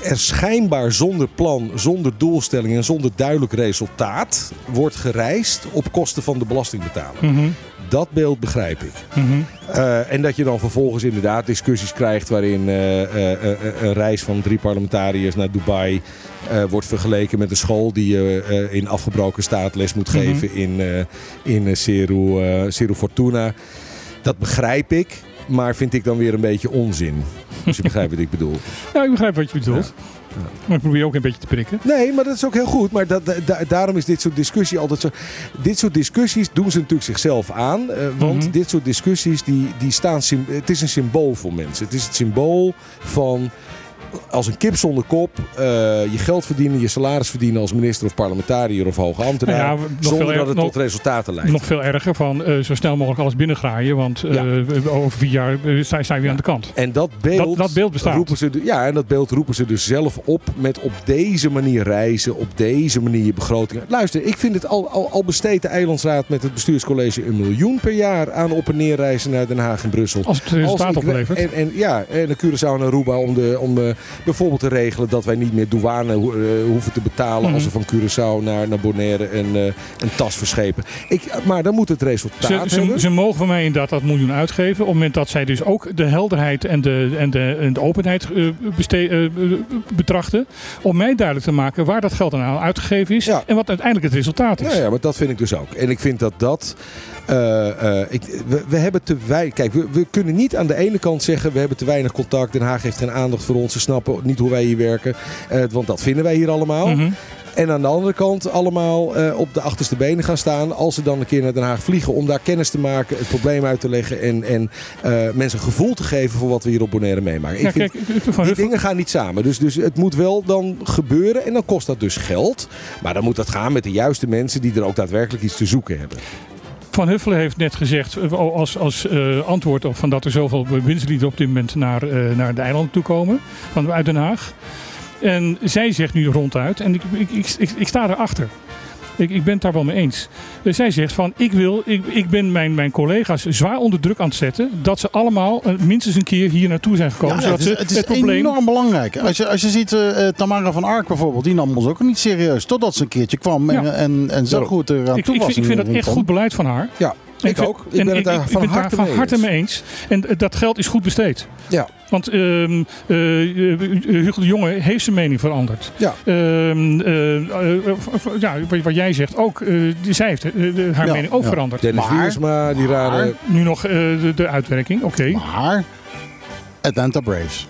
er schijnbaar zonder plan, zonder doelstelling en zonder duidelijk resultaat wordt gereisd op kosten van de belastingbetaler. Mhm, Dat beeld begrijp ik. mhm. Eh, en dat je dan vervolgens inderdaad discussies krijgt waarin eh, eh, een reis van drie parlementariërs naar Dubai wordt vergeleken met een school die je in afgebroken staat les moet Mhm. geven in, in Ceru, eh, Ceru Fortuna. Dat begrijp ik, maar vind ik dan weer een beetje onzin. Als je begrijpt wat ik bedoel. Ja, ik begrijp wat je bedoelt. Maar ik probeer je ook een beetje te prikken. Nee, maar dat is ook heel goed. Maar dat, da- daarom is dit soort discussie altijd zo. Dit soort discussies doen ze natuurlijk zichzelf aan. eh, want Mhm. dit soort discussies die, die staan. Het is een symbool voor mensen. Het is het symbool van. Als een kip zonder kop, eh, je geld verdienen, je salaris verdienen als minister of parlementariër of hoge ambtenaar. Ja, zonder er- dat het nog- tot resultaten leidt. Nog veel erger van eh, zo snel mogelijk alles binnengraaien. Want eh, Ja. over vier jaar sta sta je weer aan de kant. En dat beeld, Dat- dat beeld bestaat. Roepen ze, ja, en dat beeld roepen ze dus zelf op met op deze manier reizen, op deze manier begrotingen. Luister, ik vind het al, al, al besteedt de Eilandsraad met het bestuurscollege een miljoen per jaar aan op- en neerreizen naar Den Haag en Brussel. Als het resultaat oplevert. En, en, ja, en de Curaçao en Aruba om, de, om eh, bijvoorbeeld te regelen dat wij niet meer douane ho- eh, hoeven te betalen Mhm. als we van Curaçao naar, naar Bonaire een, eh, een tas verschepen. Ik, maar dan moet het resultaat Ze, ze, ze mogen van mij inderdaad dat miljoen uitgeven. Op het moment dat zij dus ook de helderheid en de, en de, en de openheid eh, betrachten. Om mij duidelijk te maken waar dat geld aan uitgegeven is. Ja. En wat uiteindelijk het resultaat is. Ja, ja, maar dat vind ik dus ook. En ik vind dat dat. Eh, eh, ik, we, we hebben te weinig. Kijk, we, we kunnen niet aan de ene kant zeggen. we hebben te weinig contact. Den Haag heeft geen aandacht voor ons. Ze snappen niet hoe wij hier werken. Eh, want dat vinden wij hier allemaal. Mhm. En aan de andere kant allemaal op de achterste benen gaan staan. als ze dan een keer naar Den Haag vliegen. om daar kennis te maken, het probleem uit te leggen. en, en mensen een gevoel te geven voor wat we hier op Bonaire meemaken. Ja, ik vind, kijk, die Huffel- dingen gaan niet samen. Dus, dus het moet wel dan gebeuren. En dan kost dat dus geld. Maar dan moet dat gaan met de juiste mensen die er ook daadwerkelijk iets te zoeken hebben. Van Huffelen heeft net gezegd, eh, als, als eh, antwoord op van dat er zoveel winstlieden op dit moment naar, eh, naar de eilanden toe komen, van, uit Den Haag. En zij zegt nu ronduit, en ik, ik, ik, ik sta erachter. Ik, ik ben het daar wel mee eens. Eh, zij zegt van, ik, wil, ik, ik ben mijn, mijn collega's zwaar onder druk aan het zetten. Dat ze allemaal eh, minstens een keer hier naartoe zijn gekomen. Ja, zodat het is, het is probleem... enorm belangrijk. Als je, als je ziet eh, Tamara van Ark bijvoorbeeld, die nam ons ook niet serieus. Totdat ze een keertje kwam en, Ja. en, en zo goed eraan Ik, toe ik, was. vind, ik vind dat echt goed beleid van haar. Ja, ik, ook. Ik en ben het daar ik van ben harte daar mee van harte eens. mee eens. En eh, dat geld is goed besteed. Ja. Want ehm, eh, eh, Hugo de Jonge heeft zijn mening veranderd. Ja. Ehm, eh, eh, ja, wat- wat jij zegt ook, eh, zij heeft haar Ja, mening ook ja. veranderd. Dennis Maar- Wiersma, die rare... Nu nog eh, de, de uitwerking, oké. Maar Atlanta Braves.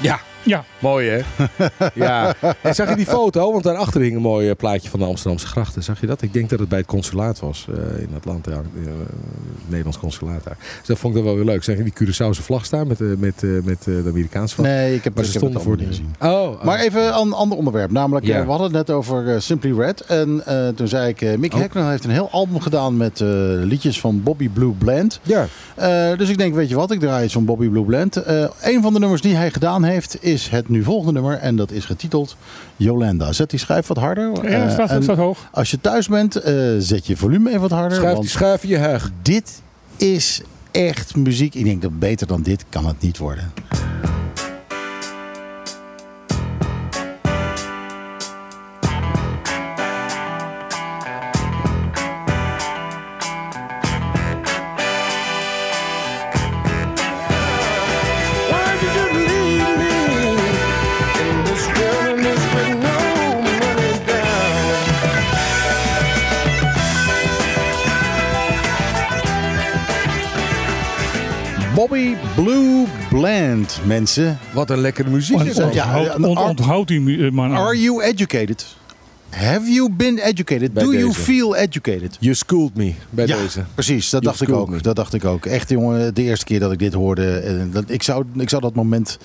Ja, Ja, mooi hè? ja. En zag je die foto? Want daarachter hing een mooi eh, plaatje van de Amsterdamse grachten. Zag je dat? Ik denk dat het bij het consulaat was eh, in Atlanta. Ja, eh, het Nederlands consulaat daar. Dus dat vond ik dan wel weer leuk. Zag je die Curaçaose vlag staan met, eh, met, eh, met eh, de Amerikaanse vlag? Nee, ik heb, Maar ik ze heb stonden het voor niet gezien. Oh, oh. Maar even een ander onderwerp. Namelijk, Ja. we hadden het net over eh, Simply Red. En eh, toen zei ik, eh Mickey Oh. Heeft een heel album gedaan met eh, liedjes van Bobby Blue Bland. Ja, Eh, dus ik denk, weet je wat, ik draai iets van Bobby Blue Bland. Eh, een van de nummers die hij gedaan heeft, is het nu volgende nummer. En dat is getiteld Jolanda. Zet die schijf wat harder. ja Eh, staat, en staat hoog. als je thuis bent, eh, zet je volume even wat harder. schuif, want schuif je heug. dit is echt muziek. Ik denk dat beter dan dit kan het niet worden. Bobby Blue Bland, mensen. Wat een lekkere muziek. is dat. ja, Onthoud, die man. aan. Are you educated? Have you been educated? Bij Do you feel educated? You schooled me bij ja, deze. precies. Dat You dacht ik ook. me. Dat dacht ik ook. Echt, jongen, de eerste keer dat ik dit hoorde, dat, ik, zou, ik zou dat moment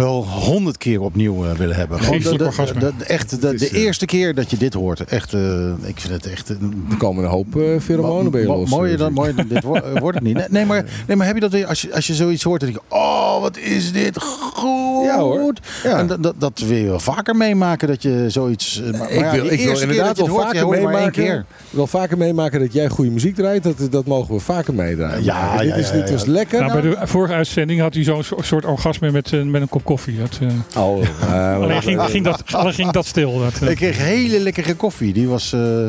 wel honderd keer opnieuw eh, willen hebben. Gewoon de, Geestelijk de, orgasme. de- de- echt, de, is, de eh, eerste keer dat je dit hoort. Echt, eh, ik vind het echt... eh, Er komen een hoop eh pheromonen bij je los. Mooier eh, dan, mooier dan dit wo- eh, wordt het niet. Nee, Nee, maar, nee, maar heb je dat weer, als je, als je zoiets hoort, dan denk je, oh, wat is dit goed. Ja, hoor. Ja. En dat, dat, dat wil je wel vaker meemaken, dat je zoiets... eh, Maar, maar ik ja, wil, die ik wil inderdaad dat je wel hoort, vaker meemaken. wil vaker meemaken dat jij goede muziek draait. Dat, dat mogen we vaker meedraaien. Ja, ja, dit, is, ja, dit ja. was lekker. Nou, bij de vorige uitzending had hij zo'n so- soort orgasme met, eh, met een kop koffie. Dat, eh, Oh, eh, alleen, ging, ging dat, alleen ging dat stil. Dat, eh. Ik kreeg hele lekkere koffie. Die was... eh,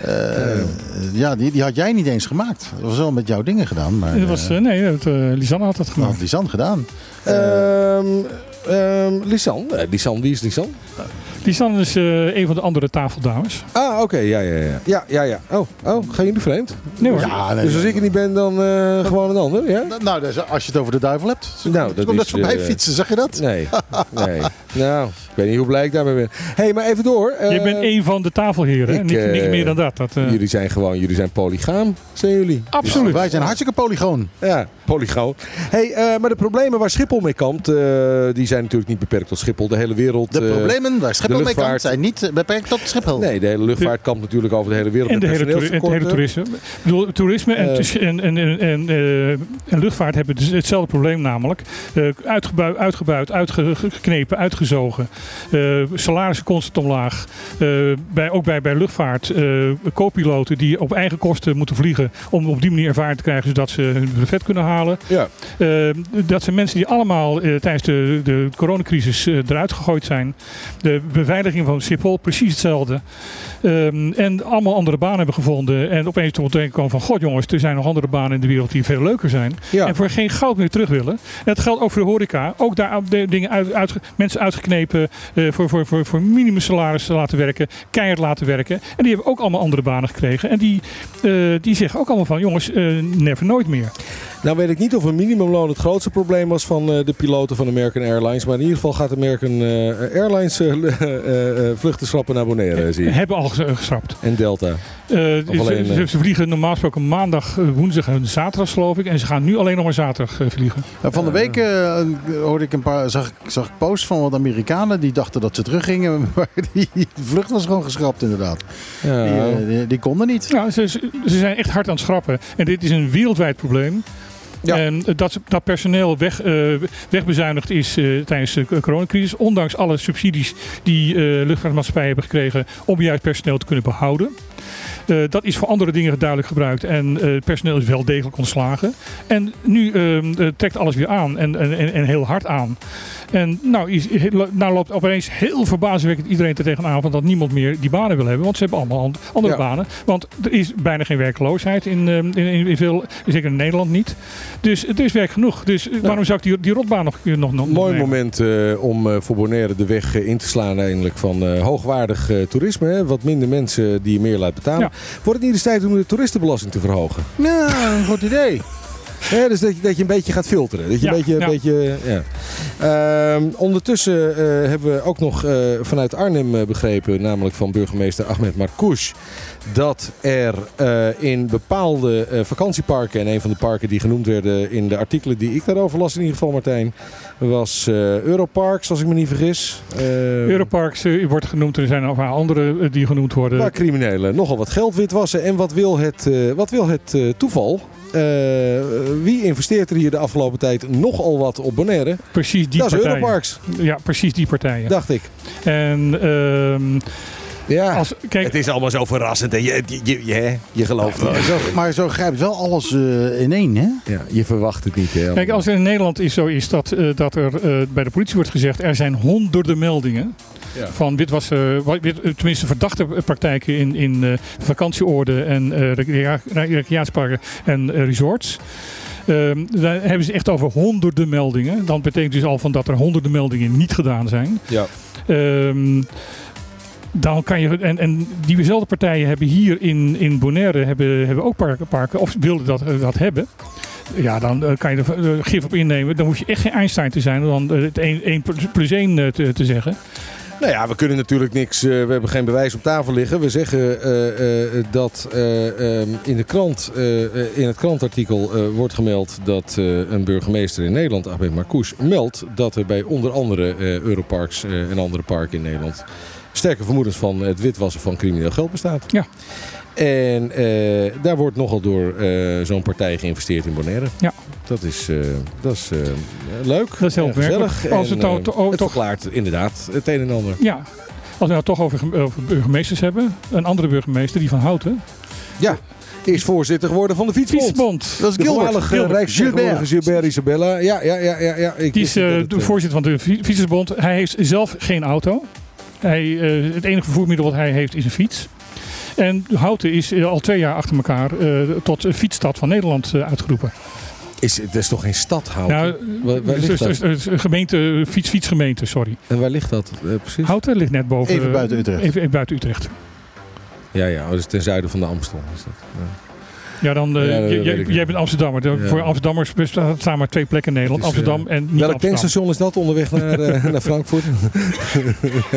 eh, ja, die, die had jij niet eens gemaakt. Dat was wel met jouw dingen gedaan. Maar, dat was, eh, eh, nee, dat, eh, Lisanne had dat dat gemaakt. had Lisanne gedaan. Ehm ehm, Lisan. Eh, Lisan, wie is Lisan? Lisanne is eh, een van de andere tafeldames. Ah, oké. Ja, ja, ja. Ja, ja, ja. Oh, oh, gaan jullie vreemd? Nee hoor. Ja, nee, dus als ik er niet ben, dan eh, gewoon een ander, ja? Nou, dus als je het over de duivel hebt. Nou, Dat dat is... voorbij eh, fietsen, zag je dat? Nee, nee. Nou, ik weet niet hoe blij ik daarmee ben. Hé, hey, maar even door. Je bent een van de tafelheren. ik, niet, niet meer dan dat. dat eh, Jullie zijn gewoon, jullie zijn polygaam, zijn jullie. absoluut. Wij zijn hartstikke polygoon. Ja, polygoon. Hey, eh, maar de problemen waar Schiphol mee kampt, eh, die zijn natuurlijk niet beperkt tot Schiphol. De hele wereld... De problemen waar Schiphol mee kan luchtvaart- zijn niet eh, beperkt tot Schiphol. Nee, de hele luchtvaart kampt natuurlijk over de hele wereld En de hele, toeri- het hele toerisme. Ik bedoel, toerisme en, Eh. en, en, en, en, eh, en luchtvaart hebben dus hetzelfde probleem namelijk. Eh uitgebuit, uitgebuit, uitgeknepen, uitgezogen. Eh salarissen constant omlaag. Eh, bij, ook bij, bij luchtvaart. eh co-piloten die op eigen kosten moeten vliegen. Om op die manier ervaring te krijgen zodat ze hun brevet kunnen halen. Ja, dat zijn mensen die allemaal tijdens de, de coronacrisis eruit gegooid zijn. De beveiliging van Schiphol precies hetzelfde. Ehm, en allemaal andere banen hebben gevonden. En opeens tot denken komen van... God jongens, er zijn nog andere banen in de wereld die veel leuker zijn. ja. En voor geen goud meer terug willen. En dat geldt ook voor de horeca. Ook daar dingen uit, mensen uitgeknepen. eh, voor, voor, voor, voor minimum salaris laten werken. Keihard laten werken. En die hebben ook allemaal andere banen gekregen. En die, eh, die zeggen ook allemaal van... Jongens, eh, never nooit meer. Nou weet ik niet of een minimumloon het grootste probleem was van de piloten van American Airlines. Maar in ieder geval gaat American Airlines vluchten schrappen naar Bonaire, zie je. Hebben al geschrapt. En Delta. Eh, ze, eh, ze vliegen normaal gesproken maandag, eh, woensdag en zaterdag geloof ik. En ze gaan nu alleen nog maar zaterdag eh, vliegen. Nou, Van de week eh, hoorde ik een paar, zag, ik- zag ik posts van wat Amerikanen die dachten dat ze teruggingen. Maar die vlucht was gewoon geschrapt inderdaad. Ja. Die, eh, die, die konden niet. Ja, ze, ze ze zijn echt hard aan het schrappen. En dit is een wereldwijd probleem. En dat, dat personeel weg, eh, wegbezuinigd is eh, tijdens de coronacrisis. Ondanks alle subsidies die eh luchtvaartmaatschappijen hebben gekregen om juist personeel te kunnen behouden. Eh, dat is voor andere dingen duidelijk gebruikt. En eh, het personeel is wel degelijk ontslagen. En nu ehm, eh, trekt alles weer aan. En, en, en, heel hard aan. En nou, is, nou loopt opeens heel verbazingwekkend iedereen er tegenaan van dat niemand meer die banen wil hebben. Want ze hebben allemaal an- andere Ja. banen. Want er is bijna geen werkloosheid in, ehm, in, in, in veel, zeker in Nederland niet. Dus er is werk genoeg. Dus waarom zou ik die, die rotbaan nog, nog, nog Mooi nemen? moment om eh, voor Bonaire de weg in te slaan eindelijk van hoogwaardig toerisme. Hè? Wat minder mensen die je meer laat betalen. Wordt het niet eens tijd om de toeristenbelasting te verhogen? Nou, een goed idee. Dus dat je, dat je een beetje gaat filteren. Dat je Ja, een beetje... ja. Een beetje ja. Ehm, ondertussen eh, hebben we ook nog eh, vanuit Arnhem eh, begrepen, namelijk van burgemeester Ahmed Marcouch, dat er in bepaalde vakantieparken, en een van de parken die genoemd werden in de artikelen die ik daarover las in ieder geval Martijn, was Europarks, als ik me niet vergis. Eh, Europarks wordt genoemd. Er zijn nog wel andere die genoemd worden. Waar criminelen nogal wat geld witwassen. En wat wil het, wat wil het toeval? Eh, wie investeert er hier de afgelopen tijd nogal wat op Bonaire? Precies die dat is partijen. Europarks, Ja, precies die partijen. dacht ik. En ehm, Ja, als, kijk, het is allemaal zo verrassend. En je, je, je, je, je gelooft het. Zo, maar zo grijpt wel alles eh, in één, hè? Ja, je verwacht het niet. Hè, Kijk, als er in Nederland is zo is dat, eh, dat er eh, bij de politie wordt gezegd er zijn honderden meldingen Ja. van witwassen, wa- wit, eh, tenminste verdachte praktijken in, in eh, vakantieoorden en eh, recrea- recreatieparken en eh, resorts. Ehm, daar hebben ze echt over honderden meldingen. Dan betekent dus al van dat er honderden meldingen niet gedaan zijn. Ja. Ehm, dan kan je, en, en diezelfde partijen hebben hier in, in Bonaire hebben, hebben ook parken, parken, of wilden dat, eh, dat hebben. Ja, dan eh, kan je er eh, gif op innemen. Dan hoef je echt geen Einstein te zijn om dan eh, het 1 plus 1 te, te zeggen. Nou ja, we kunnen natuurlijk niks. eh, we hebben geen bewijs op tafel liggen. We zeggen eh, eh, dat eh, ehm, in, de krant, in het krantartikel wordt gemeld dat een burgemeester in Nederland, Ahmed Marcouch, meldt dat er bij onder andere Europarks en andere parken in Nederland sterke vermoedens van het witwassen van crimineel geld bestaat. Ja. En eh, daar wordt nogal door eh, zo'n partij geïnvesteerd in Bonaire. Ja. Dat is, eh, dat is eh, leuk. Dat is heel en gezellig. Als En, het nou eh, to- oh, het toch- verklaart inderdaad het een en ander. Ja, als we nou toch over, over burgemeesters hebben. Een andere burgemeester, die van Houten. Ja, is voorzitter geworden van de Fietsbond. Fietsbond. Dat is De Gilbert. Gilbert. Rijksvertegenwoordiger Gilbert Isabella. Ja, ja, ja, ja. ja. Ik Die is de het, voorzitter van de Fi- Fietsersbond. Hij heeft zelf geen auto. Hij, eh, het enige vervoermiddel wat hij heeft is een fiets. En Houten is eh, al twee jaar achter elkaar eh, tot fietsstad van Nederland eh, uitgeroepen. Is, het is toch geen stad houden? Nou, waar, waar dus- ligt dus- dat? dus een gemeente, fiets, fietsgemeente, sorry. En waar ligt dat eh, precies? Houten ligt net boven. Even buiten Utrecht. Even, even buiten Utrecht. Ja, ja, dat is ten zuiden van de Amstel. Is dat. Ja. Ja, dan, eh, Ja, jij- bent Amsterdammer. Ja. Voor Amsterdammers bestaan maar twee plekken in Nederland. Amsterdam en niet Welk Amsterdam. tankstation is dat onderweg naar, eh, naar Frankfurt?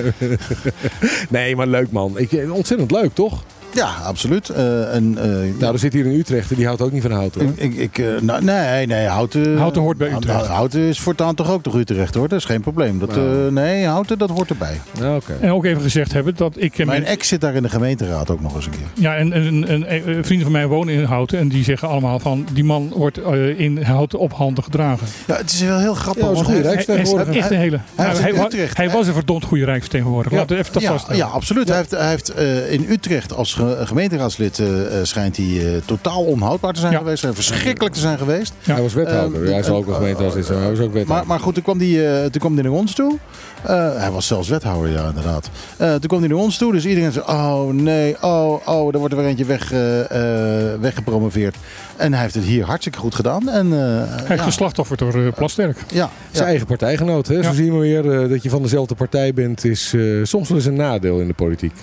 nee, maar leuk man. Ik, eh, ontzettend leuk, toch? Ja, absoluut. Eh, en, eh, Nou, er zit hier een Utrecht en die houdt ook niet van hout hoor. ik, ik, eh, nou, nee, nee, Houten... Houten hoort bij Utrecht. Houten- Houten is voortaan toch ook toch Utrecht hoor, dat is geen probleem. Dat, Nou. eh, nee, Houten dat hoort erbij. Ja. En ook even gezegd hebben dat ik... Mijn met- ex zit daar in de gemeenteraad ook nog eens een keer. Ja, en, en, en, en, eh, vrienden van mij wonen in Houten. En die zeggen allemaal van... Die man wordt in Houten op handen gedragen. Ja, het is wel heel grappig. Ja, een goede Rijksvertegenwoordiger. echt een hele... hij hij, in hij was een verdomd goede rijksvertegenwoordiger. Ja. Laten we even dat ja, vaststellen. ja, absoluut. Hij heeft, hij heeft eh, in Utrecht als gemeenteraadslid eh, eh, schijnt hij eh, totaal onhoudbaar te zijn Ja. geweest. En verschrikkelijk te zijn geweest. Ja. Hij was wethouder. Ehm, hij zal ook eh, gemeenteraadslid hij was ook wethouder. Maar, maar goed, toen kwam hij eh, kwam die naar ons toe. Eh, hij was zelfs wethouder, ja, inderdaad. Eh, toen kwam hij naar ons toe, dus iedereen zei: Oh nee, oh, oh, er wordt er weer eentje weg, eh, eh, weggepromoveerd. En hij heeft het hier hartstikke goed gedaan. En, eh, Hij is ja, geslachtofferd door eh, Plasterk. ja, Zijn ja. eigen partijgenoot. Hè? Zo zien we weer dat je van dezelfde partij bent. Is eh, soms wel eens een nadeel in de politiek.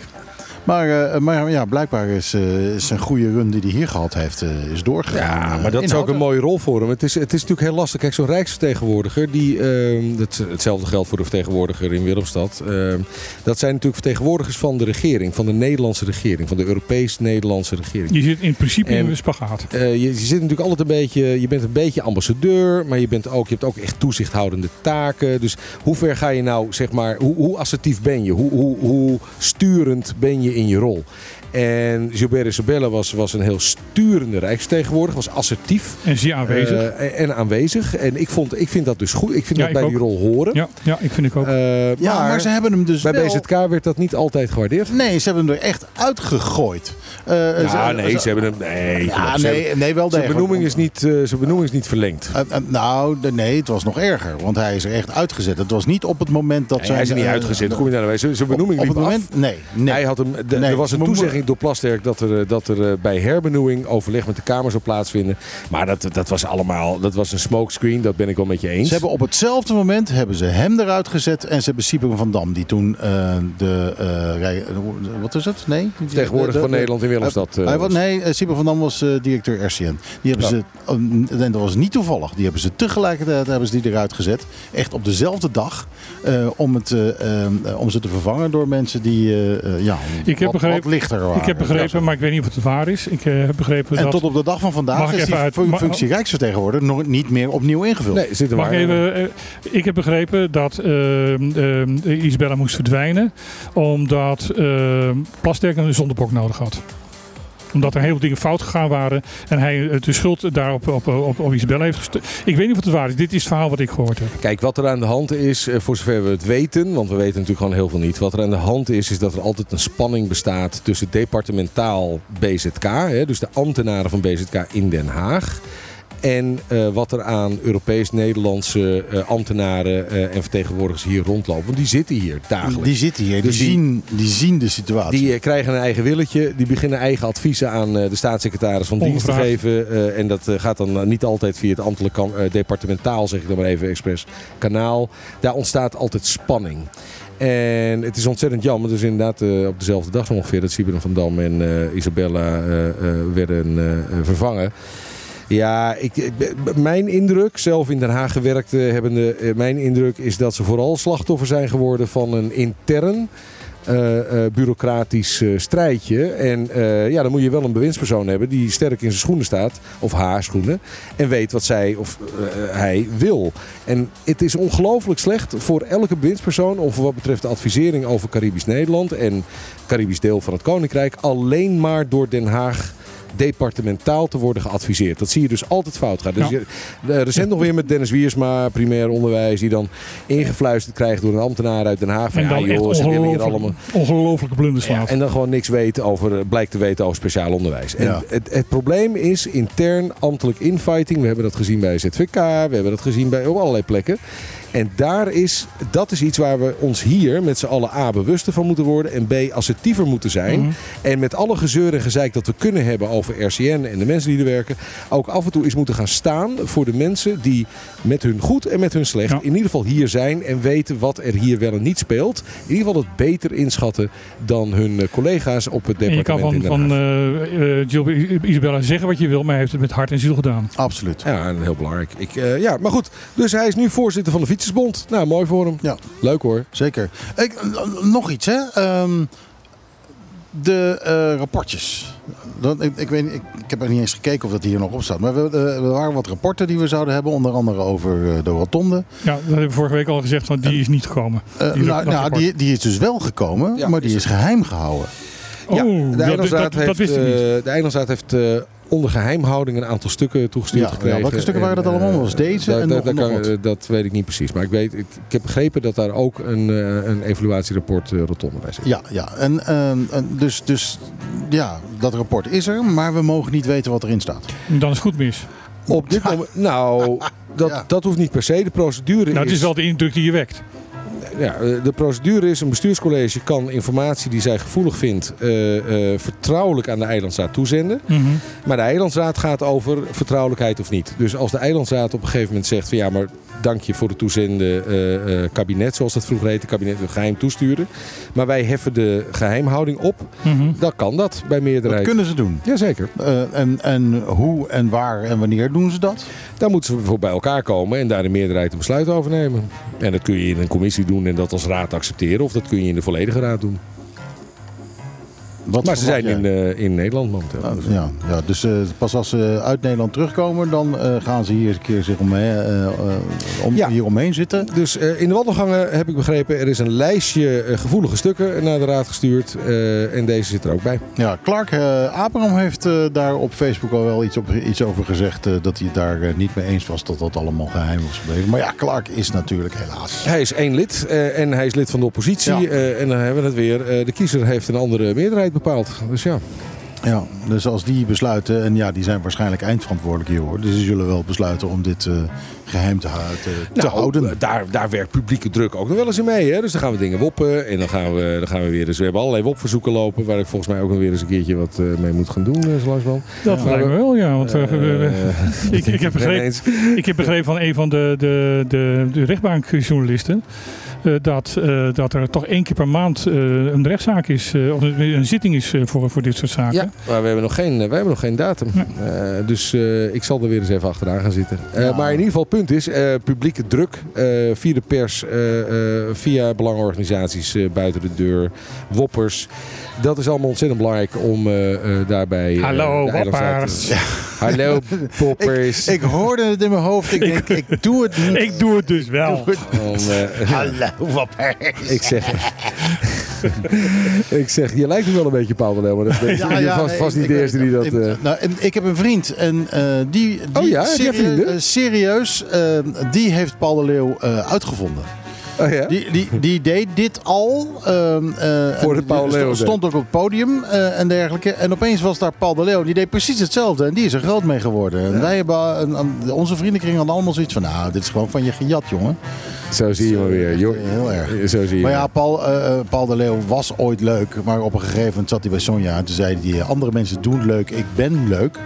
Maar, eh, maar ja, blijkbaar is eh, zijn goede run die hij hier gehad heeft, eh, is doorgegaan. Ja, maar dat is ook een mooie rol voor hem. Het is, het is natuurlijk heel lastig. Kijk, zo'n rijksvertegenwoordiger, die, ehm, hetzelfde geldt voor de vertegenwoordiger in Willemstad. ehm, dat zijn natuurlijk vertegenwoordigers van de regering, van de Nederlandse regering, van de Europees-Nederlandse regering. Je zit in principe in een spagaat. Eh, je, je zit natuurlijk altijd een beetje, je bent een beetje ambassadeur, maar je, bent ook, je hebt ook echt toezichthoudende taken. Dus hoe ver ga je nou, zeg maar, hoe, hoe assertief ben je? Hoe, hoe, hoe sturend ben je in je rol? En Gilbert Isabella was, was een heel sturende rijksvertegenwoordiger, was assertief. En zeer aanwezig. eh, en aanwezig. En ik, vond, ik vind dat dus goed. Ik vind Ja, dat ik bij die rol horen. ja, ja, ik vind ik ook. Eh, Ja, maar, ze hebben hem dus bij wel... BZK werd dat niet altijd gewaardeerd. Nee, ze hebben hem er echt uitgegooid. Eh, Ja, ze- nee, ze hebben hem. Nee, kom Ja, op, ze nee, hebben- nee, wel zijn degelijk. benoeming is niet, eh, zijn benoeming is niet verlengd. Nou, de- nee, het was nog erger. Want hij is er echt uitgezet. Het was niet op het moment dat Nee, hij is er niet uitgezet. Goed naar de wijze. Zijn Op, benoeming op liep het af. moment? Nee. nee. Hij had hem, de- Nee, er was een we toezegging door Plasterk dat er, eh, dat er eh, bij herbenoeming overleg met de Kamer zou plaatsvinden. Maar dat, dat was allemaal, dat was een smokescreen, dat ben ik wel met je eens. Ze hebben op hetzelfde moment hebben ze hem eruit gezet en ze hebben Siepen van Dam, die toen eh, de eh, rij, wat is het? Nee, Vertegenwoordiger de- van Nederland in Willemstad. eh, was, nee, Siepen van Dam was eh, directeur RCN. Die hebben Ja. ze, oh, en dat was niet toevallig, die hebben ze tegelijkertijd hebben ze die eruit gezet. Echt op dezelfde dag. eh, om, het, om ze te vervangen door mensen die ja, Ik heb wat, begrepen- wat lichter waren. ik heb begrepen, maar ik weet niet of het waar is. Ik eh, heb begrepen En dat... tot op de dag van vandaag is die uit- functie Rijksvertegenwoordiger nog niet meer opnieuw ingevuld. Nee, zit er Mag maar. ik even, eh, ik heb begrepen dat eh, Isabella moest verdwijnen omdat Plasterk een zondebok nodig had. Omdat er heel veel dingen fout gegaan waren en hij eh, de schuld daarop op, op, op Isabella heeft gestuurd. Ik weet niet of het waar is. Dit is het verhaal wat ik gehoord heb. Kijk, wat er aan de hand is, eh, voor zover we het weten, want we weten natuurlijk gewoon heel veel niet. Wat er aan de hand is, is dat er altijd een spanning bestaat tussen departementaal BZK, hè, dus de ambtenaren van BZK in Den Haag. En eh, wat er aan Europees-Nederlandse eh, ambtenaren eh, en vertegenwoordigers hier rondlopen. Want die zitten hier dagelijks. Die zitten hier, die, Dus die- zien, die zien de situatie. Die krijgen een eigen willetje. Die beginnen eigen adviezen aan eh, de staatssecretaris van dienst te geven. Eh, en dat eh, gaat dan niet altijd via het ambtelijk kan- eh, departementaal, zeg ik dan maar even expres, kanaal. Daar ontstaat altijd spanning. En het is ontzettend jammer. Dus inderdaad eh, op dezelfde dag ongeveer dat Siberen van Dam en eh, Isabella eh, eh, werden vervangen. Ja, ik, mijn indruk, zelf in Den Haag gewerkt eh, hebbende, eh, mijn indruk is dat ze vooral slachtoffer zijn geworden van een intern eh, bureaucratisch eh, strijdje. En ja, dan moet je wel een bewindspersoon hebben die sterk in zijn schoenen staat, of haar schoenen, en weet wat zij of hij wil. En het is ongelooflijk slecht voor elke bewindspersoon, of wat betreft de advisering over Caribisch Nederland en Caribisch deel van het Koninkrijk, alleen maar door Den Haag departementaal te worden geadviseerd. Dat zie je dus altijd fout gaan. Dus Ja. je- eh, recent nog weer met Dennis Wiersma, primair onderwijs, die dan ingefluisterd krijgt door een ambtenaar uit Den Haag. Van, En dan ja, joh, echt ze willen hier allemaal... ongelooflijk, ongelooflijke blunders Ja, en dan gewoon niks weten over, eh, blijkt te weten over speciaal onderwijs. En Ja. het, het probleem is intern ambtelijk infighting. We hebben dat gezien bij ZVK, we hebben dat gezien bij op allerlei plekken. En daar is, dat is iets waar we ons hier met z'n allen A bewuster van moeten worden en B assertiever moeten zijn. Mhm. En met alle gezeur en gezeik dat we kunnen hebben over RCN en de mensen die er werken, ook af en toe eens moeten gaan staan voor de mensen die met hun goed en met hun slecht Ja. in ieder geval hier zijn en weten wat er hier wel en niet speelt. In ieder geval het beter inschatten dan hun eh, collega's op het En je kan departement van, van eh, eh, Isabella zeggen wat je wil, maar hij heeft het met hart en ziel gedaan. Absoluut. Ja, en heel belangrijk. Ik, eh, ja, maar goed. Dus hij is nu voorzitter van de Fietsersbond. Nou, mooi voor hem. Ja. Leuk hoor. Zeker. Ik, nog iets, hè? Ehm, de eh, rapportjes. Dan, ik, ik, weet, ik, ik heb er niet eens gekeken of dat hier nog op staat. Maar we, eh, er waren wat rapporten die we zouden hebben. Onder andere over eh, de rotonde. Ja, dat hebben we vorige week al gezegd, want die is niet gekomen. Eh, Die nou, nou, die, die is dus wel gekomen, Ja, maar die is is geheim gehouden. Oh, ja, dat, de dat, Eilandsraad dat, heeft, wist ik niet. eh, de heeft eh, onder geheimhouding een aantal stukken toegestuurd Ja, gekregen. ja, welke stukken waren dat allemaal? eh, Was deze en nog- nog kan- wat? eh, Dat weet ik niet precies. Maar ik, weet, ik, ik heb begrepen dat daar ook een, eh, een evaluatierapport rotonde bij zit. Ja, ja. En, ehm, en dus, dus ja, dat rapport is er, maar we mogen niet weten wat erin staat. Dan is het goed mis. Op dit moment, nou, dat, Ja. dat hoeft niet per se. De procedure Nou, het is... is wel de indruk die je wekt. Ja, eh, de procedure is: een bestuurscollege kan informatie die zij gevoelig vindt eh, eh, vertrouwelijk aan de eilandsraad toezenden. Mhm. Maar de eilandsraad gaat over vertrouwelijkheid of niet. Dus als de eilandsraad op een gegeven moment zegt van ja, maar dank je voor het toezenden eh, eh, kabinet, zoals dat vroeger heette, kabinet geheim toesturen. Maar wij heffen de geheimhouding op, Mhm. dan kan dat bij Dat meerderheid. kunnen ze doen. Jazeker. Eh, en, en hoe en waar en wanneer doen ze dat? Daar moeten ze voor bij elkaar komen en daar de meerderheid een besluit over nemen. En dat kun je in een commissie doen en dat als raad accepteren. Of dat kun je in de volledige raad doen. Wat Maar ze zijn jij? in, eh, in Nederland momenteel. Nou, Dus, ja, ja, dus eh, pas als ze uit Nederland terugkomen, dan eh, gaan ze hier eens een keer zich omheen, om, Ja. hier omheen zitten. Dus in de wandelgangen heb ik begrepen, er is een lijstje gevoelige stukken naar de raad gestuurd. en deze zit er ook bij. Ja, Clark Abraham heeft daar op Facebook al wel iets, op, iets over gezegd. dat hij het daar niet mee eens was dat dat allemaal geheim was gebleven. Maar ja, Clark is natuurlijk helaas. Hij is één lid en hij is lid van de oppositie. Ja. en dan hebben we het weer. de kiezer heeft een andere meerderheid bepaald. Dus ja. Ja, dus als die besluiten, en ja, die zijn waarschijnlijk eindverantwoordelijk hier hoor. Dus die zullen wel besluiten om dit eh, geheim te, te houden. eh, Daar, daar werkt publieke druk ook nog wel eens in mee. Hè? Dus dan gaan we dingen woppen. En dan gaan we, dan gaan we weer eens. We hebben allerlei wopverzoeken lopen. Waar ik volgens mij ook nog weer eens een keertje wat eh, mee moet gaan doen. Uh, langzamerhand. Dat Ja. lijkt me wel, ja. Want we- we- ik, ik, heb begrepen, ik heb begrepen van een van de, de, de, de rechtbankjournalisten. Eh, dat, eh, dat er toch één keer per maand eh, een rechtszaak is, eh, of een, een zitting is voor, voor dit soort zaken. Ja, maar we hebben nog geen, we hebben nog geen datum. Eh, dus eh, ik zal er weer eens even achteraan gaan zitten. Eh, Ja. Maar in ieder geval, het punt is, eh, publieke druk eh, via de pers, eh, eh, via belangenorganisaties eh, buiten de deur, woppers. Dat is allemaal ontzettend belangrijk om eh, eh, daarbij... Hallo, te- woppers. Hallo, poppers. Ik hoorde het in mijn hoofd. Ik denk, ik doe het niet. Ik doe het dus wel. Om, eh, Hallo, wappers. ik zeg... ik zeg, je lijkt me wel een beetje Paul de Leeuw, maar dat is Ja, je ja, vast, vast ik- niet de ik eerste die dat... het. eh, Ik- nou, en ik heb een vriend en eh, die, die Oh ja, heb jij serie- vrienden? eh, serieus, eh, die heeft Paul de Leeuw eh, uitgevonden. Oh ja? Die, die, die deed dit al. ehm, eh, Voor de en Paul Leeuw Stond ook op het podium eh, en dergelijke. En opeens was daar Paul de Leeuw. Die deed precies hetzelfde. En die is er groot mee geworden. En wij hebben, eh, een- onze vriendenkring hadden allemaal zoiets van... Nou, dit is gewoon van je gejat, jongen. Zo zie je maar weer. joh. Heel erg. Zo zie je Maar ja, Paul, eh, eh, Paul de Leeuw was ooit leuk. Maar op een gegeven moment zat hij bij Sonja. En toen zei hij, andere mensen doen leuk, ik ben leuk.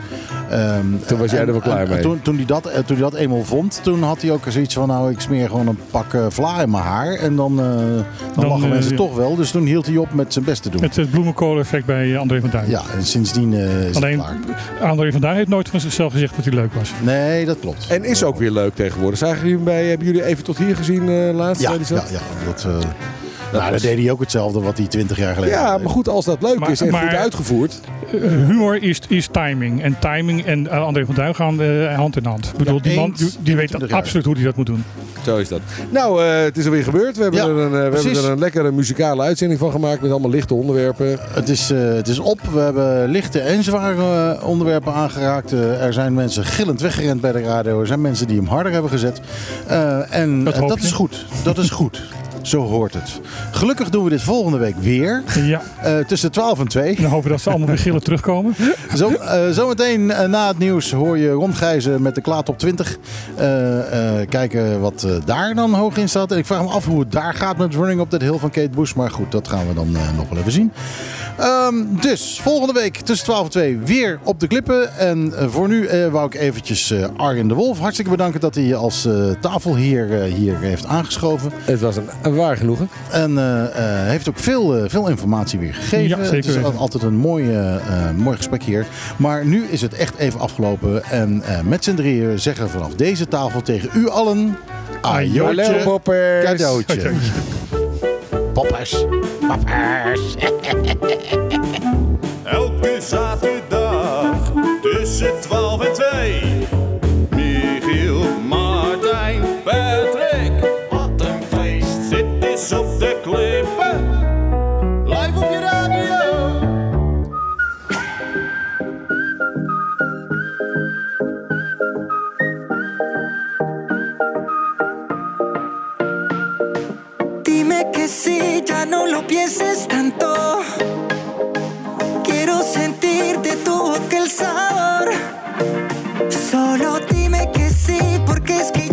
Ehm, Toen was jij en- er wel klaar en- en mee. Toen, toen, hij dat, eh, toen hij dat eenmaal vond, toen had hij ook zoiets van... Nou, ik smeer gewoon een pak eh, vla in mijn haar. En dan, eh, dan, Dan, lachen eh, mensen ja. toch wel. Dus toen hield hij op met zijn best te doen. Het, het bloemenkool-effect bij eh, André van Duin. Ja, en sindsdien eh, is Alleen, het klaar. André van Duin heeft nooit van zichzelf gezegd dat hij leuk was. Nee, dat klopt. En is ook weer leuk tegenwoordig. Zagen jullie hem bij, hebben jullie even tot hier gezien eh, laatst? Ja, ja, ja dat, eh nou, was- dat deed hij ook hetzelfde wat hij twintig jaar geleden Ja, maar goed, als dat leuk Maar- is en goed uitgevoerd. Humor is, is timing. En timing en André van Duin gaan eh, hand in hand. Ik bedoel, Ja, die man die, die weet 20 absoluut hoe hij dat moet doen. Zo is dat. Nou, eh, het is alweer gebeurd. We hebben, Ja, er, een, eh, we hebben er een lekkere muzikale uitzending van gemaakt met allemaal lichte onderwerpen. Het is, eh, het is op. We hebben lichte en zware onderwerpen aangeraakt. Er zijn mensen gillend weggerend bij de radio. Er zijn mensen die hem harder hebben gezet. Eh, en Dat is goed. Dat is goed. Zo hoort het. Gelukkig doen we dit volgende week weer. Ja, Eh, tussen 12 en 2. dan hopen we dat ze allemaal weer gillen terugkomen. Zo, eh, zometeen eh, na het nieuws hoor je Ron Gijzen met de Klaat op 20. Eh, eh, kijken wat eh, daar dan hoog in staat. En ik vraag me af hoe het daar gaat met Running Up That Hill van Kate Bush. Maar goed, dat gaan we dan eh, nog wel even zien. Ehm, dus volgende week tussen 12 en 2 weer op de klippen. En voor nu eh, wou ik eventjes eh, Arjen de Wolf hartstikke bedanken dat hij als eh tafelheer hier heeft aangeschoven. Het was een, waar genoegen. En eh, eh, heeft ook veel, eh, veel informatie weer gegeven. Ja, zeker het is altijd een mooi, mooi gesprek hier. Maar nu is het echt even afgelopen. En eh, met z'n drieën zeggen we vanaf deze tafel tegen u allen... Ajootje, poppers. cadeautje. Poppers. Poppers. Elke zaterdag tussen 12 que sí, ya no lo pienses tanto. Quiero sentir de tu boca el sabor. Solo dime que sí, porque es que